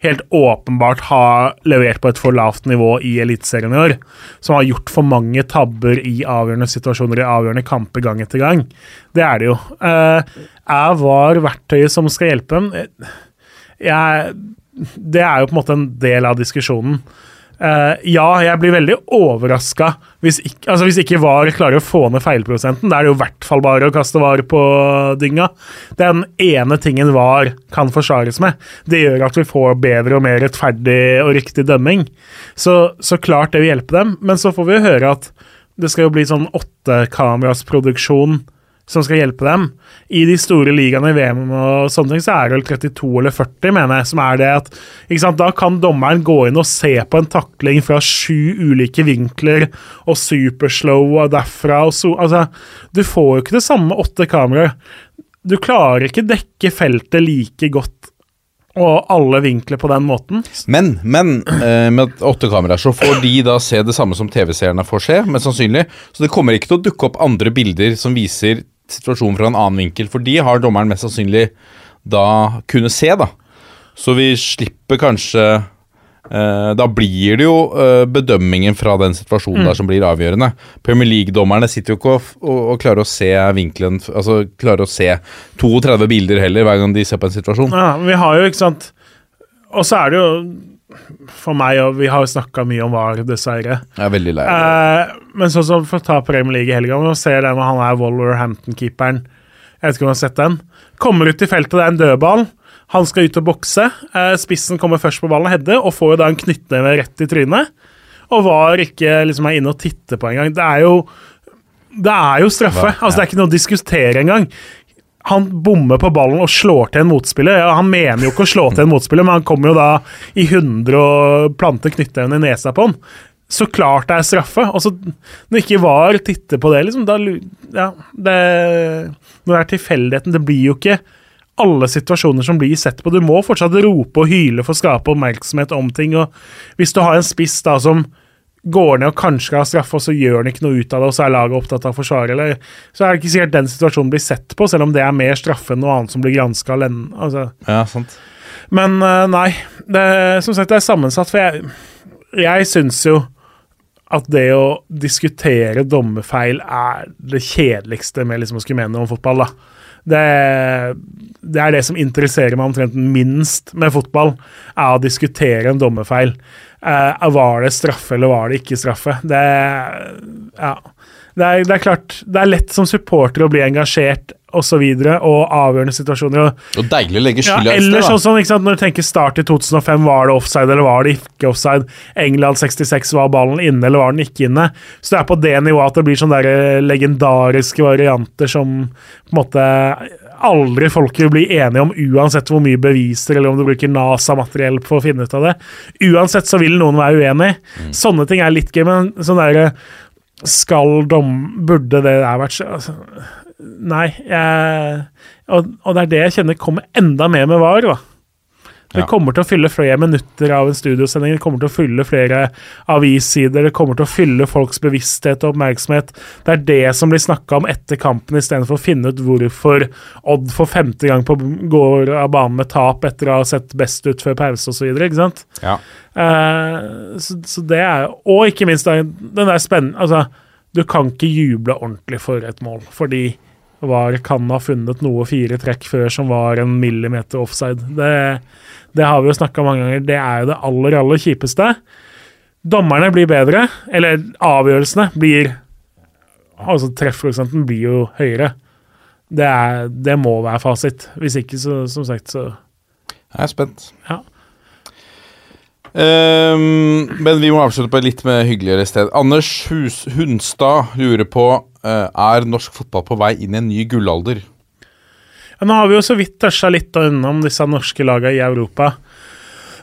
helt åpenbart har levert på et for lavt nivå i Eliteserien i år. Som har gjort for mange tabber i avgjørende situasjoner i avgjørende kamper gang etter gang. Det er det jo. Jeg er VAR verktøyet som skal hjelpe dem? Eh, Jeg, det er jo på en måte en del av diskusjonen. Eh, ja, jeg blir veldig overraska hvis, ikke- altså hvis ikke VAR klarer å få ned feilprosenten. Da er det jo i hvert fall bare å kaste VAR på dynga. Den ene tingen VAR kan forsvares med. Det gjør at vi får bedre og mer rettferdig og riktig dømming. Så, så klart det vil hjelpe dem. Men så får vi høre at det skal jo bli sånn åttekamerasproduksjon som skal hjelpe dem. I de store ligaene i VM og sånne ting, så er det vel 32 eller 40, mener jeg, som er det at sant, Da kan dommeren gå inn og se på en takling fra sju ulike vinkler og superslow og derfra og så Altså, du får jo ikke det samme åtte kameraer. Du klarer ikke dekke feltet like godt og alle vinkler på den måten. Men, men eh, med åtte kameraer så får de da se det samme som TV-seerne får se, mest sannsynlig. Så det kommer ikke til å dukke opp andre bilder som viser situasjonen fra en annen vinkel, for de har dommeren mest sannsynlig da kunne se, da. Så vi slipper kanskje eh, Da blir det jo eh, bedømmingen fra den situasjonen der som blir avgjørende. Premier League-dommerne sitter jo ikke og, og, og klarer å se vinkelen Altså klarer å se 32 bilder heller hver gang de ser på en situasjon. Ja, vi har jo, ikke sant Og så er det jo for meg, og vi har jo snakka mye om VAR, dessverre. Jeg er veldig lei. Eh, men sånn som for å ta Premier League i helga, man ser den hvor han er Wolverhampton-keeperen. Jeg vet ikke om du har sett den. Kommer ut i feltet, det er en dødball. Han skal ut og bokse. Eh, spissen kommer først på ballen og header, og får jo da en knyttneve rett i trynet. Og VAR ikke liksom er inne og titter på engang. Det er jo Det er jo straffe. Altså, det er ikke noe å diskutere engang. Han bommer på ballen og slår til en motspiller. Ja, han mener jo ikke å slå til en motspiller, men han kommer jo da i 100 og planter knyttneven i nesa på han. Så klart det er straffe. Og så når ikke VAR titter på det, liksom, da Ja, det Når det er tilfeldigheten Det blir jo ikke alle situasjoner som blir sett på. Du må fortsatt rope og hyle for å skape oppmerksomhet om ting. og Hvis du har en spiss da som går ned og kanskje skal ha straffe, og så gjør han ikke noe ut av det, og så er laget opptatt av å forsvare, eller så er det ikke sikkert den situasjonen blir sett på, selv om det er mer straffe enn noe annet som blir granska. Altså. Ja, sant. Men eh, nei, det, som sagt, det er sammensatt, for jeg, jeg syns jo at det å diskutere dommerfeil er det kjedeligste med liksom å skulle mene om fotball. da. Det, det er det som interesserer meg omtrent minst med fotball, er å diskutere en dommerfeil. Eh, var det straffe, eller var det ikke straffe? Det, ja. det, er, det er klart, det er lett som supporter å bli engasjert og så og avgjørende situasjoner. og Og deilig å legge ja, skylda et eller sted, sånn da. som, ikke sant, Når du tenker start i 2005, var det offside eller var det ikke offside? England 66, var ballen inne eller var den ikke inne? Så det er på det nivået at det blir sånne der eh, legendariske varianter som på en måte aldri folk vil bli enige om, uansett hvor mye beviser eller om du bruker NASA-materiell for å finne ut av det. Uansett så vil noen være uenig. Mm. Sånne ting er litt gøy, men sånn derre Skal dom Burde det der vært så- altså, Nei, jeg og, og det er det jeg kjenner kommer enda mer med VAR. da. Det kommer til å fylle flere minutter av en studiosending, det kommer til å fylle flere avissider, det kommer til å fylle folks bevissthet og oppmerksomhet. Det er det som blir snakka om etter kampen, istedenfor å finne ut hvorfor Odd for femte gang på går av banen med tap etter å ha sett best ut før pause osv. Ja. Uh, så, så det er Og ikke minst den den der spennende Altså, du kan ikke juble ordentlig for et mål, fordi VAR kan ha funnet noe fire trekk før som var en millimeter offside. Det, det har vi jo snakka mange ganger. Det er jo det aller, aller kjipeste. Dommerne blir bedre, eller avgjørelsene blir Altså treffprosenten blir jo høyere. Det, er, det må være fasit. Hvis ikke, så som sagt, så Jeg er spent. Ja. Ehm, men vi må avslutte på et litt mer hyggeligere sted. Anders Hus Hunstad lurer på uh, Er norsk fotball på vei inn i en ny gullalder. Ja, nå har vi jo så vidt tørsta litt unna om disse norske lagene i Europa.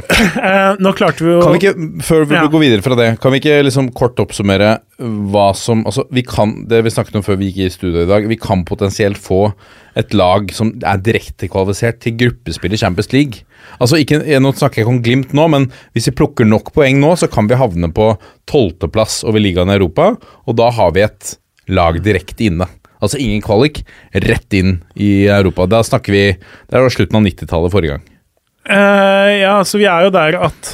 Eh, nå klarte vi jo Kan vi ikke, Før vi Ja. går videre fra det, kan vi ikke liksom kort oppsummere hva som Altså, vi kan Det vi snakket om før vi gikk i studio i dag, vi kan potensielt få et lag som er direktekvalifisert til gruppespill i Champions League. Altså, ikke, Nå snakker jeg ikke om Glimt nå, men hvis vi plukker nok poeng nå, så kan vi havne på tolvteplass over ligaen i Europa, og da har vi et lag direkte inne. Altså ingen kvalik, rett inn i Europa. Da snakker vi Det var slutten av 90-tallet forrige gang. Eh, ja, så vi er jo der at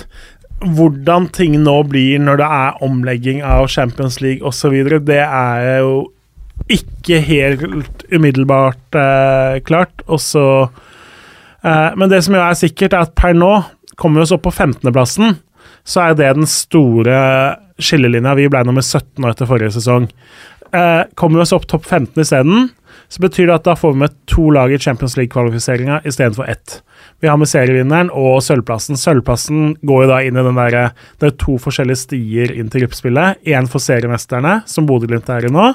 hvordan ting nå blir når det er omlegging av Champions League osv., det er jo ikke helt umiddelbart uh, klart. Og så uh, Men det som jo er sikkert, er at per nå kommer vi oss opp på 15.-plassen. Så er det den store skillelinja. Vi ble nummer 17 nå etter forrige sesong. Uh, kommer vi oss opp topp 15 isteden, så betyr det at da får vi med to lag i Champions League-kvalifiseringa istedenfor ett. Vi har med serievinneren og sølvplassen. Sølvplassen går jo da inn i den derre Det er to forskjellige stier inn til gruppespillet. Én for seriemesterne, som Bodø-Glimt er i nå,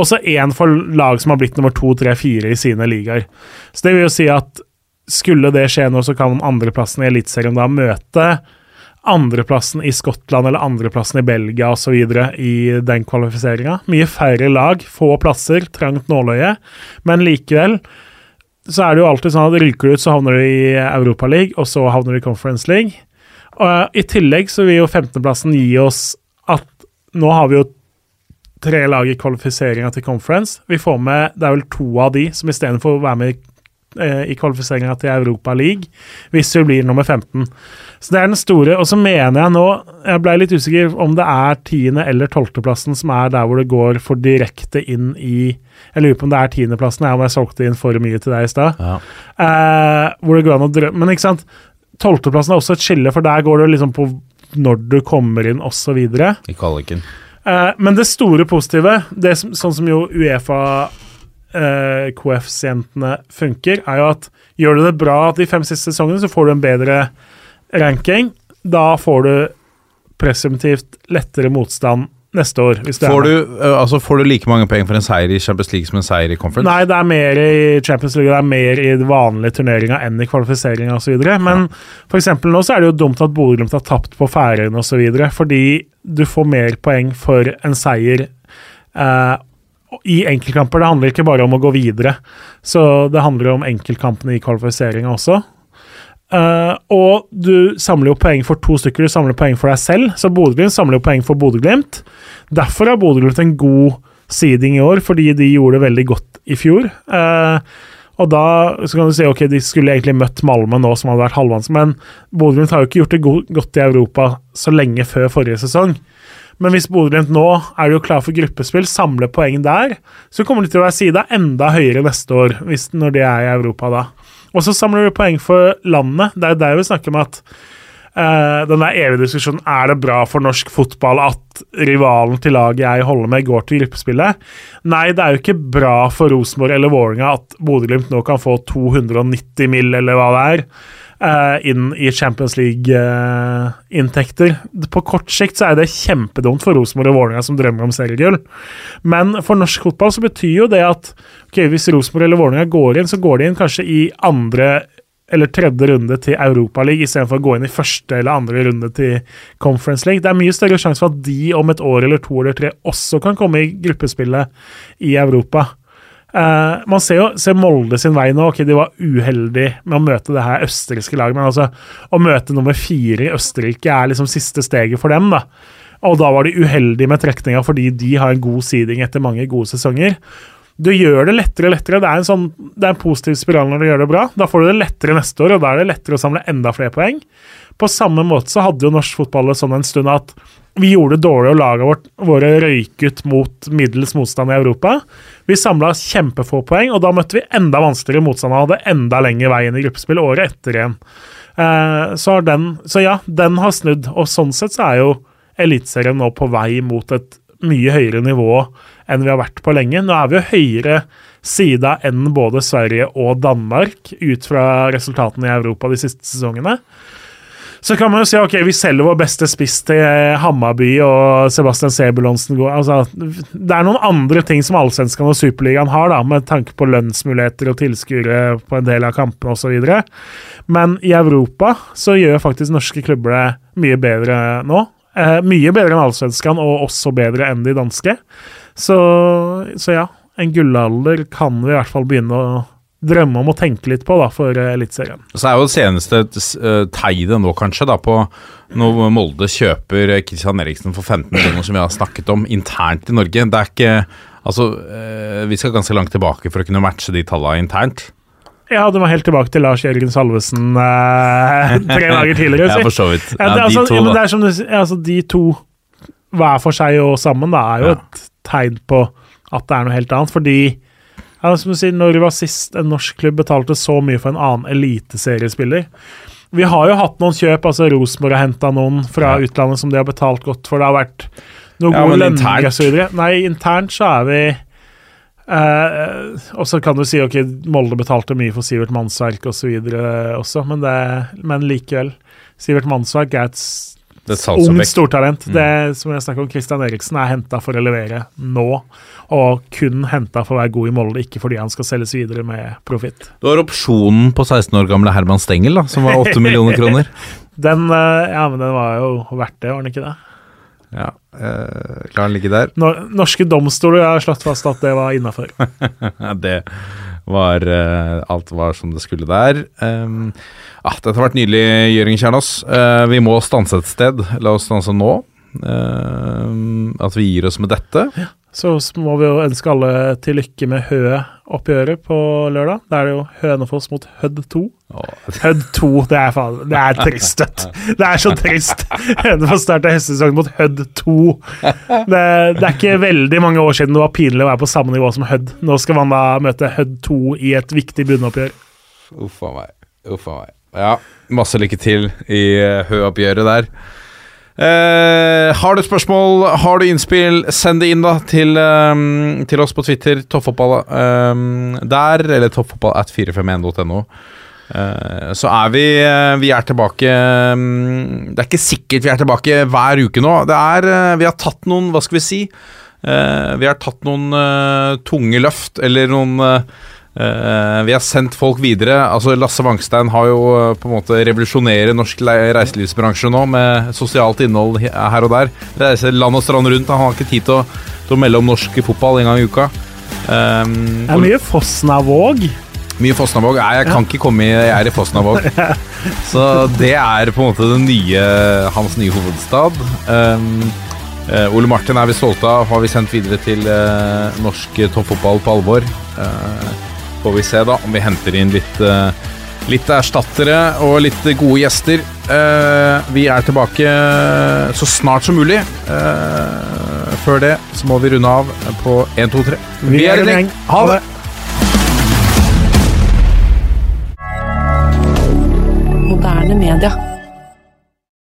og så én for lag som har blitt nummer to, tre, fire i sine ligaer. Så det vil jo si at skulle det skje nå, så kan andreplassen i Eliteserien da møte andreplassen i Skottland eller andreplassen i Belgia osv. i den kvalifiseringa. Mye færre lag, få plasser, trangt nåløye, men likevel så er det jo alltid sånn at ryker du ut, så havner du i Europaligaen, og så havner du i Conference League. Og I tillegg så vil jo 15.-plassen gi oss at nå har vi jo tre lag i kvalifiseringa til Conference. Vi får med Det er vel to av de som istedenfor å være med i i kvalifiseringa til Europa League, hvis vi blir nummer 15. Så det er den store. Og så mener jeg nå Jeg ble litt usikker om det er tiende- eller tolvteplassen som er der hvor det går for direkte inn i Jeg lurer på om det er tiendeplassen, jeg om jeg solgte inn for mye til deg i stad. Eh, hvor det går an å drømme Men ikke sant, tolvteplassen er også et skille, for der går det liksom på når du kommer inn, osv. I kvaliken. Eh, men det store positive, det som, sånn som jo Uefa eh, koeffisientene funker, er jo at gjør du det bra de fem siste sesongene, så får du en bedre ranking. Da får du presumptivt lettere motstand neste år. Får du, øh, altså får du like mange poeng for en seier i Champions League som en seier i Conference? Nei, det er mer i Champions League, det er mer i vanlige turneringer enn i kvalifiseringa osv. Men for eksempel nå så er det jo dumt at Bodø-Glimt har tapt på Færøyene osv. Fordi du får mer poeng for en seier eh, i enkeltkamper. Det handler ikke bare om å gå videre, så det handler om enkeltkampene i kvalifiseringa også. Uh, og du samler jo poeng for to stykker, du samler poeng for deg selv. Så Bodø-Glimt samler jo poeng for Bodø-Glimt. Derfor har Bodø-Glimt en god seeding i år, fordi de gjorde det veldig godt i fjor. Uh, og da så kan du si ok, de skulle egentlig møtt Malmö nå, som hadde vært halvvanns, men Bodø-Glimt har jo ikke gjort det go godt i Europa så lenge før forrige sesong. Men hvis Bodø-Glimt nå er jo klar for gruppespill, samler poeng der, så kommer de til å være sida enda høyere neste år, hvis, når de er i Europa da. Og så samler du poeng for landet. Det er der vi snakker om at uh, den der evige diskusjonen er det bra for norsk fotball at rivalen til laget jeg holder med, går til gruppespillet. Nei, det er jo ikke bra for Rosenborg eller Vålerenga at Bodø-Glimt nå kan få 290 mill., eller hva det er, inn i Champions League-inntekter. På kort sikt så er det kjempedumt for Rosenborg og Vålerenga som drømmer om seriegull. Men for norsk fotball så betyr jo det at okay, hvis Rosenborg eller Vålerenga går inn, så går de inn kanskje i andre eller tredje runde til Europaligaen istedenfor å gå inn i første eller andre runde til Conference League. Det er mye større sjanse for at de om et år eller to eller tre også kan komme i gruppespillet i Europa. Eh, man ser jo ser Molde sin vei nå. ok, De var uheldige med å møte det her østerrikske laget, men altså, å møte nummer fire i Østerrike er liksom siste steget for dem. da. Og da var de uheldige med trekninga fordi de har en god seeding etter mange gode sesonger. Du gjør det lettere og lettere. Det er, en sånn, det er en positiv spiral når du gjør det bra. Da får du det lettere neste år, og da er det lettere å samle enda flere poeng. På samme måte så hadde jo norsk fotball sånn en stund at vi gjorde det dårlig, og lagene vårt våre røyk ut mot middels motstand i Europa. Vi samla kjempefå poeng, og da møtte vi enda vanskeligere motstand og hadde enda lengre vei inn i gruppespill året etter igjen. Eh, så, den, så ja, den har snudd, og sånn sett så er jo Eliteserien nå på vei mot et mye høyere nivå enn vi har vært på lenge. Nå er vi jo høyere sida enn både Sverige og Danmark ut fra resultatene i Europa de siste sesongene. Så kan man jo si ok, vi selger vår beste spiss til Hammarby og Sebastian Sebulonsen. Altså, det er noen andre ting som Allsvenskan og Superligaen har, da, med tanke på lønnsmuligheter og tilskuere på en del av kampene osv. Men i Europa så gjør faktisk norske klubber det mye bedre nå. Eh, mye bedre enn Allsvenskan, og også bedre enn de danske. Så, så, ja, en gullalder kan vi i hvert fall begynne å drømme om å tenke litt på da, for uh, Eliteserien. Så er jo det seneste uh, tegnet nå, kanskje, da, på når Molde kjøper Kristian Eriksen for 15 millioner, som vi har snakket om, internt i Norge. Det er ikke Altså, vi skal ganske langt tilbake for å kunne matche de tallene internt. Ja, det var helt tilbake til Lars Jørgen Salvesen eh, tre dager tidligere. ja, for så vidt. Ja, det, altså, de to, ja, det er som du, altså, de to hver for seg og sammen da, er jo ja. et tegn på at det er noe helt annet. Fordi ja, som du sier, når var sist en norsk klubb betalte så mye for en annen eliteseriespiller Vi har jo hatt noen kjøp, altså Rosenborg har henta noen fra ja. utlandet som de har betalt godt for. Det har vært noe ja, god lønning osv. Nei, internt så er vi Uh, og så kan du si ok, Molde betalte mye for Sivert Mannsverk osv. også, men, det, men likevel. Sivert Mannsverk er et Ung stortalent. Mm. Det som jeg snakker om, Christian Eriksen er henta for å levere nå, og kun henta for å være god i Molde, ikke fordi han skal selges videre med profitt. Du har opsjonen på 16 år gamle Herman Stengel, da, som var 8 millioner kroner. Den, eh, ja, men den var jo verdt det, var den ikke det? Ja, øh, klar den ligge der? Norske domstoler har slått fast at det var innafor. det var uh, Alt var som det skulle der. Um, ah, dette har vært nydelig, Jørgen Kjernås. Uh, vi må stanse et sted. La oss stanse nå. Uh, at vi gir oss med dette. Ja. Så må vi jo ønske alle til lykke med Hø-oppgjøret på lørdag. Da er det jo Hønefoss mot Hødd 2. Oh. Hødd 2, det er faen Det er trist, Det er så trist! Hønefoss starta hestesesongen mot Hødd 2. Det, det, er ikke veldig mange år siden det var pinlig å være på samme nivå som Hødd. Nå skal man da møte Hødd 2 i et viktig bunnoppgjør. Uff a meg. Uff a meg. Ja, masse lykke til i Hø-oppgjøret der. Uh, har du spørsmål, har du innspill, send det inn da til, um, til oss på Twitter. Toppfotball um, der, eller toppfotball at 451.no. Uh, så er vi uh, Vi er tilbake um, Det er ikke sikkert vi er tilbake hver uke nå. Det er Vi har tatt noen, hva skal vi si? vi har tatt noen tunge løft, eller noen Uh, vi har sendt folk videre. Altså Lasse Wangstein har jo uh, på en måte revolusjonerer norsk reiselivsbransje nå med sosialt innhold her og der. Reiser land og strand rundt. Han har ikke tid til å, til å melde om norsk fotball en gang i uka. Um, det er mye Fosnavåg. Mye Fosnavåg. Nei, jeg kan ikke komme i Jeg er i Fosnavåg. Så det er på en måte den nye, hans nye hovedstad. Um, uh, Ole Martin er vi stolte av, har vi sendt videre til norsk toppfotball på alvor. Uh, får vi se da om vi henter inn litt, uh, litt erstattere og litt gode gjester. Uh, vi er tilbake så snart som mulig. Før det så må vi runde av på 1, 2, 3. Vi, er en gjeng. Ha det! Moderne media.